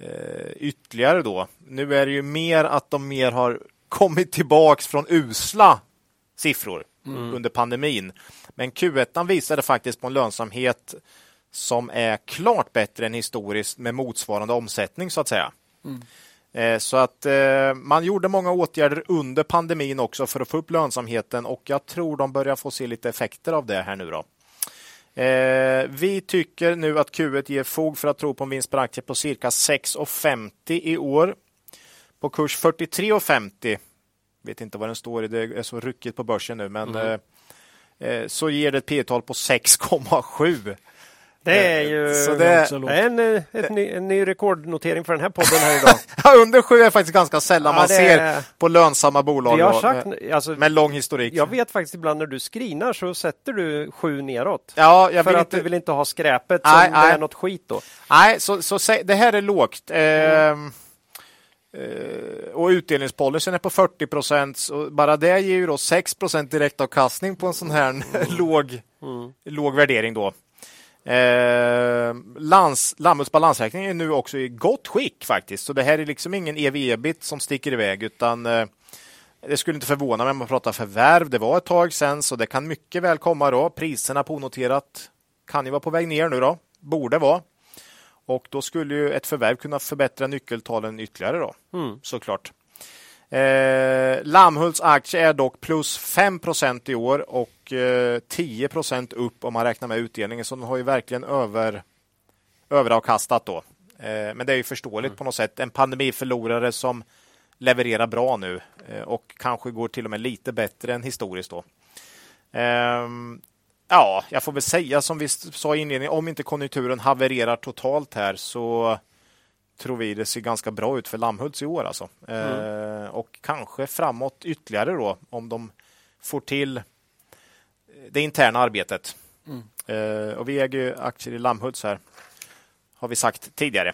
eh, ytterligare då. Nu är det ju mer att de mer har kommit tillbaks från usla siffror mm. under pandemin. Men Q1 visade faktiskt på en lönsamhet som är klart bättre än historiskt med motsvarande omsättning så att säga. Mm. Så att eh, man gjorde många åtgärder under pandemin också för att få upp lönsamheten och jag tror de börjar få se lite effekter av det här nu då. Eh, vi tycker nu att Q1 ger fog för att tro på en vinst per aktie på cirka 6,50 i år. På kurs 43,50. Vet inte vad den står i, det är så ryckigt på börsen nu, men mm. eh, så ger det ett P tal på 6,7. Det är ju så det är en, eh, ett ny, en ny rekordnotering för den här podden här idag. ja, under sju är faktiskt ganska sällan ja, man ser är... på lönsamma bolag har sagt, med, alltså, med lång historik. Jag vet faktiskt ibland när du screenar så sätter du sju neråt. Ja, jag för att inte... du vill inte ha skräpet nej, som nej. är något skit då. Nej, så, så det här är lågt. Mm. Uh, och utdelningspolicyn är på 40 procent. Bara det ger ju då 6 procent direktavkastning på en sån här mm. låg, mm. låg värdering då. Eh, lands, Lammuts balansräkning är nu också i gott skick faktiskt. Så det här är liksom ingen ev-ebit som sticker iväg utan eh, det skulle inte förvåna mig om man pratar förvärv. Det var ett tag sedan så det kan mycket väl komma då. Priserna på onoterat kan ju vara på väg ner nu då. Borde vara. Och då skulle ju ett förvärv kunna förbättra nyckeltalen ytterligare då. Mm. Såklart. Eh, Lammhults aktie är dock plus 5% i år och eh, 10% upp om man räknar med utdelningen. Så den har ju verkligen över, överavkastat då. Eh, men det är ju förståeligt mm. på något sätt. En pandemiförlorare som levererar bra nu eh, och kanske går till och med lite bättre än historiskt då. Ehm, ja, jag får väl säga som vi sa i inledningen, om inte konjunkturen havererar totalt här så tror vi det ser ganska bra ut för Lammhults i år. Alltså. Mm. Eh, och kanske framåt ytterligare då om de får till det interna arbetet. Mm. Eh, och vi äger aktier i Lammhults här, har vi sagt tidigare.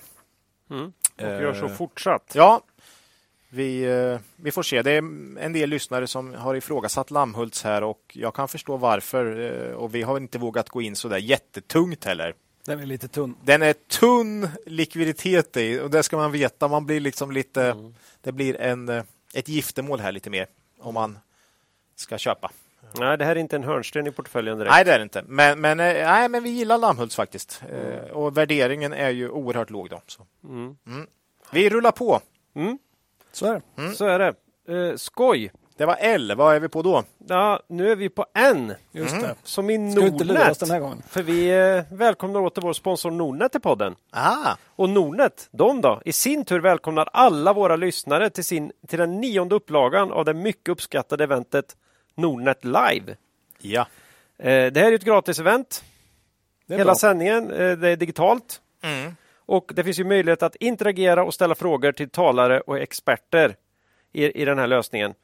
Mm. Och gör så eh, fortsatt. Ja, vi, eh, vi får se. Det är en del lyssnare som har ifrågasatt Lammhults här och jag kan förstå varför. Eh, och vi har inte vågat gå in så där jättetungt heller. Den är lite tunn. Den är tunn likviditet i och det ska man veta. Man blir liksom lite, mm. Det blir en, eh, ett giftermål här lite mer om man ska köpa. Nej, det här är inte en hörnsten i portföljen direkt. Nej, det är det inte. Men, men, eh, nej, men vi gillar Lammhults faktiskt. Mm. Eh, och värderingen är ju oerhört låg. Då, så. Mm. mm. Vi rullar på. Mm. Så är det. Mm. Så är det. Eh, skoj! Det var L. Vad är vi på då? Ja, nu är vi på N. Just mm. det. Som i Nordnet. den här gången. För vi eh, välkomnar åter vår sponsor Nordnet till podden. Aha. Och Nordnet, de då, i sin tur välkomnar alla våra lyssnare till, sin, till den nionde upplagan av det mycket uppskattade eventet Nordnet Live. Ja. Eh, det här är ett gratis-event. Hela bra. sändningen, eh, det är digitalt. Mm. Och det finns ju möjlighet att interagera och ställa frågor till talare och experter i, i den här lösningen.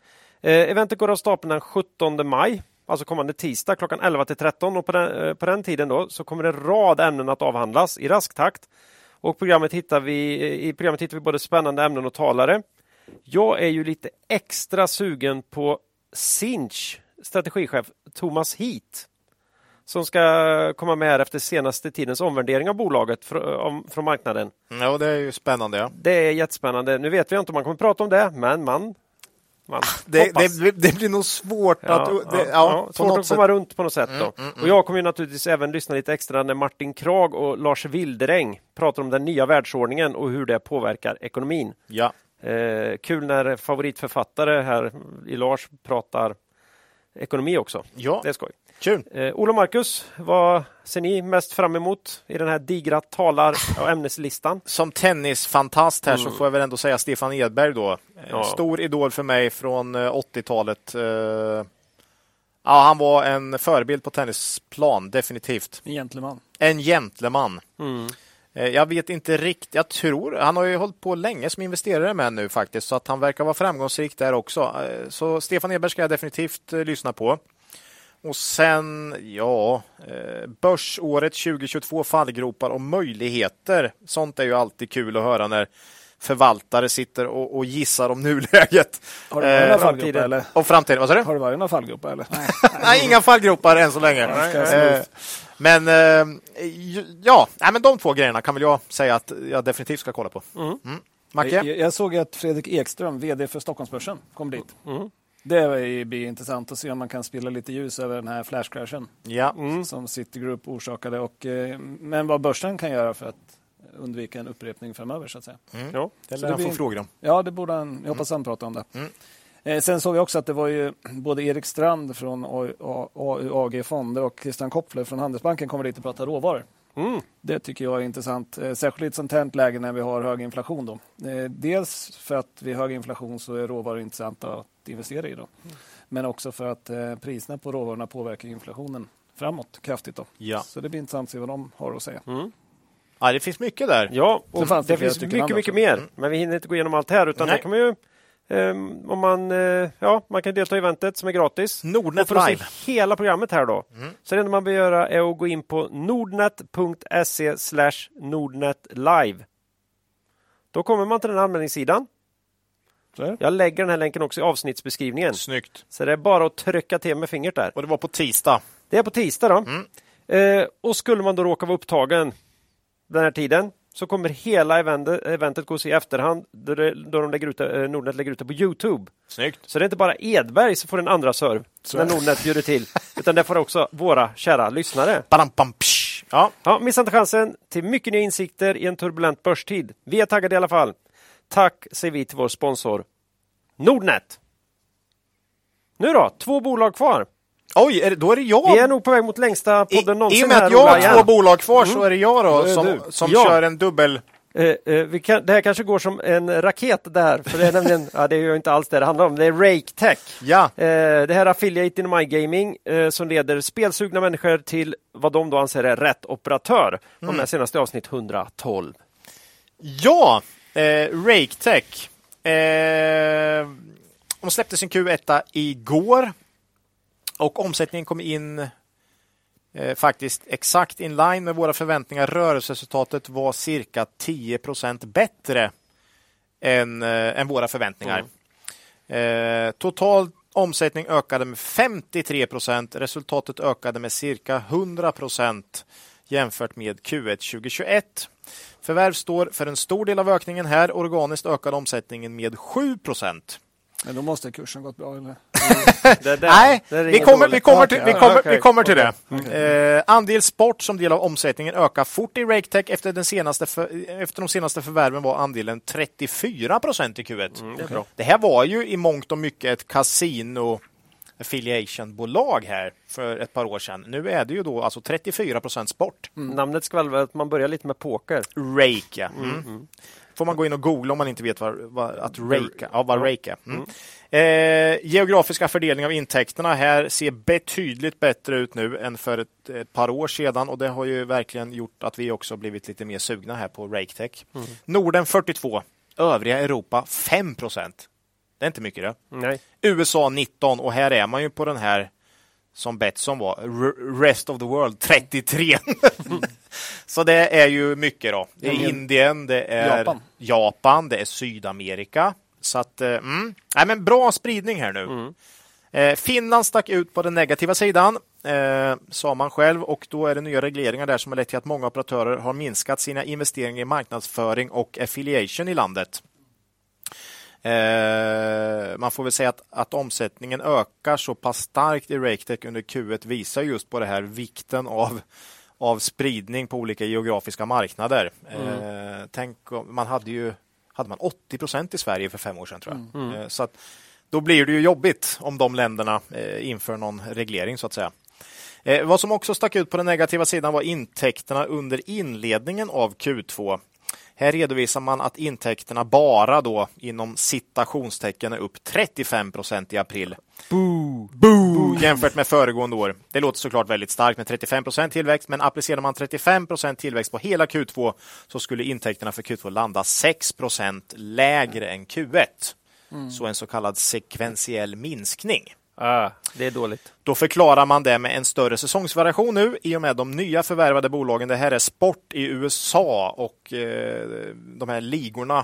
Eh, eventet går av stapeln den 17 maj, alltså kommande tisdag klockan 11 till 13 och på den, på den tiden då så kommer en rad ämnen att avhandlas i rask takt. Och programmet hittar vi, I programmet hittar vi både spännande ämnen och talare. Jag är ju lite extra sugen på Sinch strategichef Thomas Heat som ska komma med efter senaste tidens omvärdering av bolaget från marknaden. Ja, det är ju spännande. Ja. Det är jättespännande. Nu vet vi inte om man kommer prata om det, men man man det, det, det, blir nog svårt ja, att... Det, ja, ja, svårt att komma runt på något sätt. Mm, mm, och jag kommer naturligtvis även lyssna lite extra när Martin Krag och Lars Wilderäng pratar om den nya världsordningen och hur det påverkar ekonomin. Ja. Eh, kul när favoritförfattare här i Lars pratar ekonomi också. Ja. Det är skoj. Kul! Eh, Ola och Marcus, vad ser ni mest fram emot i den här digra talar och ämneslistan? Som tennisfantast här mm. så får jag väl ändå säga Stefan Edberg då. Eh, ja. Stor idol för mig från 80-talet. Eh, eh, ja, han var en förebild på tennisplan, definitivt. En gentleman. En gentleman. Mm. Jag vet inte riktigt. Jag tror han har ju hållit på länge som investerare med nu faktiskt, så att han verkar vara framgångsrik där också. Så Stefan Edberg ska jag definitivt lyssna på. Och sen, ja, eh, börsåret 2022, fallgropar och möjligheter. Sånt är ju alltid kul att höra när förvaltare sitter och, och gissar om nuläget. Har du eh, några fallgropar eller? Och framtiden, vad sa du? Har du varit några fallgropar eller? Nej, Nej inga fallgropar än så länge. Men eh, ja, nej, men de två grejerna kan väl jag säga att jag definitivt ska kolla på. Mm. Mm. Macke? Jag, jag, såg att Fredrik Ekström, VD för Stockholmsbörsen, kom dit. Mm. Det blir intressant att se om man kan spilla lite ljus över den här flashcrashen ja. mm. som Citigroup orsakade. Och, eh, men vad börsen kan göra för att undvika en upprepning framöver. så att säga. Mm. Ja, det lär han få frågor om. Ja, det borde han. Jag hoppas mm. han pratar om det. Mm. Eh, sen såg vi också att det var ju både Erik Strand från AG Fonder och Christian Kopfler från Handelsbanken kommer dit och prata råvaror. Mm. Det tycker jag är intressant, eh, särskilt i ett sånt här läge när vi har hög inflation. Då. Eh, dels för att vid hög inflation så är råvaror intressanta att investera i. Då. Men också för att priserna på råvarorna påverkar inflationen framåt kraftigt. Då. Ja. Så det blir intressant att se vad de har att säga. Mm. Ja, det finns mycket där. Ja, och det, det finns mycket, mycket mer. Men vi hinner inte gå igenom allt här. Utan det kan man ju Um, om man, uh, ja, man kan delta i eventet som är gratis. Nordnet och för att se hela programmet här då. Mm. Så det enda man behöver göra är att gå in på nordnet.se nordnetlive. Då kommer man till den här anmälningssidan. Jag lägger den här länken också i avsnittsbeskrivningen. Snyggt. Så det är bara att trycka till med fingret där. Och det var på tisdag. Det är på tisdag då. Mm. Uh, och skulle man då råka vara upptagen den här tiden så kommer hela eventet, gås i efterhand då, det, då de lägger ut eh, Nordnet lägger ut det på Youtube. Snyggt. Så det är inte bara Edberg som får en andra serv så. när Nordnet bjuder till, utan det får också våra kära lyssnare. Badam, bam, ja. Ja, missa inte chansen till mycket nya insikter i en turbulent börstid. Vi är taggade i alla fall. Tack säger vi till vår sponsor Nordnet. Nu då, två bolag kvar. Oj, är det, då är det jag. Vi är nog på väg mot längsta podden någonsin. I och med att jag har två bolag kvar mm. så är det jag då, då som, som ja. kör en dubbel... Eh, eh, kan, det här kanske går som en raket där, för det är nämligen, ja, det är ju inte alls det det handlar om. Det är Rake Tech. Ja. Eh, det här är Affiliate in My Gaming eh, som leder spelsugna människor till vad de då anser är rätt operatör. De mm. senaste avsnitt 112. Ja, eh, Rake Tech. Eh, de släppte sin Q1 igår. Och omsättningen kom in eh, faktiskt exakt in line med våra förväntningar. Rörelseresultatet var cirka 10% bättre än, eh, än våra förväntningar. Mm. Eh, total omsättning ökade med 53% Resultatet ökade med cirka 100% jämfört med Q1 2021. Förvärv står för en stor del av ökningen här. Organiskt ökade omsättningen med 7 men då måste kursen gått bra eller? det, det, Nej, det vi, kommer, vi, kommer till, vi, kommer, okay. vi kommer till det. Okay. Eh, andel sport som del av omsättningen ökar fort i RakeTech. Efter, den senaste för, efter de senaste förvärven var andelen 34 procent i Q1. Mm, okay. Det här var ju i mångt och mycket ett kasino affiliation-bolag här för ett par år sedan. Nu är det ju då alltså 34 procent sport. Mm. Namnet skvallrar att man börjar lite med poker. Rake, ja. Mm. Mm får man gå in och googla om man inte vet vad, vad att rake, ja, vad rake är. Mm. Eh, geografiska fördelning av intäkterna här ser betydligt bättre ut nu än för ett, ett, par år sedan och det har ju verkligen gjort att vi också blivit lite mer sugna här på RakeTech. Mm. Norden 42, övriga Europa 5 procent. Det är inte mycket det. Nej. USA 19 och här är man ju på den här som Betsson var, Rest of the World 33. Så det är ju mycket då. Det är Mm. Indien, det är Japan. Japan, det är Sydamerika. Så att, eh, mm. Nej, men bra spridning här nu. Eh, Finland stack ut på den negativa sidan, eh, sa man själv, och då är det nya regleringar där som har lett till att många operatörer har minskat sina investeringar i marknadsföring och affiliation i landet. Eh, man får väl säga att, att omsättningen ökar så pass starkt i Raketech under Q1 visar just på det här vikten av, av spridning på olika geografiska marknader. Eh, tänk man hade ju hade man 80 procent i Sverige för fem år sedan tror jag. Eh, så att, då blir det ju jobbigt om de länderna eh, inför någon reglering så att säga. Eh, vad som också stack ut på den negativa sidan var intäkterna under inledningen av Q2. Här redovisar man att intäkterna bara då inom citationstecken är upp 35 procent i april. Boo. Boo. Jämfört med föregående år. Det låter såklart väldigt starkt med 35 procent tillväxt, men applicerar man 35 procent tillväxt på hela Q2 så skulle intäkterna för Q2 landa 6 procent lägre än Q1. Så en så kallad sekventiell minskning. Ah, det är dåligt. Då förklarar man det med en större säsongsvariation nu i och med de nya förvärvade bolagen. Det här är sport i USA och eh, de här ligorna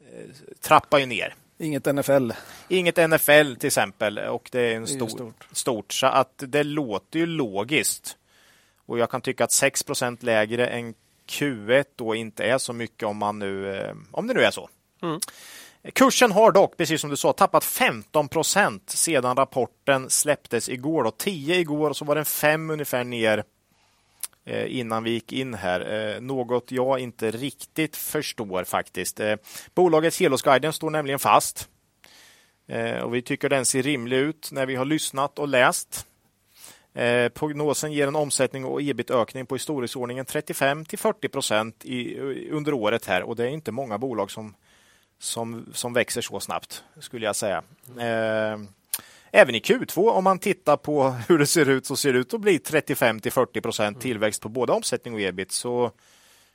eh, trappar ju ner. Inget NFL. Inget NFL till exempel och det är en Det är stor, stort. stort. Så att det låter ju logiskt. Och jag kan tycka att 6% lägre än Q1 då inte är så mycket om man nu, eh, om det nu är så. Kursen har dock, precis som du sa, tappat 15 procent sedan rapporten släpptes igår. Då. 10 igår och så var den 5 ungefär ner eh, innan vi gick in här. Eh, något jag inte riktigt förstår faktiskt. Eh, Bolagets helårsguiden står nämligen fast. Och vi tycker den ser rimlig ut när vi har lyssnat och läst. Prognosen ger en omsättning och ebit-ökning på i storleksordningen 35 till 40 procent under året här och det är inte många bolag som som, som växer så snabbt, skulle jag säga. Eh, även i Q2, om man tittar på hur det ser ut, så ser det ut att bli 35 till 40 procent tillväxt på både omsättning och ebit. Så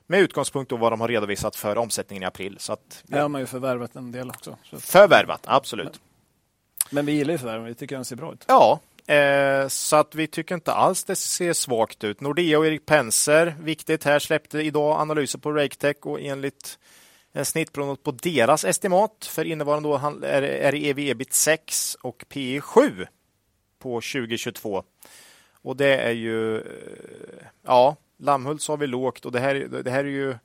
med utgångspunkt i vad de har redovisat för omsättningen i april. Så att, Där har man ju förvärvat en del också. Så. Förvärvat, absolut. Men vi gillar ju förvärven. Vi tycker den ser bra ut. Ja, eh, så att vi tycker inte alls det ser svagt ut. Nordea och Erik Penser, viktigt här, släppte idag analyser på Raketech och enligt en snittprognos på deras estimat för innevarande år är, ev ebit 6 och P 7 på 2022. Och det är ju, eh, ja, Lammhult har vi lågt och det här, det här är ju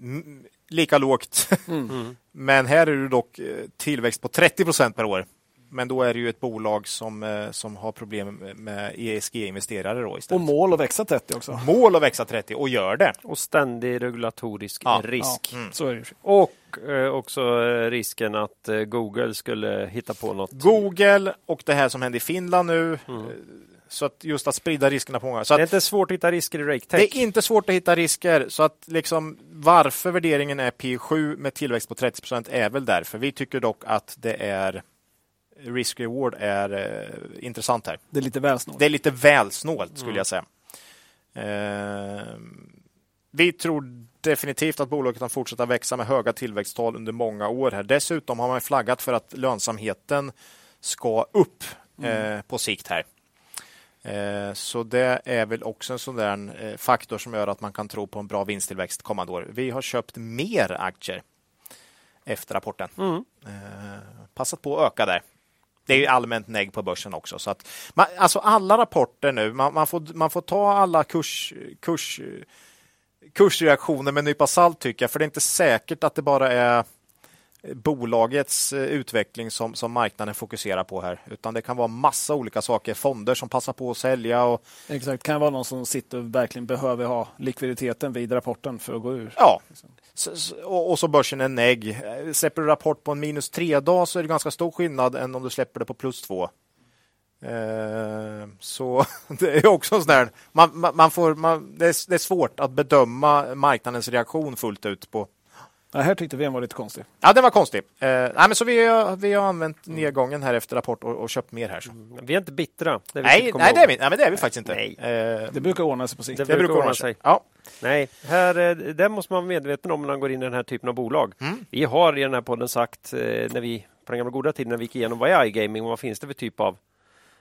mm, lika lågt. Men här är det dock eh, tillväxt på 30 procent per år. Men då är det ju ett bolag som, eh, som har problem med ESG-investerare då Och istället. mål att växa 30 också. Mål att växa 30 och gör det. Och ständig regulatorisk Ja. risk. Ja, så är det. Och eh, också eh, risken att eh, Google skulle hitta på något. Google och det här som händer i Finland nu. eh, Så att just att sprida riskerna på många. Så Det är att inte svårt att hitta risker i RakeTech. det är inte svårt att hitta risker. Så att liksom varför värderingen är P7 med tillväxt på 30 procent är väl därför. Vi tycker dock att det är risk reward är eh, intressant här. Det är lite väl snålt. Det är lite väl snålt skulle jag säga. Eh, vi tror definitivt att bolaget kan fortsätta växa med höga tillväxttal under många år. här. Dessutom har man flaggat för att lönsamheten ska upp eh, på sikt här. Eh, Så det är väl också en sån där eh, faktor som gör att man kan tro på en bra vinsttillväxt kommande år. Vi har köpt mer aktier efter rapporten. Mm. Passat på att öka där. Det är allmänt negg på börsen också. Så att, man, alltså alla rapporter nu, man, man, får, man får ta alla kurs, kurs, kursreaktioner med en nypa salt tycker jag. För det är inte säkert att det bara är bolagets eh, utveckling som, som marknaden fokuserar på här. Utan det kan vara massa olika saker. Fonder som passar på att sälja och Exakt. kan vara någon som sitter och verkligen behöver ha likviditeten vid rapporten för att gå ur. Ja, och, så börsen är negg. Eh, släpper du rapport på en minus tre dag så är det ganska stor skillnad än om du släpper det på plus två. Eh, så det är också en sån där, man, man, man får, man, det, är, det är svårt att bedöma marknadens reaktion fullt ut på. Det här tyckte vi var lite konstig. Ja, det var konstigt. Eh, nej, men så vi, har, vi har använt nedgången här efter rapport och, och köpt mer här. Så. Vi är inte bittra. Det är Nej, nej, det är vi, nej, men det är vi faktiskt inte. Nej. Eh, Det brukar ordna sig på sikt. Det det brukar ordna sig. Ja. Nej, här, eh, det måste man vara medveten om när man går in i den här typen av bolag. Mm. Vi har i den här podden sagt eh, när vi på den gamla goda tiden när vi gick igenom vad är iGaming och vad finns det för typ av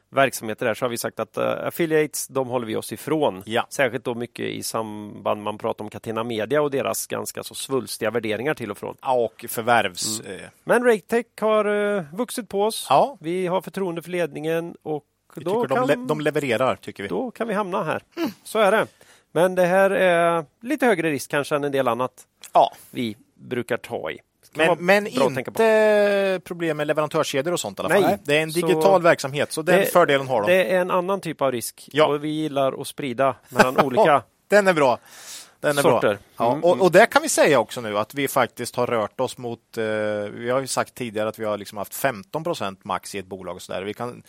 verksamheter där så har vi sagt att uh, affiliates, de håller vi oss ifrån. Ja. Särskilt då mycket i samband man pratar om Catena Media och deras ganska så svulstiga värderingar till och från. Ja, och förvärvs... Mm. eh, Men RateTech har uh, vuxit på oss. Ja. Vi har förtroende för ledningen och då kan, de, le- de levererar, tycker vi. då kan vi hamna här. Så är det. Men det här är lite högre risk kanske än en del annat Ja, vi brukar ta i. Men, men inte problem med leverantörskedjor och sånt i alla fall. Nej. Det är en Så- digital verksamhet, så den Det- fördelen har de. Det är en annan typ av risk Ja. och vi gillar att sprida mellan olika Den är bra. Den är sorter. bra. Ja, Mm, och, och det kan vi säga också nu att vi faktiskt har rört oss mot, eh, vi har ju sagt tidigare att vi har liksom haft 15 procent max i ett bolag och så där. Vi kan,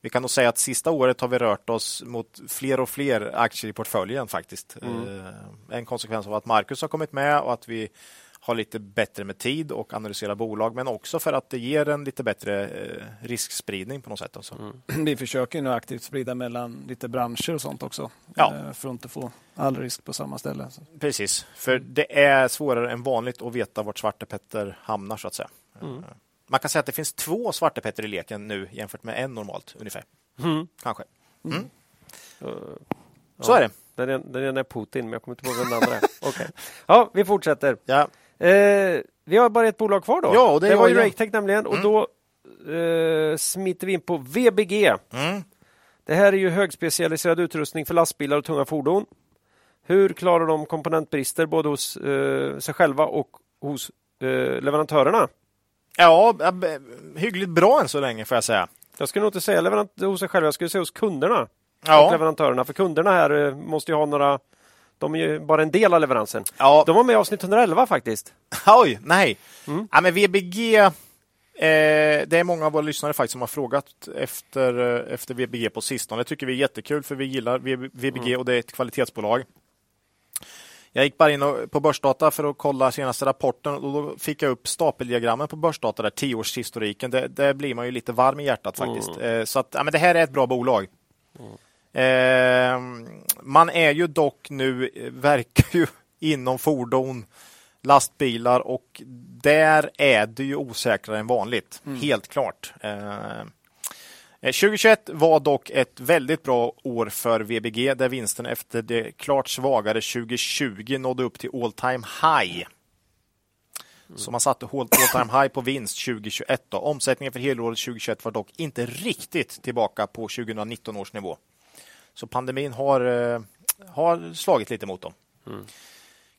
vi kan nog säga att sista året har vi rört oss mot fler och fler aktier i portföljen faktiskt. Mm. Eh, en konsekvens av att Marcus har kommit med och att vi har lite bättre med tid och analysera bolag, men också för att det ger en lite bättre eh, riskspridning på något sätt. Alltså. Mm. Vi försöker nu aktivt sprida mellan lite branscher och sånt också. Ja. eh, För att inte få all risk på samma ställe. Så- Precis, för det är svårare än vanligt att veta vart Svarte Petter hamnar så att säga. Mm. Man kan säga att det finns två Svarte Petter i leken nu jämfört med en normalt ungefär. Mm. Kanske. Mm. Uh, Så är det. Den, ena- är Putin, men jag kommer inte ihåg vem den andra är. Okej. Ja, vi fortsätter. Ja. Eh, vi har bara ett bolag kvar då. Ja, och det är var ju. RakeTech nämligen och Mm. då eh, smiter vi in på VBG. Mm. Det här är ju högspecialiserad utrustning för lastbilar och tunga fordon. Hur klarar de komponentbrister både hos eh, sig själva och hos eh, leverantörerna? ja, hyggligt bra än så länge får jag säga. Jag skulle nog inte säga leverant- hos sig själva, jag skulle säga hos kunderna och Ja, leverantörerna. För kunderna här eh, måste ju ha några de är ju bara en del av leveransen. ja. De var med i avsnitt 111 faktiskt. oj, nej. Mm. Ja, men VBG, eh, det är många av våra lyssnare faktiskt som har frågat efter, eh, efter VBG på sistone. Det tycker vi är jättekul för vi gillar VB VBG Mm. och det är ett kvalitetsbolag. Jag gick bara in och- på Börsdata för att kolla senaste rapporten och då fick jag upp stapeldiagrammen på Börsdata, där tioårshistoriken. Det, där blir man ju lite varm i hjärtat faktiskt. Eh, Så att, ja, men det här är ett bra bolag. Eh, man är ju dock nu, verkar ju inom fordon, lastbilar och där är det ju osäkrare än vanligt. Helt klart. Eh, eh, 2021 var dock ett väldigt bra år för VBG där vinsten efter det klart svagare 2020 nådde upp till all time high. Så man satte all time high på vinst 2021. Då. Omsättningen för helåret 2021 var dock inte riktigt tillbaka på 2019 års nivå. Så pandemin har, eh, har slagit lite mot dem.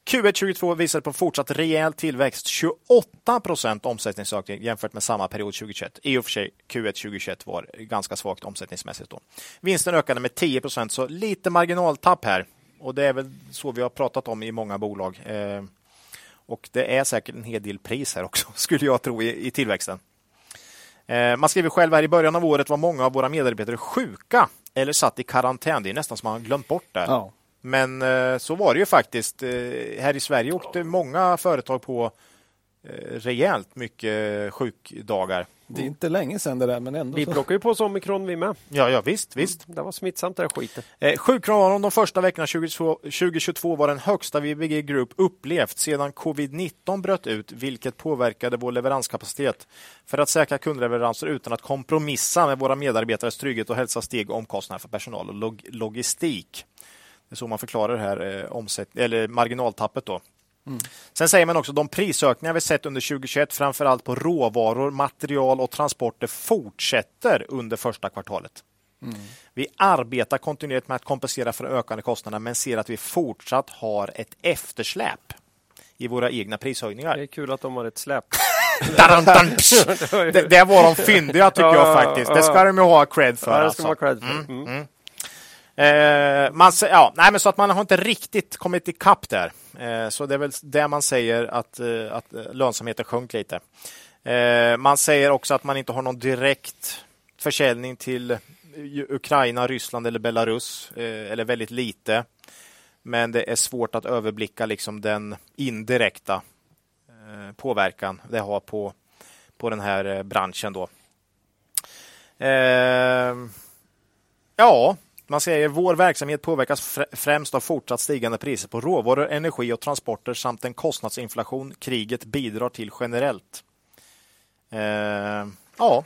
Q1 2022 visade på fortsatt rejäl tillväxt, 28 procent omsättningsökning jämfört med samma period 2021. I och för sig, Q1 2021 var ganska svagt omsättningsmässigt. Då. Vinsten ökade med 10 procent, så lite marginaltapp här. Och det är väl så vi har pratat om i många bolag. Eh, och det är säkert en hel del pris här också, skulle jag tro, i, i tillväxten. Eh, man skriver själv här i början av året var många av våra medarbetare sjuka eller satt i karantän. Det är nästan som man glömt bort det. Ja. Men eh, så var det ju faktiskt. Eh, här i Sverige åkte många företag på eh, rejält mycket sjukdagar. Det är inte länge sedan det där, men ändå. Vi så. plockar ju på oss omikron vi med. Ja, ja visst, visst. Det var smittsamt det där skiten. Eh, sjukfrånvaron de första veckorna 2022, 2022 var den högsta VBG Group upplevt sedan covid-19 bröt ut, vilket påverkade vår leveranskapacitet. För att säkra kundleveranser utan att kompromissa med våra medarbetares trygghet och hälsa steg omkostnader för personal och log logistik. Det är så man förklarar det här eh, omsätt eller marginaltappet. Då. Sen säger man också de prisökningar vi sett under 2021, framförallt på råvaror, material och transporter, fortsätter under första kvartalet. Vi arbetar kontinuerligt med att kompensera för ökande kostnader, men ser att vi fortsatt har ett eftersläp i våra egna prishöjningar. Det är kul att de har ett släp. Det, det var de fyndiga tycker Ja, jag faktiskt. Det ska de ju ha cred för. Ja, det alltså. ska man ha cred för. Mm. Eh, man, ja, nej, men så att man har inte riktigt kommit ikapp där. Eh, så det är väl det man säger att, eh, att eh, lönsamheten sjönk lite. Eh, man säger också att man inte har någon direkt försäljning till Ukraina, Ryssland eller Belarus, eh, eller väldigt lite. Men det är svårt att överblicka liksom den indirekta eh, påverkan det har på, på den här eh, branschen. Då. Eh, ja, man säger vår verksamhet påverkas fr- främst av fortsatt stigande priser på råvaror, energi och transporter samt en kostnadsinflation kriget bidrar till generellt. Eh, ja.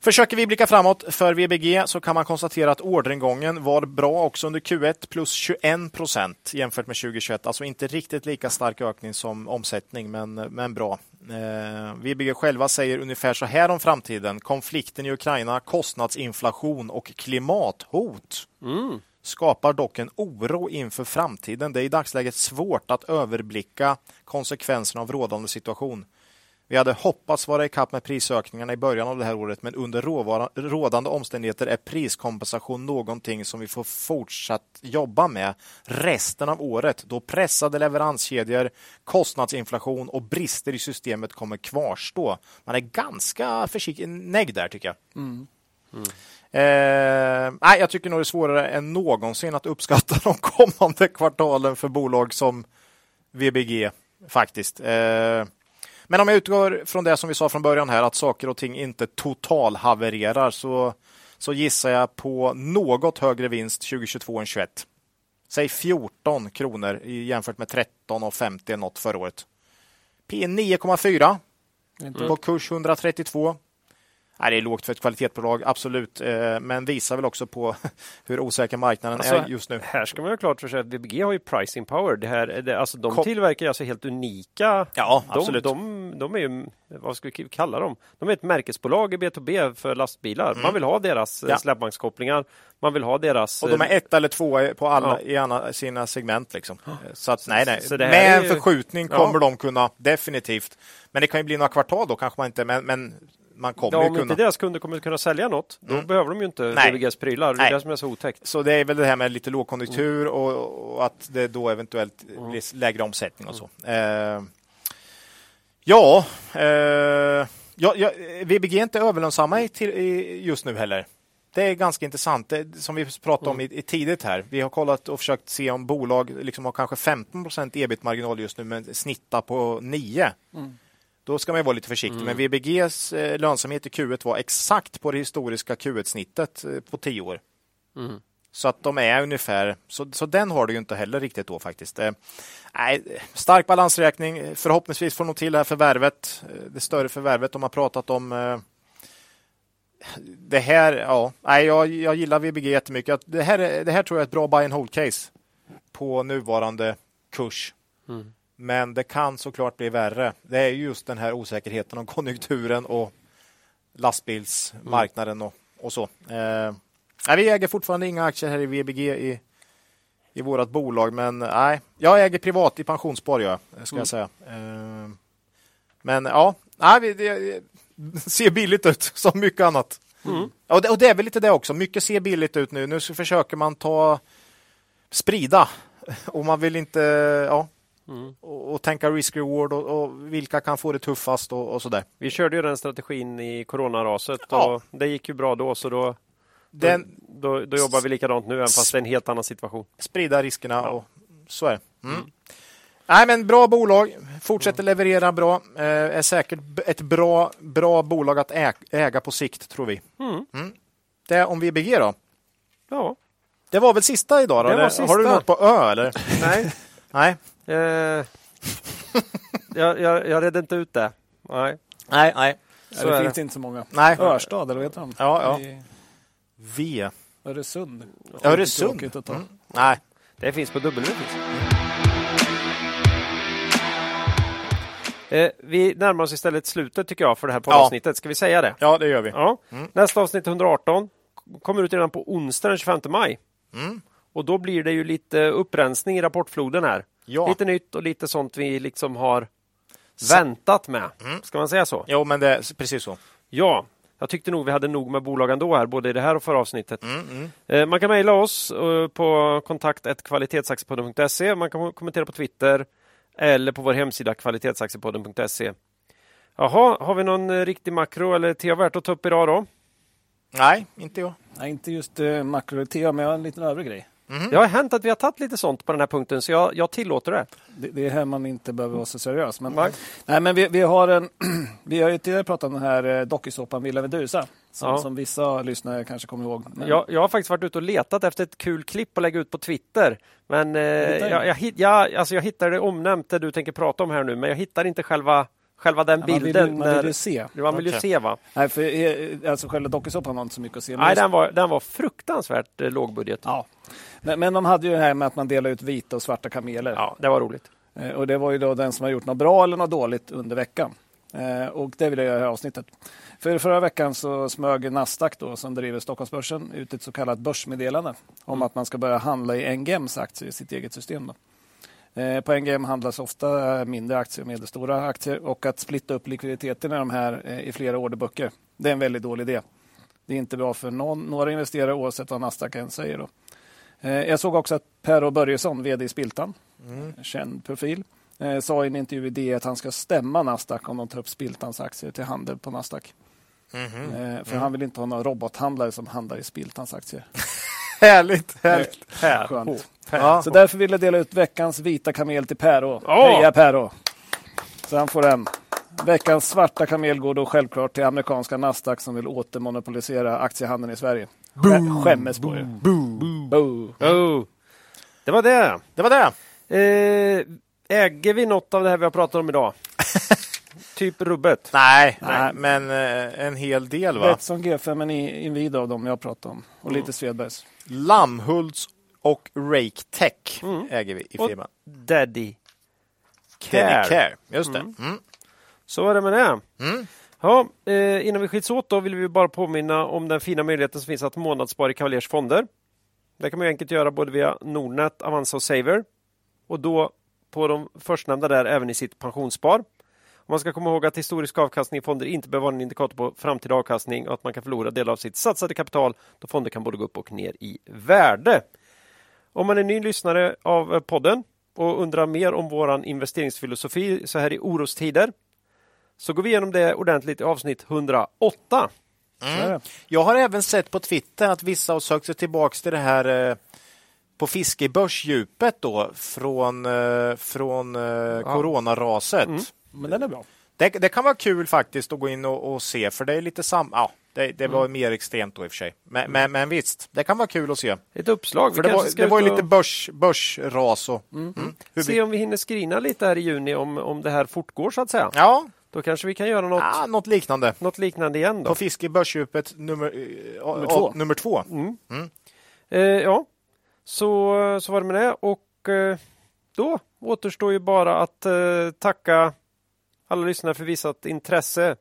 Försöker vi blicka framåt för VBG så kan man konstatera att orderingången var bra också under Q1 plus 21 procent jämfört med 2021. Alltså inte riktigt lika stark ökning som omsättning, men, men bra. Eh, VBG själva säger ungefär så här om framtiden. Konflikten i Ukraina, kostnadsinflation och klimathot. Mm skapar dock en oro inför framtiden. Det är i dagsläget svårt att överblicka konsekvenserna av rådande situation. Vi hade hoppats vara i kapp med prisökningarna i början av det här året, men under rådande omständigheter är priskompensation någonting som vi får fortsatt jobba med resten av året, då pressade leveranskedjor, kostnadsinflation och brister i systemet kommer kvarstå. Man är ganska försiktig, negg där tycker jag. Mm. Mm. Eh, nej, jag tycker nog det är svårare än någonsin att uppskatta de kommande kvartalen för bolag som VBG faktiskt. Eh, men om jag utgår från det som vi sa från början här, att saker och ting inte totalhavererar, så, så gissar jag på något högre vinst 2022 än 2021. Säg 14 kronor jämfört med 13,50 något förra året. P 9,4 på kurs 132. Nej, det är lågt för ett kvalitetsbolag, absolut, eh, men visar väl också på hur osäker marknaden alltså, är just nu. Här ska man ha klart för sig att VBG har ju pricing power. Det här, det, alltså, de Kom. tillverkar alltså helt unika. Ja, de, absolut. De, de, är ju, vad ska vi kalla dem? De är ett märkesbolag i B2B för lastbilar. Mm. Man vill ha deras eh, ja. släpvagnskopplingar. Man vill ha deras... Och de är ett eller två på alla ja. i alla sina segment. Liksom. Så att, nej, nej. Så Med en förskjutning kommer ja. de kunna definitivt. Men det kan ju bli några kvartal då kanske man inte, men, men man kommer ja, om kunna... inte deras kunder kommer kunna sälja något, då mm. behöver de ju inte DBGs prylar. Det är det som är så otäckt. Så det är väl det här med lite lågkonjunktur mm. och, och, att det då eventuellt mm. blir lägre omsättning och så. Mm. Eh, ja, eh, ja, ja, VBG är inte överlönsamma i, i, just nu heller. Det är ganska intressant, det, som vi pratade om mm. i, i, tidigt här. Vi har kollat och försökt se om bolag liksom har kanske 15% ebit-marginal just nu, men snittar på 9. Då ska man vara lite försiktig. Mm. Men VBGs eh, lönsamhet i Q1 var exakt på det historiska Q1-snittet eh, på tio år. Mm. Så att de är ungefär, så, så den har du ju inte heller riktigt då faktiskt. Eh, stark balansräkning, förhoppningsvis får de till det här förvärvet, eh, det större förvärvet de har pratat om. Eh, det här, ja, nej, jag, jag gillar VBG jättemycket. Det här, det här tror jag är ett bra buy and hold case på nuvarande kurs. Mm. Men det kan såklart bli värre. Det är just den här osäkerheten om konjunkturen och lastbilsmarknaden och, och så. Eh, vi äger fortfarande inga aktier här i VBG i, i vårt bolag, men nej, jag äger privat i pensionsspar, jag, ska mm. jag säga. Eh, men ja, nej, det, det ser billigt ut som mycket annat. Mm. Och, det, och det är väl lite det också. Mycket ser billigt ut nu. Nu försöker man ta sprida och man vill inte, ja, Mm. Och, och, tänka risk-reward och, och, vilka kan få det tuffast och, och där. Vi körde ju den strategin i coronaraset ja. och det gick ju bra då så då, den, då, då, då jobbar vi likadant nu även fast det är en helt annan situation. Sprida riskerna ja. och så är det. Mm. Mm. Nej, men bra bolag, fortsätter leverera bra, eh, är säkert ett bra, bra bolag att äga på sikt tror vi. Mm. mm. Det om VBG då? Ja. Det var väl sista idag? Då, det sista. Har du något på Ö eller? Nej. Nej. Eh, jag, jag, jag redde inte ut det. Nej. Nej, nej. Så det finns inte så många. Nej. Örstad, eller vad heter han? Ja, ja. I... V. Öresund. Öresund? Mm. Nej. Det finns på W. Eh, vi närmar oss istället slutet tycker jag för det här poddavsnittet. Ska vi säga det? Ja, det gör vi. Ja. Mm. Nästa avsnitt 118 kommer ut redan på onsdag den 25 maj. Mm. Och då blir det ju lite upprensning i rapportfloden här. Ja. Lite nytt och lite sånt vi liksom har så. väntat med. Mm. Ska man säga så? Jo, men det är precis så. Ja, jag tyckte nog vi hade nog med bolag ändå här, både i det här och förra avsnittet. Mm, mm. Eh, man kan mejla oss eh, på kontakt.kvalitetsaktiepodden.se. Man kan kommentera på Twitter eller på vår hemsida kvalitetsaktiepodden.se. Jaha, har vi någon eh, riktig makro eller TA värt att ta upp idag då? Nej, inte jag. Nej, inte just makro eller TA, men jag har en liten övrig grej. Mm. Det har hänt att vi har tagit lite sånt på den här punkten, så jag, jag tillåter det. det. det. är här man inte behöver vara så seriös. Men, nej. nej men vi, vi, har en, vi har ju tidigare pratat om den här eh, dokusåpan Villa Medusa. Som, ja. som vissa lyssnare kanske kommer ihåg. Men... Jag, jag har faktiskt varit ute och letat efter ett kul klipp att lägga ut på Twitter. Men eh, jag, jag, jag, alltså jag hittade det omnämnt det du tänker prata om här nu, men jag hittar inte själva själva den Ja, man vill, bilden. man vill när- ju se. man vill ju se va? Nej, för eh, alltså själva dokusåpan var inte så mycket att se. Nej, den var, den var fruktansvärt eh, lågbudget. Ja. Men, men de hade ju det här med att man delar ut vita och svarta kameler. Ja, det var roligt. Eh, Och det var ju då den som har gjort något bra eller något dåligt under veckan. Eh, Och det vill jag göra i avsnittet. För förra veckan så smög Nasdaq då, som driver Stockholmsbörsen ut ett så kallat börsmeddelande om att man ska börja handla i NGMs aktier i sitt eget system. Då. Eh, På NGM handlas ofta mindre aktier och medelstora aktier och att splitta upp likviditeten i de här eh, i flera orderböcker, det är en väldigt dålig idé. Det är inte bra för någon, några investerare oavsett vad Nasdaq än säger. Då. Eh, Jag såg också att Per Börjesson, vd i Spiltan, känd profil, eh, sa i en intervju i DI att han ska stämma Nasdaq om de tar upp Spiltans aktier till handel på Nasdaq. Eh, För han vill inte ha några robothandlare som handlar i Spiltans aktier. Härligt, härligt. Per. Skönt. Ja. Så därför vill jag dela ut veckans vita kamel till Perå. Ja. Heja Perå! Så han får den. Veckans svarta kamel går då självklart till amerikanska Nasdaq som vill återmonopolisera aktiehandeln i Sverige. Skä- Skämmes på er. Boo. Oh. Det var det. Det var det. Eh, äger vi något av det här vi har pratat om idag? typ rubbet. Nej, Nej. men eh, en hel del va? Betsson G5 en i- Inwido av dem jag pratar om. Och lite Svedbergs. Lammhults och Rake Tech äger vi i Och firman. Daddy Care. Daddy Care, just det. Mm. Så var det med det. Mm. Ja, eh, innan vi skiljs åt då vill vi bara påminna om den fina möjligheten som finns att månadsspara i Cavaliers fonder. Det kan man ju enkelt göra både via Nordnet, Avanza och Saver. Och då på de förstnämnda där även i sitt pensionsspar. Man ska komma ihåg att historisk avkastning i fonder inte behöver vara en indikator på framtida avkastning och att man kan förlora delar av sitt satsade kapital då fonder kan både gå upp och ner i värde. Om man är ny lyssnare av podden och undrar mer om våran investeringsfilosofi så här i orostider så går vi igenom det ordentligt i avsnitt 108. Så är det. Jag har även sett på Twitter att vissa har sökt sig tillbaks till det här eh, på fiske i börsdjupet då från, eh, från eh, coronaraset. Men den är bra. Det, det kan vara kul faktiskt att gå in och, och se för det är lite sam... Ja, det, det var mer extremt då i och för sig. Men, men, men visst, det kan vara kul att se. Ett uppslag. För det var, det var och lite börs, börsras och... Mm. Hur se vi, om vi hinner skrina lite här i juni om, om det här fortgår så att säga. ja, Då kanske vi kan göra något, ja, något liknande. något liknande igen då. På fiske i börsdjupet nummer, eh, Nummer två. nummer två. Eh, ja, så, så var det med det och eh, då återstår ju bara att eh, tacka alla lyssnare för visat intresse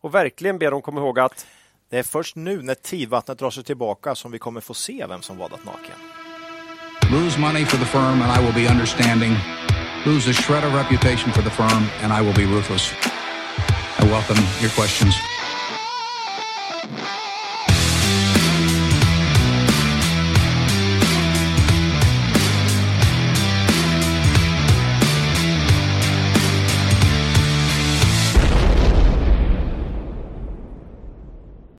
och verkligen be dem komma ihåg att Det är först nu när tidvattnet drar sig tillbaka som vi kommer få se vem som vadat naken. Lose money for the firm and I will be understanding. Lose a shred of reputation for the firm and I will be ruthless. I welcome your questions.